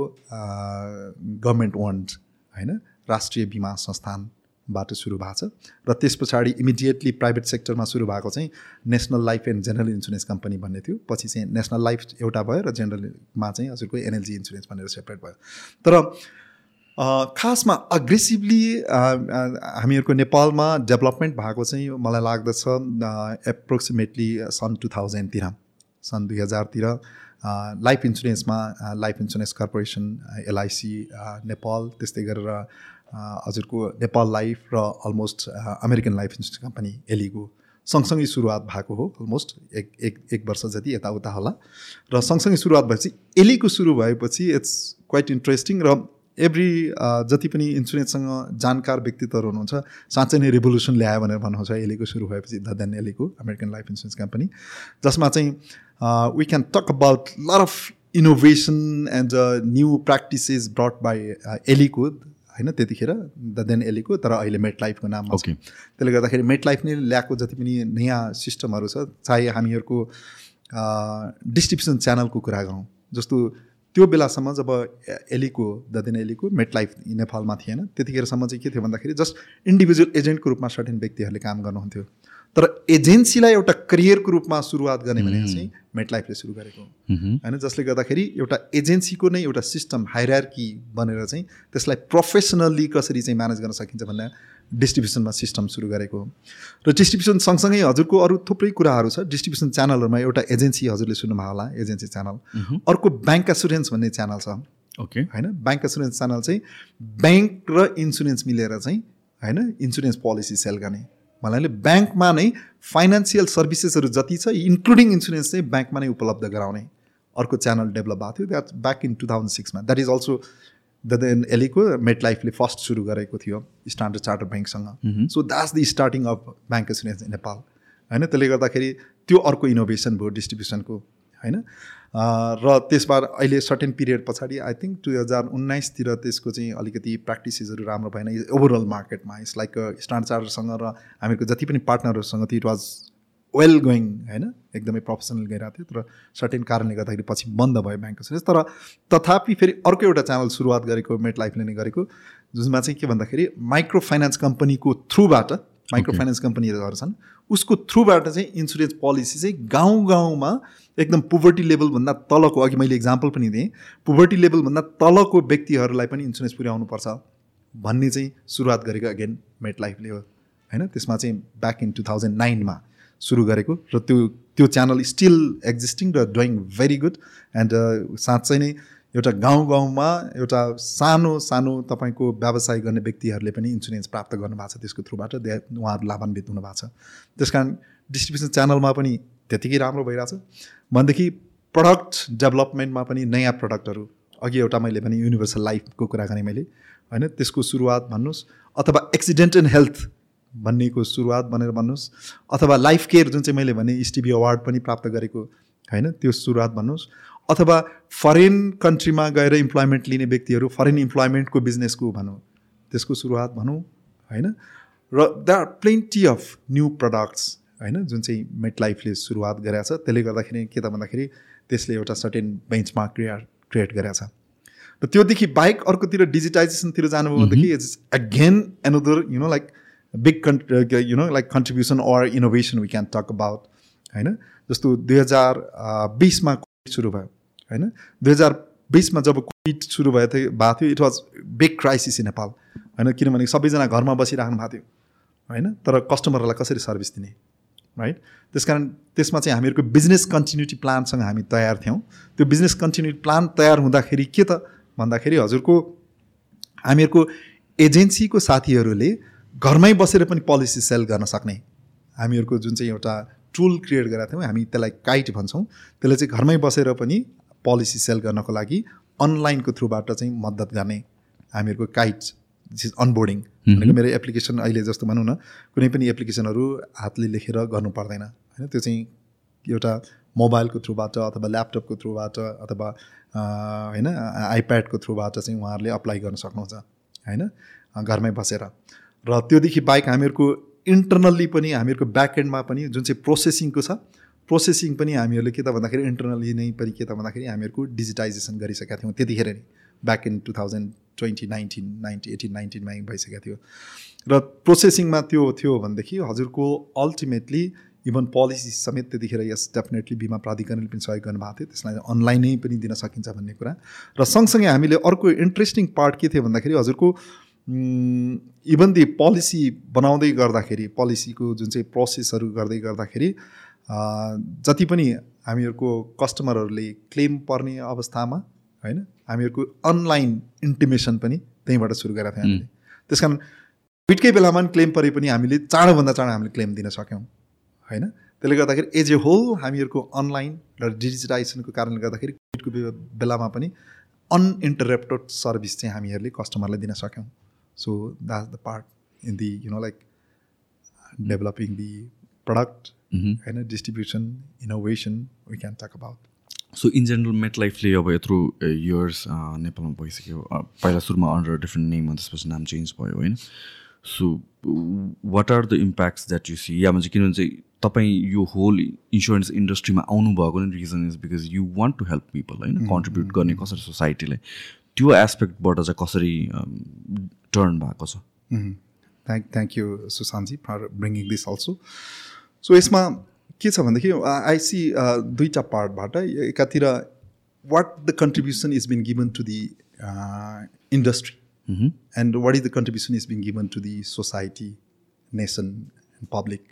गभर्मेन्ट वन्ड होइन राष्ट्रिय बिमा संस्थानबाट सुरु भएको छ। र त्यस पछाडि इमिडिएटली प्राइभेट सेक्टरमा सुरु भएको चाहिँ national life and general insurance company भन्ने थियो। पछि चाहिँ नेसनल लाइफ एउटा भयो र जेनरलमा चाहिँ हजुरको एनएलजी इन्सुरेन्स भनेर सेपरेट भयो। तर खासमा अग्रेसिभली हामीहरूको नेपालमा डेभलपमेन्ट भएको चाहिँ मलाई लाग्दछ एप्रोक्सिमेटली सन् टु थाउजन्डतिर सन् दुई हजारतिर life इन्सुरेन्समा life insurance corporation LIC Nepal त्यस्तै गरेर हजुरको नेपाल लाइफ र almost American life insurance company ALICO सँगसँगै सुरुवात भएको हो अलमोस्ट एक एक एक वर्ष जति यताउता होला। र सँगसँगै सुरुवात भएपछि एलीको सुरु भएपछि इट्स क्वाइट इन्ट्रेस्टिङ र एभ्री जति पनि इन्सुरेन्ससँग जानकार व्यक्तित्वहरू हुनुहुन्छ साँच्चै नै रिभोल्युसन ल्यायो भनेर भन्नुहुन्छ। एलीको सुरु भएपछि the then ALICO American life insurance company जसमा चाहिँ we can talk about lot of innovation and new practices brought by ALICO होइन त्यतिखेर द देन एलीको तर अहिले मेट लाइफको नाममा Okay. त्यसले गर्दाखेरि मेट लाइफ नै ल्याएको जति पनि नयाँ सिस्टमहरू छ चाहे हामीहरूको डिस्ट्रिब्युसन च्यानलको कुरा गरौँ जस्तो त्यो बेलासम्म जब एलीको द दिन एलीको मेट लाइफ नेपालमा थिएन त्यतिखेरसम्म चाहिँ के थियो भन्दाखेरि जस्ट इन्डिभिजुअल एजेन्टको रूपमा सर्टेन व्यक्तिहरूले काम गर्नुहुन्थ्यो। तर एजेन्सीलाई एउटा करियरको रूपमा सुरुवात गर्ने भने चाहिँ मेट लाइफले सुरु गरेको हो। होइन जसले गर्दाखेरि एउटा एजेन्सीको नै एउटा सिस्टम हाइरार्की बनेर चाहिँ त्यसलाई प्रोफेसनल्ली कसरी चाहिँ म्यानेज गर्न सकिन्छ भन्ने डिस्ट्रिब्युसनमा सिस्टम सुरु गरेको हो। र डिस्ट्रिब्युसन सँगसँगै हजुरको अरू थुप्रै कुराहरू छ। डिस्ट्रिब्युसन च्यानलहरूमा एउटा एजेन्सी हजुरले सुन्नुभयो होला एजेन्सी च्यानल। अर्को ब्याङ्क एसुरेन्स भन्ने च्यानल छ। ओके। होइन ब्याङ्क एसुरेन्स च्यानल चाहिँ ब्याङ्क र इन्सुरेन्स मिलेर चाहिँ होइन इन्सुरेन्स पोलिसी सेल गर्ने। भन्नाले ब्याङ्कमा नै फाइनेन्सियल सर्भिसेसहरू जति छ इन्क्लुडिङ इन्सुरेन्स चाहिँ ब्याङ्कमा नै उपलब्ध गराउने अर्को च्यानल डेभलप भएको थियो that back in two thousand सिक्समा। That is also the then ALICO मेट लाइफले फर्स्ट सुरु गरेको थियो standard charter ब्याङ्कसँग। So that's the starting of bank insurance in Nepal. होइन? त्यसले गर्दाखेरि त्यो अर्को इनोभेसन भयो डिस्ट्रिब्युसनको। होइन? र त्यसबाट अहिले सर्टेन पिरियड पछाडि आई थिङ्क दुई हजार उन्नाइसतिर त्यसको चाहिँ अलिकति प्र्याक्टिसेसहरू राम्रो भएन। ओभरअल मार्केटमा इट्स लाइक स्ट्यान्ड चार्टरसँग र हामीहरूको जति पनि पार्टनरहरूसँग त्यो इट वाज वेल गोइङ होइन? एकदमै प्रोफेसनल गइरहेको थियो तर सर्टेन कारणले गर्दाखेरि पछि बन्द भयो ब्याङ्क इन्सुरेन्स तर तथापि फेरि अर्को एउटा च्यानल सुरुवात गरेको मेट लाइफले नै गरेको जुनमा चाहिँ के भन्दाखेरि माइक्रो फाइनेन्स कम्पनीको थ्रुबाट माइक्रो. फाइनेन्स कम्पनीहरू छन् उसको थ्रुबाट चाहिँ इन्सुरेन्स पोलिसी चाहिँ गाउँ गाउँमा एकदम पुभर्टी लेभलभन्दा तलको अघि मैले इक्जाम्पल पनि दिएँ पुभर्टी लेभलभन्दा तलको व्यक्तिहरूलाई पनि इन्सुरेन्स पुर्याउनुपर्छ भन्ने चाहिँ सुरुवात गरेको अगेन मेट लाइफले हो होइन त्यसमा चाहिँ ब्याक इन टु थाउजन्ड नाइनमा सुरु गरेको र त्यो त्यो च्यानल स्टिल एक्जिस्टिङ र डुइङ भेरी गुड एन्ड साँच्चै नै एउटा गाउँ गाउँमा एउटा सानो सानो तपाईँको व्यवसाय गर्ने व्यक्तिहरूले पनि इन्सुरेन्स प्राप्त गर्नुभएको छ त्यसको थ्रुबाट दे उहाँहरू लाभान्वित हुनुभएको छ। त्यस कारण डिस्ट्रिब्युसन च्यानलमा पनि त्यतिकै राम्रो भइरहेछ। भनेदेखि प्रडक्ट डेभलपमेन्टमा पनि नयाँ प्रडक्टहरू अघि एउटा मैले भने युनिभर्सल लाइफको कुरा गरेँ मैले होइन? त्यसको सुरुवात भन्नुहोस् अथवा एक्सिडेन्ट एन्ड हेल्थ भन्नेको सुरुवात भनेर भन्नुहोस् अथवा लाइफ केयर जुन चाहिँ मैले भने इस्टिबी अवार्ड पनि प्राप्त गरेको होइन? त्यो सुरुवात भन्नुहोस् अथवा फरेन कन्ट्रीमा गएर इम्प्लोइमेन्ट लिने व्यक्तिहरू फरेन इम्प्लोइमेन्टको बिजनेसको भनौँ त्यसको सुरुवात भनौँ होइन? र the are plenty of new products होइन जुन चाहिँ मेट लाइफले सुरुवात गरेको छ त्यसले गर्दाखेरि के त भन्दाखेरि त्यसले एउटा सर्टेन बेन्चमार्क क्रिएट क्रिएट गरेको छ र त्योदेखि बाहेक अर्कोतिर डिजिटाइजेसनतिर जानुभयो भनेदेखि it's again another you know like big con you know like contribution or innovation we can talk about होइन? जस्तो दुई हजार बिसमा सुरु भयो होइन? दुई हजार बिसमा जब कोभिड सुरु भयो थियो भएको थियो it was big crisis in Nepal होइन? किनभने सबैजना घरमा बसिराख्नु भएको थियो होइन? तर कस्टमरहरूलाई कसरी सर्भिस दिने राइट त्यस कारण त्यसमा चाहिँ हामीहरूको बिजनेस कन्टिन्युटी प्लानसँग हामी तयार थियौँ। त्यो बिजनेस कन्टिन्युटी प्लान तयार हुँदाखेरि के त भन्दाखेरि हजुरको हामीहरूको एजेन्सीको साथीहरूले घरमै बसेर पनि पोलिसी सेल गर्न सक्ने हामीहरूको जुन चाहिँ एउटा टुल क्रिएट गरेका थियौँ। हामी त्यसलाई काइट भन्छौँ। त्यसले चाहिँ घरमै बसेर पनि पोलिसी सेल गर्नको लागि अनलाइनको थ्रुबाट चाहिँ मद्दत गर्ने हामीहरूको काइट अनबोर्डिङ भनेको मेरो एप्लिकेसन अहिले जस्तो भनौँ न कुनै पनि एप्लिकेसनहरू हातले लेखेर गर्नु पर्दैन। होइन त्यो चाहिँ एउटा मोबाइलको थ्रुबाट अथवा ल्यापटपको थ्रुबाट अथवा होइन आइप्याडको थ्रुबाट चाहिँ उहाँहरूले अप्लाई गर्न सक्नुहुन्छ। होइन घरमै बसेर। र त्योदेखि बाहेक हामीहरूको इन्टरनल्ली पनि हामीहरूको ब्याकएन्डमा पनि जुन चाहिँ प्रोसेसिङको छ प्रोसेसिङ पनि हामीहरूले के त भन्दाखेरि इन्टरनल्ली नै पनि के त भन्दाखेरि हामीहरूको डिजिटाइजेसन गरिसकेका थियौँ त्यतिखेर नै back in two thousand twenty nineteen ninety eighteen नाइन्टिनमा भइसकेको थियो। र प्रोसेसिङमा त्यो थियो भनेदेखि हजुरको अल्टिमेटली इभन पोलिसी समेत त्यतिखेर यस डेफिनेटली बिमा प्राधिकरणले पनि सहयोग गर्नुभएको थियो त्यसलाई अनलाइनै पनि दिन सकिन्छ भन्ने कुरा। र सँगसँगै हामीले अर्को इन्ट्रेस्टिङ पार्ट के थियो भन्दाखेरि हजुरको इभन दि पोलिसी बनाउँदै गर्दाखेरि पोलिसीको जुन चाहिँ प्रोसेसहरू गर्दै गर्दाखेरि जति पनि हामीहरूको कस्टमरहरूले क्लेम पर्ने अवस्थामा होइन हामीहरूको अनलाइन इन्टिमेसन पनि त्यहीँबाट सुरु गरेका थियौँ हामीले। त्यस कारण कोभिडकै बेलामा पनि क्लेम परे पनि हामीले चाँडोभन्दा चाँडो हामीले क्लेम दिन सक्यौँ होइन? त्यसले गर्दाखेरि एज ए होल हामीहरूको अनलाइन र डिजिटाइजेसनको कारणले गर्दाखेरि कोभिडको बेलामा पनि अनइन्टरप्टेड सर्भिस चाहिँ हामीहरूले कस्टमरलाई दिन सक्यौँ। So that's the part in the you know like developing the product होइन distribution innovation we can talk about so in general मेट लाइफले अब यत्रो इयर्स नेपालमा भइसक्यो पहिला सुरुमा अन्डर डिफ्रेन्ट नेम अनि त्यसपछि नाम चेन्ज भयो होइन so what are the impacts that you see या भन्छ किनभने चाहिँ तपाईँ यो होल इन्सुरेन्स इन्डस्ट्रीमा आउनुभएको नै reason is because you want to help people होइन कन्ट्रिब्युट गर्ने कसरी सोसाइटीलाई त्यो एस्पेक्टबाट चाहिँ कसरी टर्न भएको छ। Thank thank you Sushantji for bringing this also so यसमा के छ भनेदेखि आई सी दुईवटा पार्टबाट एकातिर what the contribution is been given to the industry and what is the contribution is been given to the society nation and public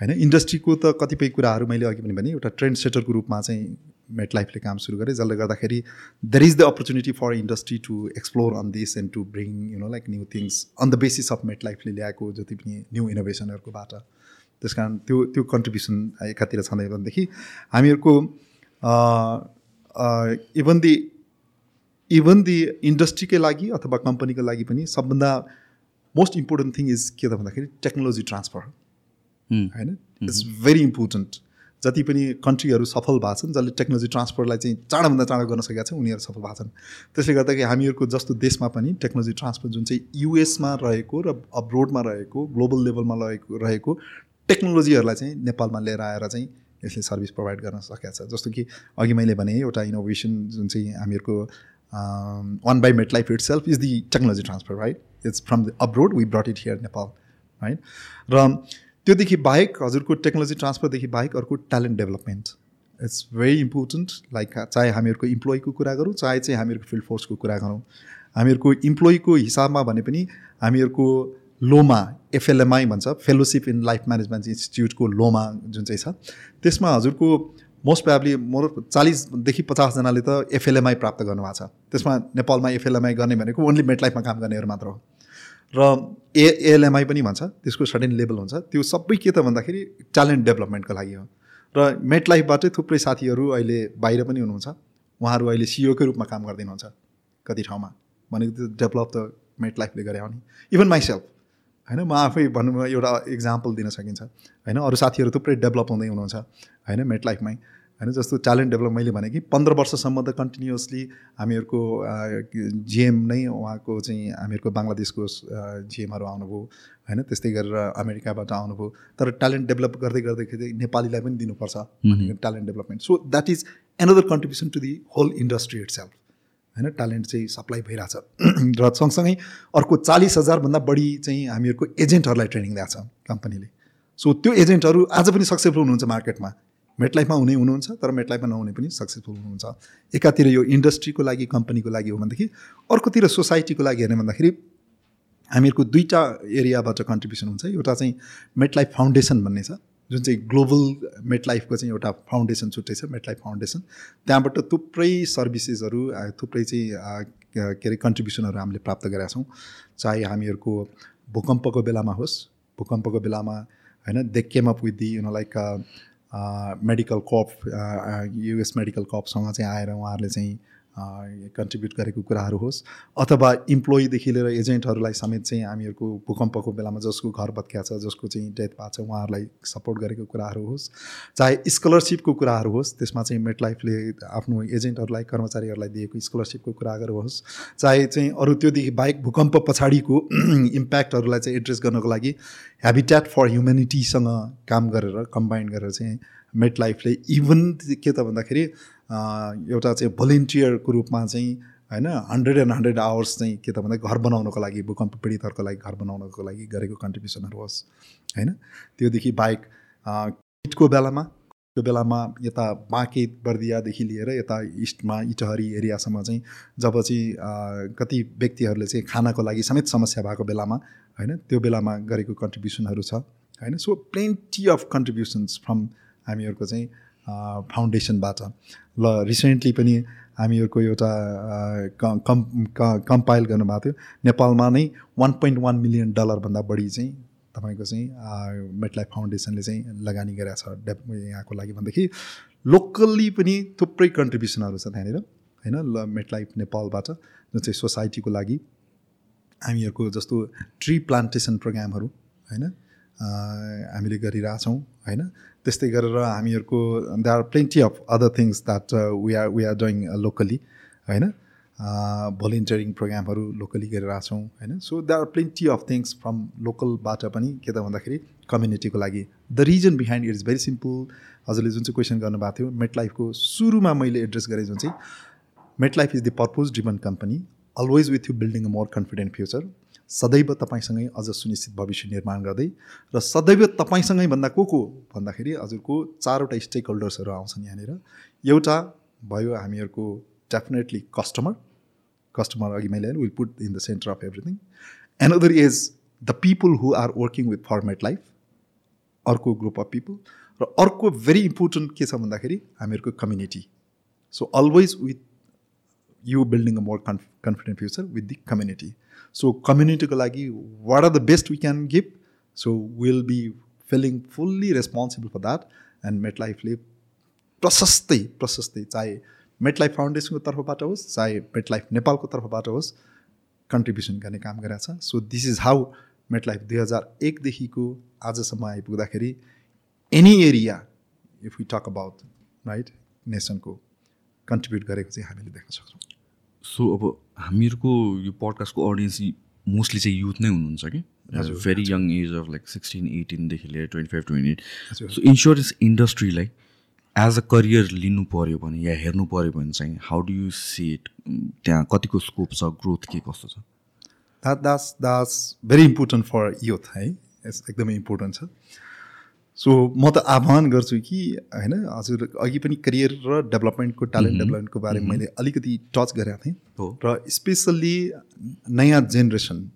होइन इन्डस्ट्रीको त कतिपय कुराहरू मैले अघि पनि भने एउटा ट्रेन्ड सेटरको रूपमा चाहिँ मेट लाइफले काम सुरु गरेँ जसले गर्दाखेरि there is the opportunity for industry to explore on this and to bring you know like new things on the basis of मेट लाइफले ल्याएको जति पनि न्यू इनोभेसनहरूकोबाट त्यस कारण त्यो त्यो कन्ट्रिब्युसन एकातिर छँदै भनेदेखि हामीहरूको इभन दि इभन दि इन्डस्ट्रीकै लागि अथवा कम्पनीको लागि पनि सबभन्दा मोस्ट इम्पोर्टेन्ट थिङ इज के त भन्दाखेरि टेक्नोलोजी ट्रान्सफर होइन? इट्स भेरी इम्पोर्टेन्ट जति पनि कन्ट्रीहरू सफल भएको छन् जसले टेक्नोलोजी ट्रान्सफरलाई चाहिँ चाँडोभन्दा चाँडो गर्न सकेका छन् उनीहरू सफल भएको छन्। त्यसले गर्दाखेरि हामीहरूको जस्तो देशमा पनि टेक्नोलोजी ट्रान्सफर जुन चाहिँ युएसमा रहेको र अब्रोडमा रहेको ग्लोबल लेभलमा रहेको रहेको टेक्नोलोजीहरूलाई चाहिँ नेपालमा लिएर आएर चाहिँ यसले सर्भिस प्रोभाइड गर्न सकेको छ। जस्तो कि अघि मैले भने एउटा इनोभेसन जुन चाहिँ हामीहरूको one by MetLife itself is the technology transfer right it's from the abroad we brought it here Nepal right र त्योदेखि बाहेक हजुरको टेक्नोलोजी ट्रान्सफरदेखि बाहेक अर्को talent development. It's very important like चाहे हामीहरूको इम्प्लोइको कुरा गरौँ चाहे चाहिँ हामीहरूको फिल्ड फोर्सको कुरा गरौँ। हामीहरूको इम्प्लोइको हिसाबमा भने पनि हामीहरूको लोमा एफएलएमआई भन्छ फेलोसिप इन लाइफ म्यानेजमेन्ट इन्स्टिट्युटको लोमा जुन चाहिँ छ त्यसमा हजुरको मोस्ट प्रोब्ली मोर चालिसदेखि पचासजनाले त एफएलएमआई प्राप्त गर्नुभएको छ। त्यसमा नेपालमा एफएलएमआई गर्ने भनेको ओन्ली मेट लाइफमा काम गर्नेहरू मात्र हो। र ए एएलएमआई पनि भन्छ त्यसको सर्टेन लेभल हुन्छ। त्यो सबै के त भन्दाखेरि ट्यालेन्ट डेभलपमेन्टको लागि हो। र मेट लाइफबाटै थुप्रै साथीहरू अहिले बाहिर पनि हुनुहुन्छ। उहाँहरू अहिले सिओकै रूपमा काम गर्दिनुहुन्छ कति ठाउँमा। भनेको त्यो डेभलप त मेट लाइफले गरे हो नि। इभन माइसेल्फ होइन म आफै भनौँ एउटा इक्जाम्पल दिन सकिन्छ। होइन अरू साथीहरू थुप्रै डेभलप हुँदै हुनुहुन्छ। होइन मेट लाइफमै होइन जस्तो ट्यालेन्ट डेभलप मैले भने कि पन्ध्र वर्षसम्म त कन्टिन्युसली हामीहरूको जिएम नै उहाँको चाहिँ हामीहरूको बङ्गलादेशको जिएमहरू आउनुभयो होइन त्यस्तै गरेर अमेरिकाबाट आउनुभयो। तर ट्यालेन्ट डेभलप गर्दै गर्दाखेरि नेपालीलाई पनि दिनुपर्छ talent development so that is another contribution to the whole industry itself होइन ट्यालेन्ट चाहिँ सप्लाई भइरहेछ। [clears throat] र सँगसँगै अर्को चालिस हजारभन्दा बढी चाहिँ हामीहरूको एजेन्टहरूलाई ट्रेनिङ दिएको छ कम्पनीले। सो त्यो एजेन्टहरू आज पनि सक्सेसफुल हुनुहुन्छ मार्केटमा। मेटलाइफमा हुने हुनुहुन्छ तर मेटलाइफमा नहुने पनि सक्सेसफुल हुनुहुन्छ। एकातिर यो इन्डस्ट्रीको लागि कम्पनीको लागि हो भनेदेखि अर्कोतिर सोसाइटीको लागि हेर्ने भन्दाखेरि हामीहरूको दुईवटा एरियाबाट कन्ट्रिब्युसन हुन्छ। एउटा चाहिँ मेटलाइफ फाउन्डेसन भन्ने छ जुन चाहिँ ग्लोबल मेटलाइफको चाहिँ एउटा फाउन्डेसन छुट्टै छ मेटलाइफ फाउन्डेसन त्यहाँबाट थुप्रै सर्भिसेसहरू थुप्रै चाहिँ के अरे कन्ट्रिब्युसनहरू हामीले प्राप्त गरेका छौँ। चाहे हामीहरूको भूकम्पको बेलामा होस् भूकम्पको बेलामा होइन they came up with the you know like medical camp US medical कपसँग चाहिँ आएर उहाँहरूले चाहिँ कन्ट्रिब्युट गरेको कुराहरू होस् अथवा इम्प्लोइदेखि लिएर एजेन्टहरूलाई समेत चाहिँ हामीहरूको भूकम्पको बेलामा जसको घर भत्किया छ जसको चाहिँ डेथ भएको छ उहाँहरूलाई सपोर्ट गरेको कुराहरू होस् चाहे स्कलरसिपको कुराहरू होस् त्यसमा चाहिँ मेटलाइफले आफ्नो एजेन्टहरूलाई कर्मचारीहरूलाई दिएको स्कलरसिपको कुराहरू होस् चाहे चाहिँ अरू त्योदेखि बाहेक भूकम्प पछाडिको [clears throat] इम्प्याक्टहरूलाई चाहिँ एड्रेस गर्नको लागि हेबिट्याट फर ह्युमेनिटीसँग काम गरेर कम्बाइन गरेर चाहिँ मेटलाइफले इभन के त भन्दाखेरि एउटा चाहिँ भोलिन्टियरको रूपमा चाहिँ होइन हन्ड्रेड एन्ड हन्ड्रेड आवर्स चाहिँ के त भन्दा घर बनाउनको लागि भूकम्प पीडितहरूको लागि घर बनाउनको लागि गरेको कन्ट्रिब्युसनहरू होस् होइन। त्योदेखि बाहेक किटको बेलामा त्यो बेलामा यता बाँके बर्दियादेखि लिएर यता इस्टमा इटहरी एरियासम्म चाहिँ जब चाहिँ कति व्यक्तिहरूले चाहिँ खानाको लागि समेत समस्या भएको बेलामा होइन त्यो बेलामा गरेको कन्ट्रिब्युसनहरू छ होइन। So plenty of contributions from हामीहरूको चाहिँ फाउन्डेसनबाट ल रिसेन्टली पनि हामीहरूको एउटा कम् कम्पाइल गर्नुभएको थियो। नेपालमा नै वान पोइन्ट वान मिलियन डलरभन्दा बढी चाहिँ तपाईँको चाहिँ मेटलाइफ फाउन्डेसनले चाहिँ लगानी गरेको छ डेप यहाँको लागि भनेदेखि। लोकल्ली पनि थुप्रै कन्ट्रिब्युसनहरू छ त्यहाँनिर होइन? ल मेटलाइफ नेपालबाट जुन चाहिँ सोसाइटीको लागि हामीहरूको जस्तो ट्री प्लान्टेसन प्रोग्रामहरू होइन? हामीले गरिरहेछौँ होइन? त्यस्तै गरेर हामीहरूको they are plenty of other things that we are we are doing locally होइन? भोलिन्टियरिङ प्रोग्रामहरू लोकली गरिरहेछौँ होइन? So they are plenty of things from लोकलबाट पनि के त भन्दाखेरि कम्युनिटीको लागि। The reason behind it is very simple हजुरले जुन चाहिँ क्वेसन गर्नुभएको थियो मेट लाइफको सुरुमा मैले एड्रेस गरेँ जुन चाहिँ MetLife is the purpose driven company always with you building a more confident future सदैव तपाईँसँगै अझ सुनिश्चित भविष्य निर्माण गर्दै र सदैव तपाईँसँगै भन्दा को को भन्दाखेरि हजुरको चारवटा स्टेक होल्डर्सहरू आउँछन् यहाँनिर। एउटा भयो हामीहरूको डेफिनेटली कस्टमर कस्टमर अघि मैले will put in the center of everything other is the people who are working with for MetLife अर्को ग्रुप अफ पिपुल र अर्को भेरी इम्पोर्टेन्ट के छ भन्दाखेरि हामीहरूको community so always with you building a more conf confident future with the community so कम्युनिटीको लागि what are the best we can give so will be feeling fully responsible for that and मेट लाइफले प्रशस्तै प्रशस्तै चाहे MetLife फाउन्डेसनको तर्फबाट होस् चाहे MetLife नेपालको तर्फबाट होस् कन्ट्रिब्युसन गर्ने काम गरेको छ so this is how MetLife दुई हजार एकदेखिको आजसम्म आइपुग्दाखेरि any area if you talk about right नेसनको contribute गरेको चाहिँ हामीले देख्न सक्छौँ सो अब हामीहरूको यो पडकास्टको अडियन्स मोस्टली चाहिँ युथ नै हुनुहुन्छ कि? Very young age of like sixteen एटिनदेखि लिएर twenty five twenty eight so insurance इन्डस्ट्रीलाई as a career लिनु पऱ्यो भने या हेर्नु पऱ्यो भने चाहिँ how do you see it त्यहाँ कतिको स्कोप छ? ग्रोथ के कस्तो छ? That that's that's very important for youth है? एकदमै इम्पोर्टेन्ट छ। सो म त आह्वान गर्छु कि होइन हजुर अघि पनि करियर र डेभलपमेन्टको ट्यालेन्ट डेभलपमेन्टको बारेमा मैले अलिकति टच गरेको थिएँ। र स्पेसल्ली नयाँ जेनेरेसन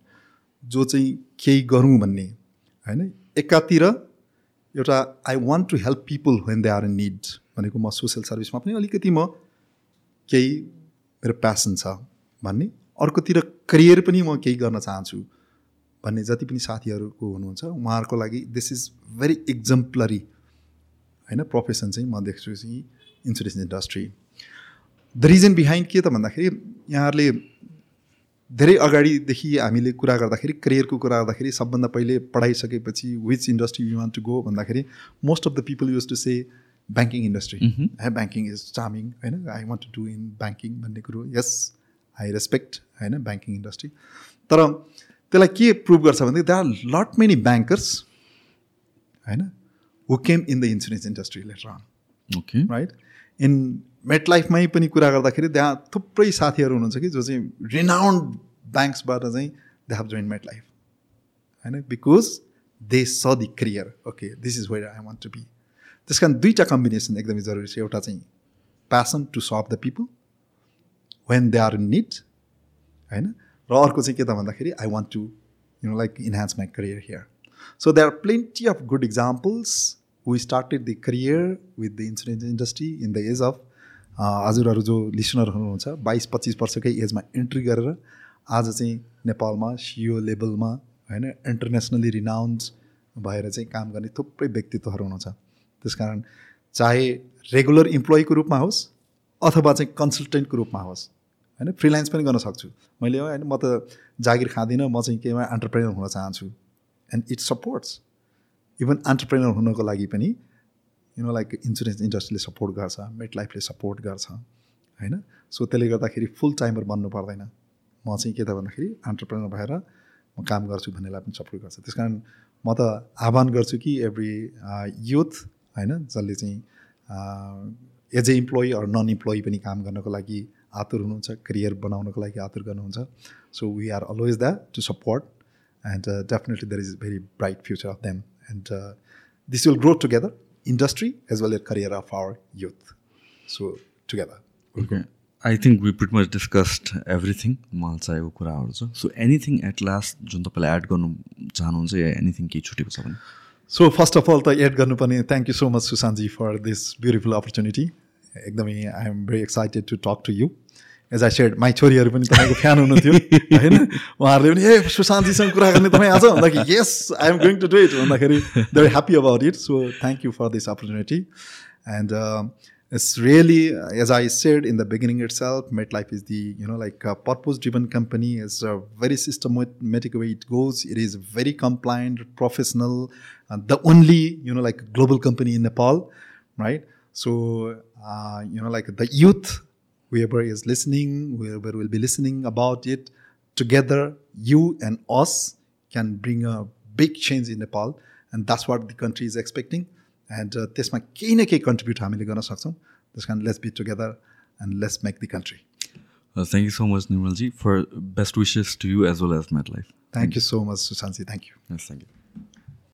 जो चाहिँ केही गरौँ भन्ने होइन एकातिर एउटा I want to help people when they are in need भनेको म सोसियल सर्भिसमा पनि अलिकति म केही मेरो प्यासन छ भन्ने अर्कोतिर करियर पनि म केही गर्न चाहन्छु भन्ने जति पनि साथीहरूको हुनुहुन्छ उहाँहरूको लागि दिस इज भेरी इक्जम्पलरी होइन? प्रोफेसन चाहिँ म देख्छु चाहिँ insurance industry the reason behind के त भन्दाखेरि यहाँहरूले धेरै अगाडिदेखि हामीले कुरा गर्दाखेरि करियरको कुरा गर्दाखेरि सबभन्दा पहिले पढाइसकेपछि which industry you want to go भन्दाखेरि most of the people use to say banking industry है ब्याङ्किङ इज चार्मिङ होइन? I want to do in banking भन्ने कुरो यस आई रेस्पेक्ट होइन? ब्याङ्किङ इन्डस्ट्री तर त्यसलाई के प्रुभ गर्छ भने they are lot many bankers होइन who came in the insurance industry later on okay right in मेट लाइफमै पनि कुरा गर्दाखेरि त्यहाँ थुप्रै साथीहरू हुनुहुन्छ कि जो चाहिँ रिनाउन्ड ब्याङ्क्सबाट चाहिँ they have join MetLife होइन because they saw the career okay this is where I want to be त्यस कारण दुईवटा कम्बिनेसन एकदमै जरुरी छ। एउटा चाहिँ passion to serve the people when they are in need होइन र अर्को चाहिँ के त भन्दाखेरि I want to you know like enhance my career here so they are plenty of good examples we started the career with the insurance industry in the age of हजुरहरू जो listener हुनुहुन्छ बाइस पच्चिस वर्षकै एजमा इन्ट्री गरेर आज चाहिँ नेपालमा सिओ लेभलमा होइन इन्टरनेसनली रिनाउन्स भएर चाहिँ काम गर्ने थुप्रै व्यक्तित्वहरू हुनुहुन्छ त्यस कारण चाहे रेगुलर इम्प्लोइको रूपमा होस् अथवा चाहिँ कन्सल्टेन्टको रूपमा होस् होइन फ्रिलान्स पनि गर्न सक्छु मैले होइन म त जागिर खाँदिनँ म चाहिँ केमा एन्टरप्रेनर हुन चाहन्छु and it supports even entrepreneur हुनको लागि पनि यु नो लाइक इन्सुरेन्स इन्डस्ट्रीले सपोर्ट गर्छ मेट लाइफले सपोर्ट गर्छ होइन? सो त्यसले गर्दाखेरि फुल टाइमर बन्नु पर्दैन। म चाहिँ के त भन्दाखेरि एन्टरप्रेनर भएर म काम गर्छु भन्नेलाई पनि सपोर्ट गर्छ। त्यस कारण म त आह्वान गर्छु कि एभ्री युथ होइन जसले चाहिँ as a employee or non employee पनि काम गर्नको लागि आतुर हुनुहुन्छ करियर बनाउनको लागि आतुर गर्नुहुन्छ। So we are always that to support and definitely there is very bright future of them and this will grow together industry as well as career of our youth. So together. Okay. I think we pretty much discussed everything मलाई चाहिएको कुराहरू छ so anything at last जुन तपाईँलाई add गर्नु चाहनुहुन्छ या anything केही छुटेको छ भने सो फर्स्ट अफ अल त एड गर्नुपर्ने thank you so much Sushantji for this beautiful opportunity एकदमै I am very excited to talk to you as I said my छोरीहरू पनि तपाईँको फ्यान हुनुहुन्थ्यो होइन उहाँहरूले पनि ए सुशान्तजीसँग कुरा गर्ने तपाईँ आज भन्दाखेरि yes I am going to do it भन्दाखेरि they happy about it so thank you for this opportunity and it's really, uh, as I said in the beginning itself, MetLife is the, you know, like a purpose-driven company. It's a very systematic way it goes. It is very compliant, professional, and the only, you know, like global company in Nepal, right? So, uh, you know, like the youth, whoever is listening, whoever will be listening about it, together, you and us can bring a big change in Nepal. And that's what the country is expecting. And त्यसमा केही न केही contribute हामीले गर्न सक्छौँ त्यस कारण let's be together and let's make the country thank you so much Nirmalji for best wishes to you as well as my life thank you so much Sushantji thank you thank you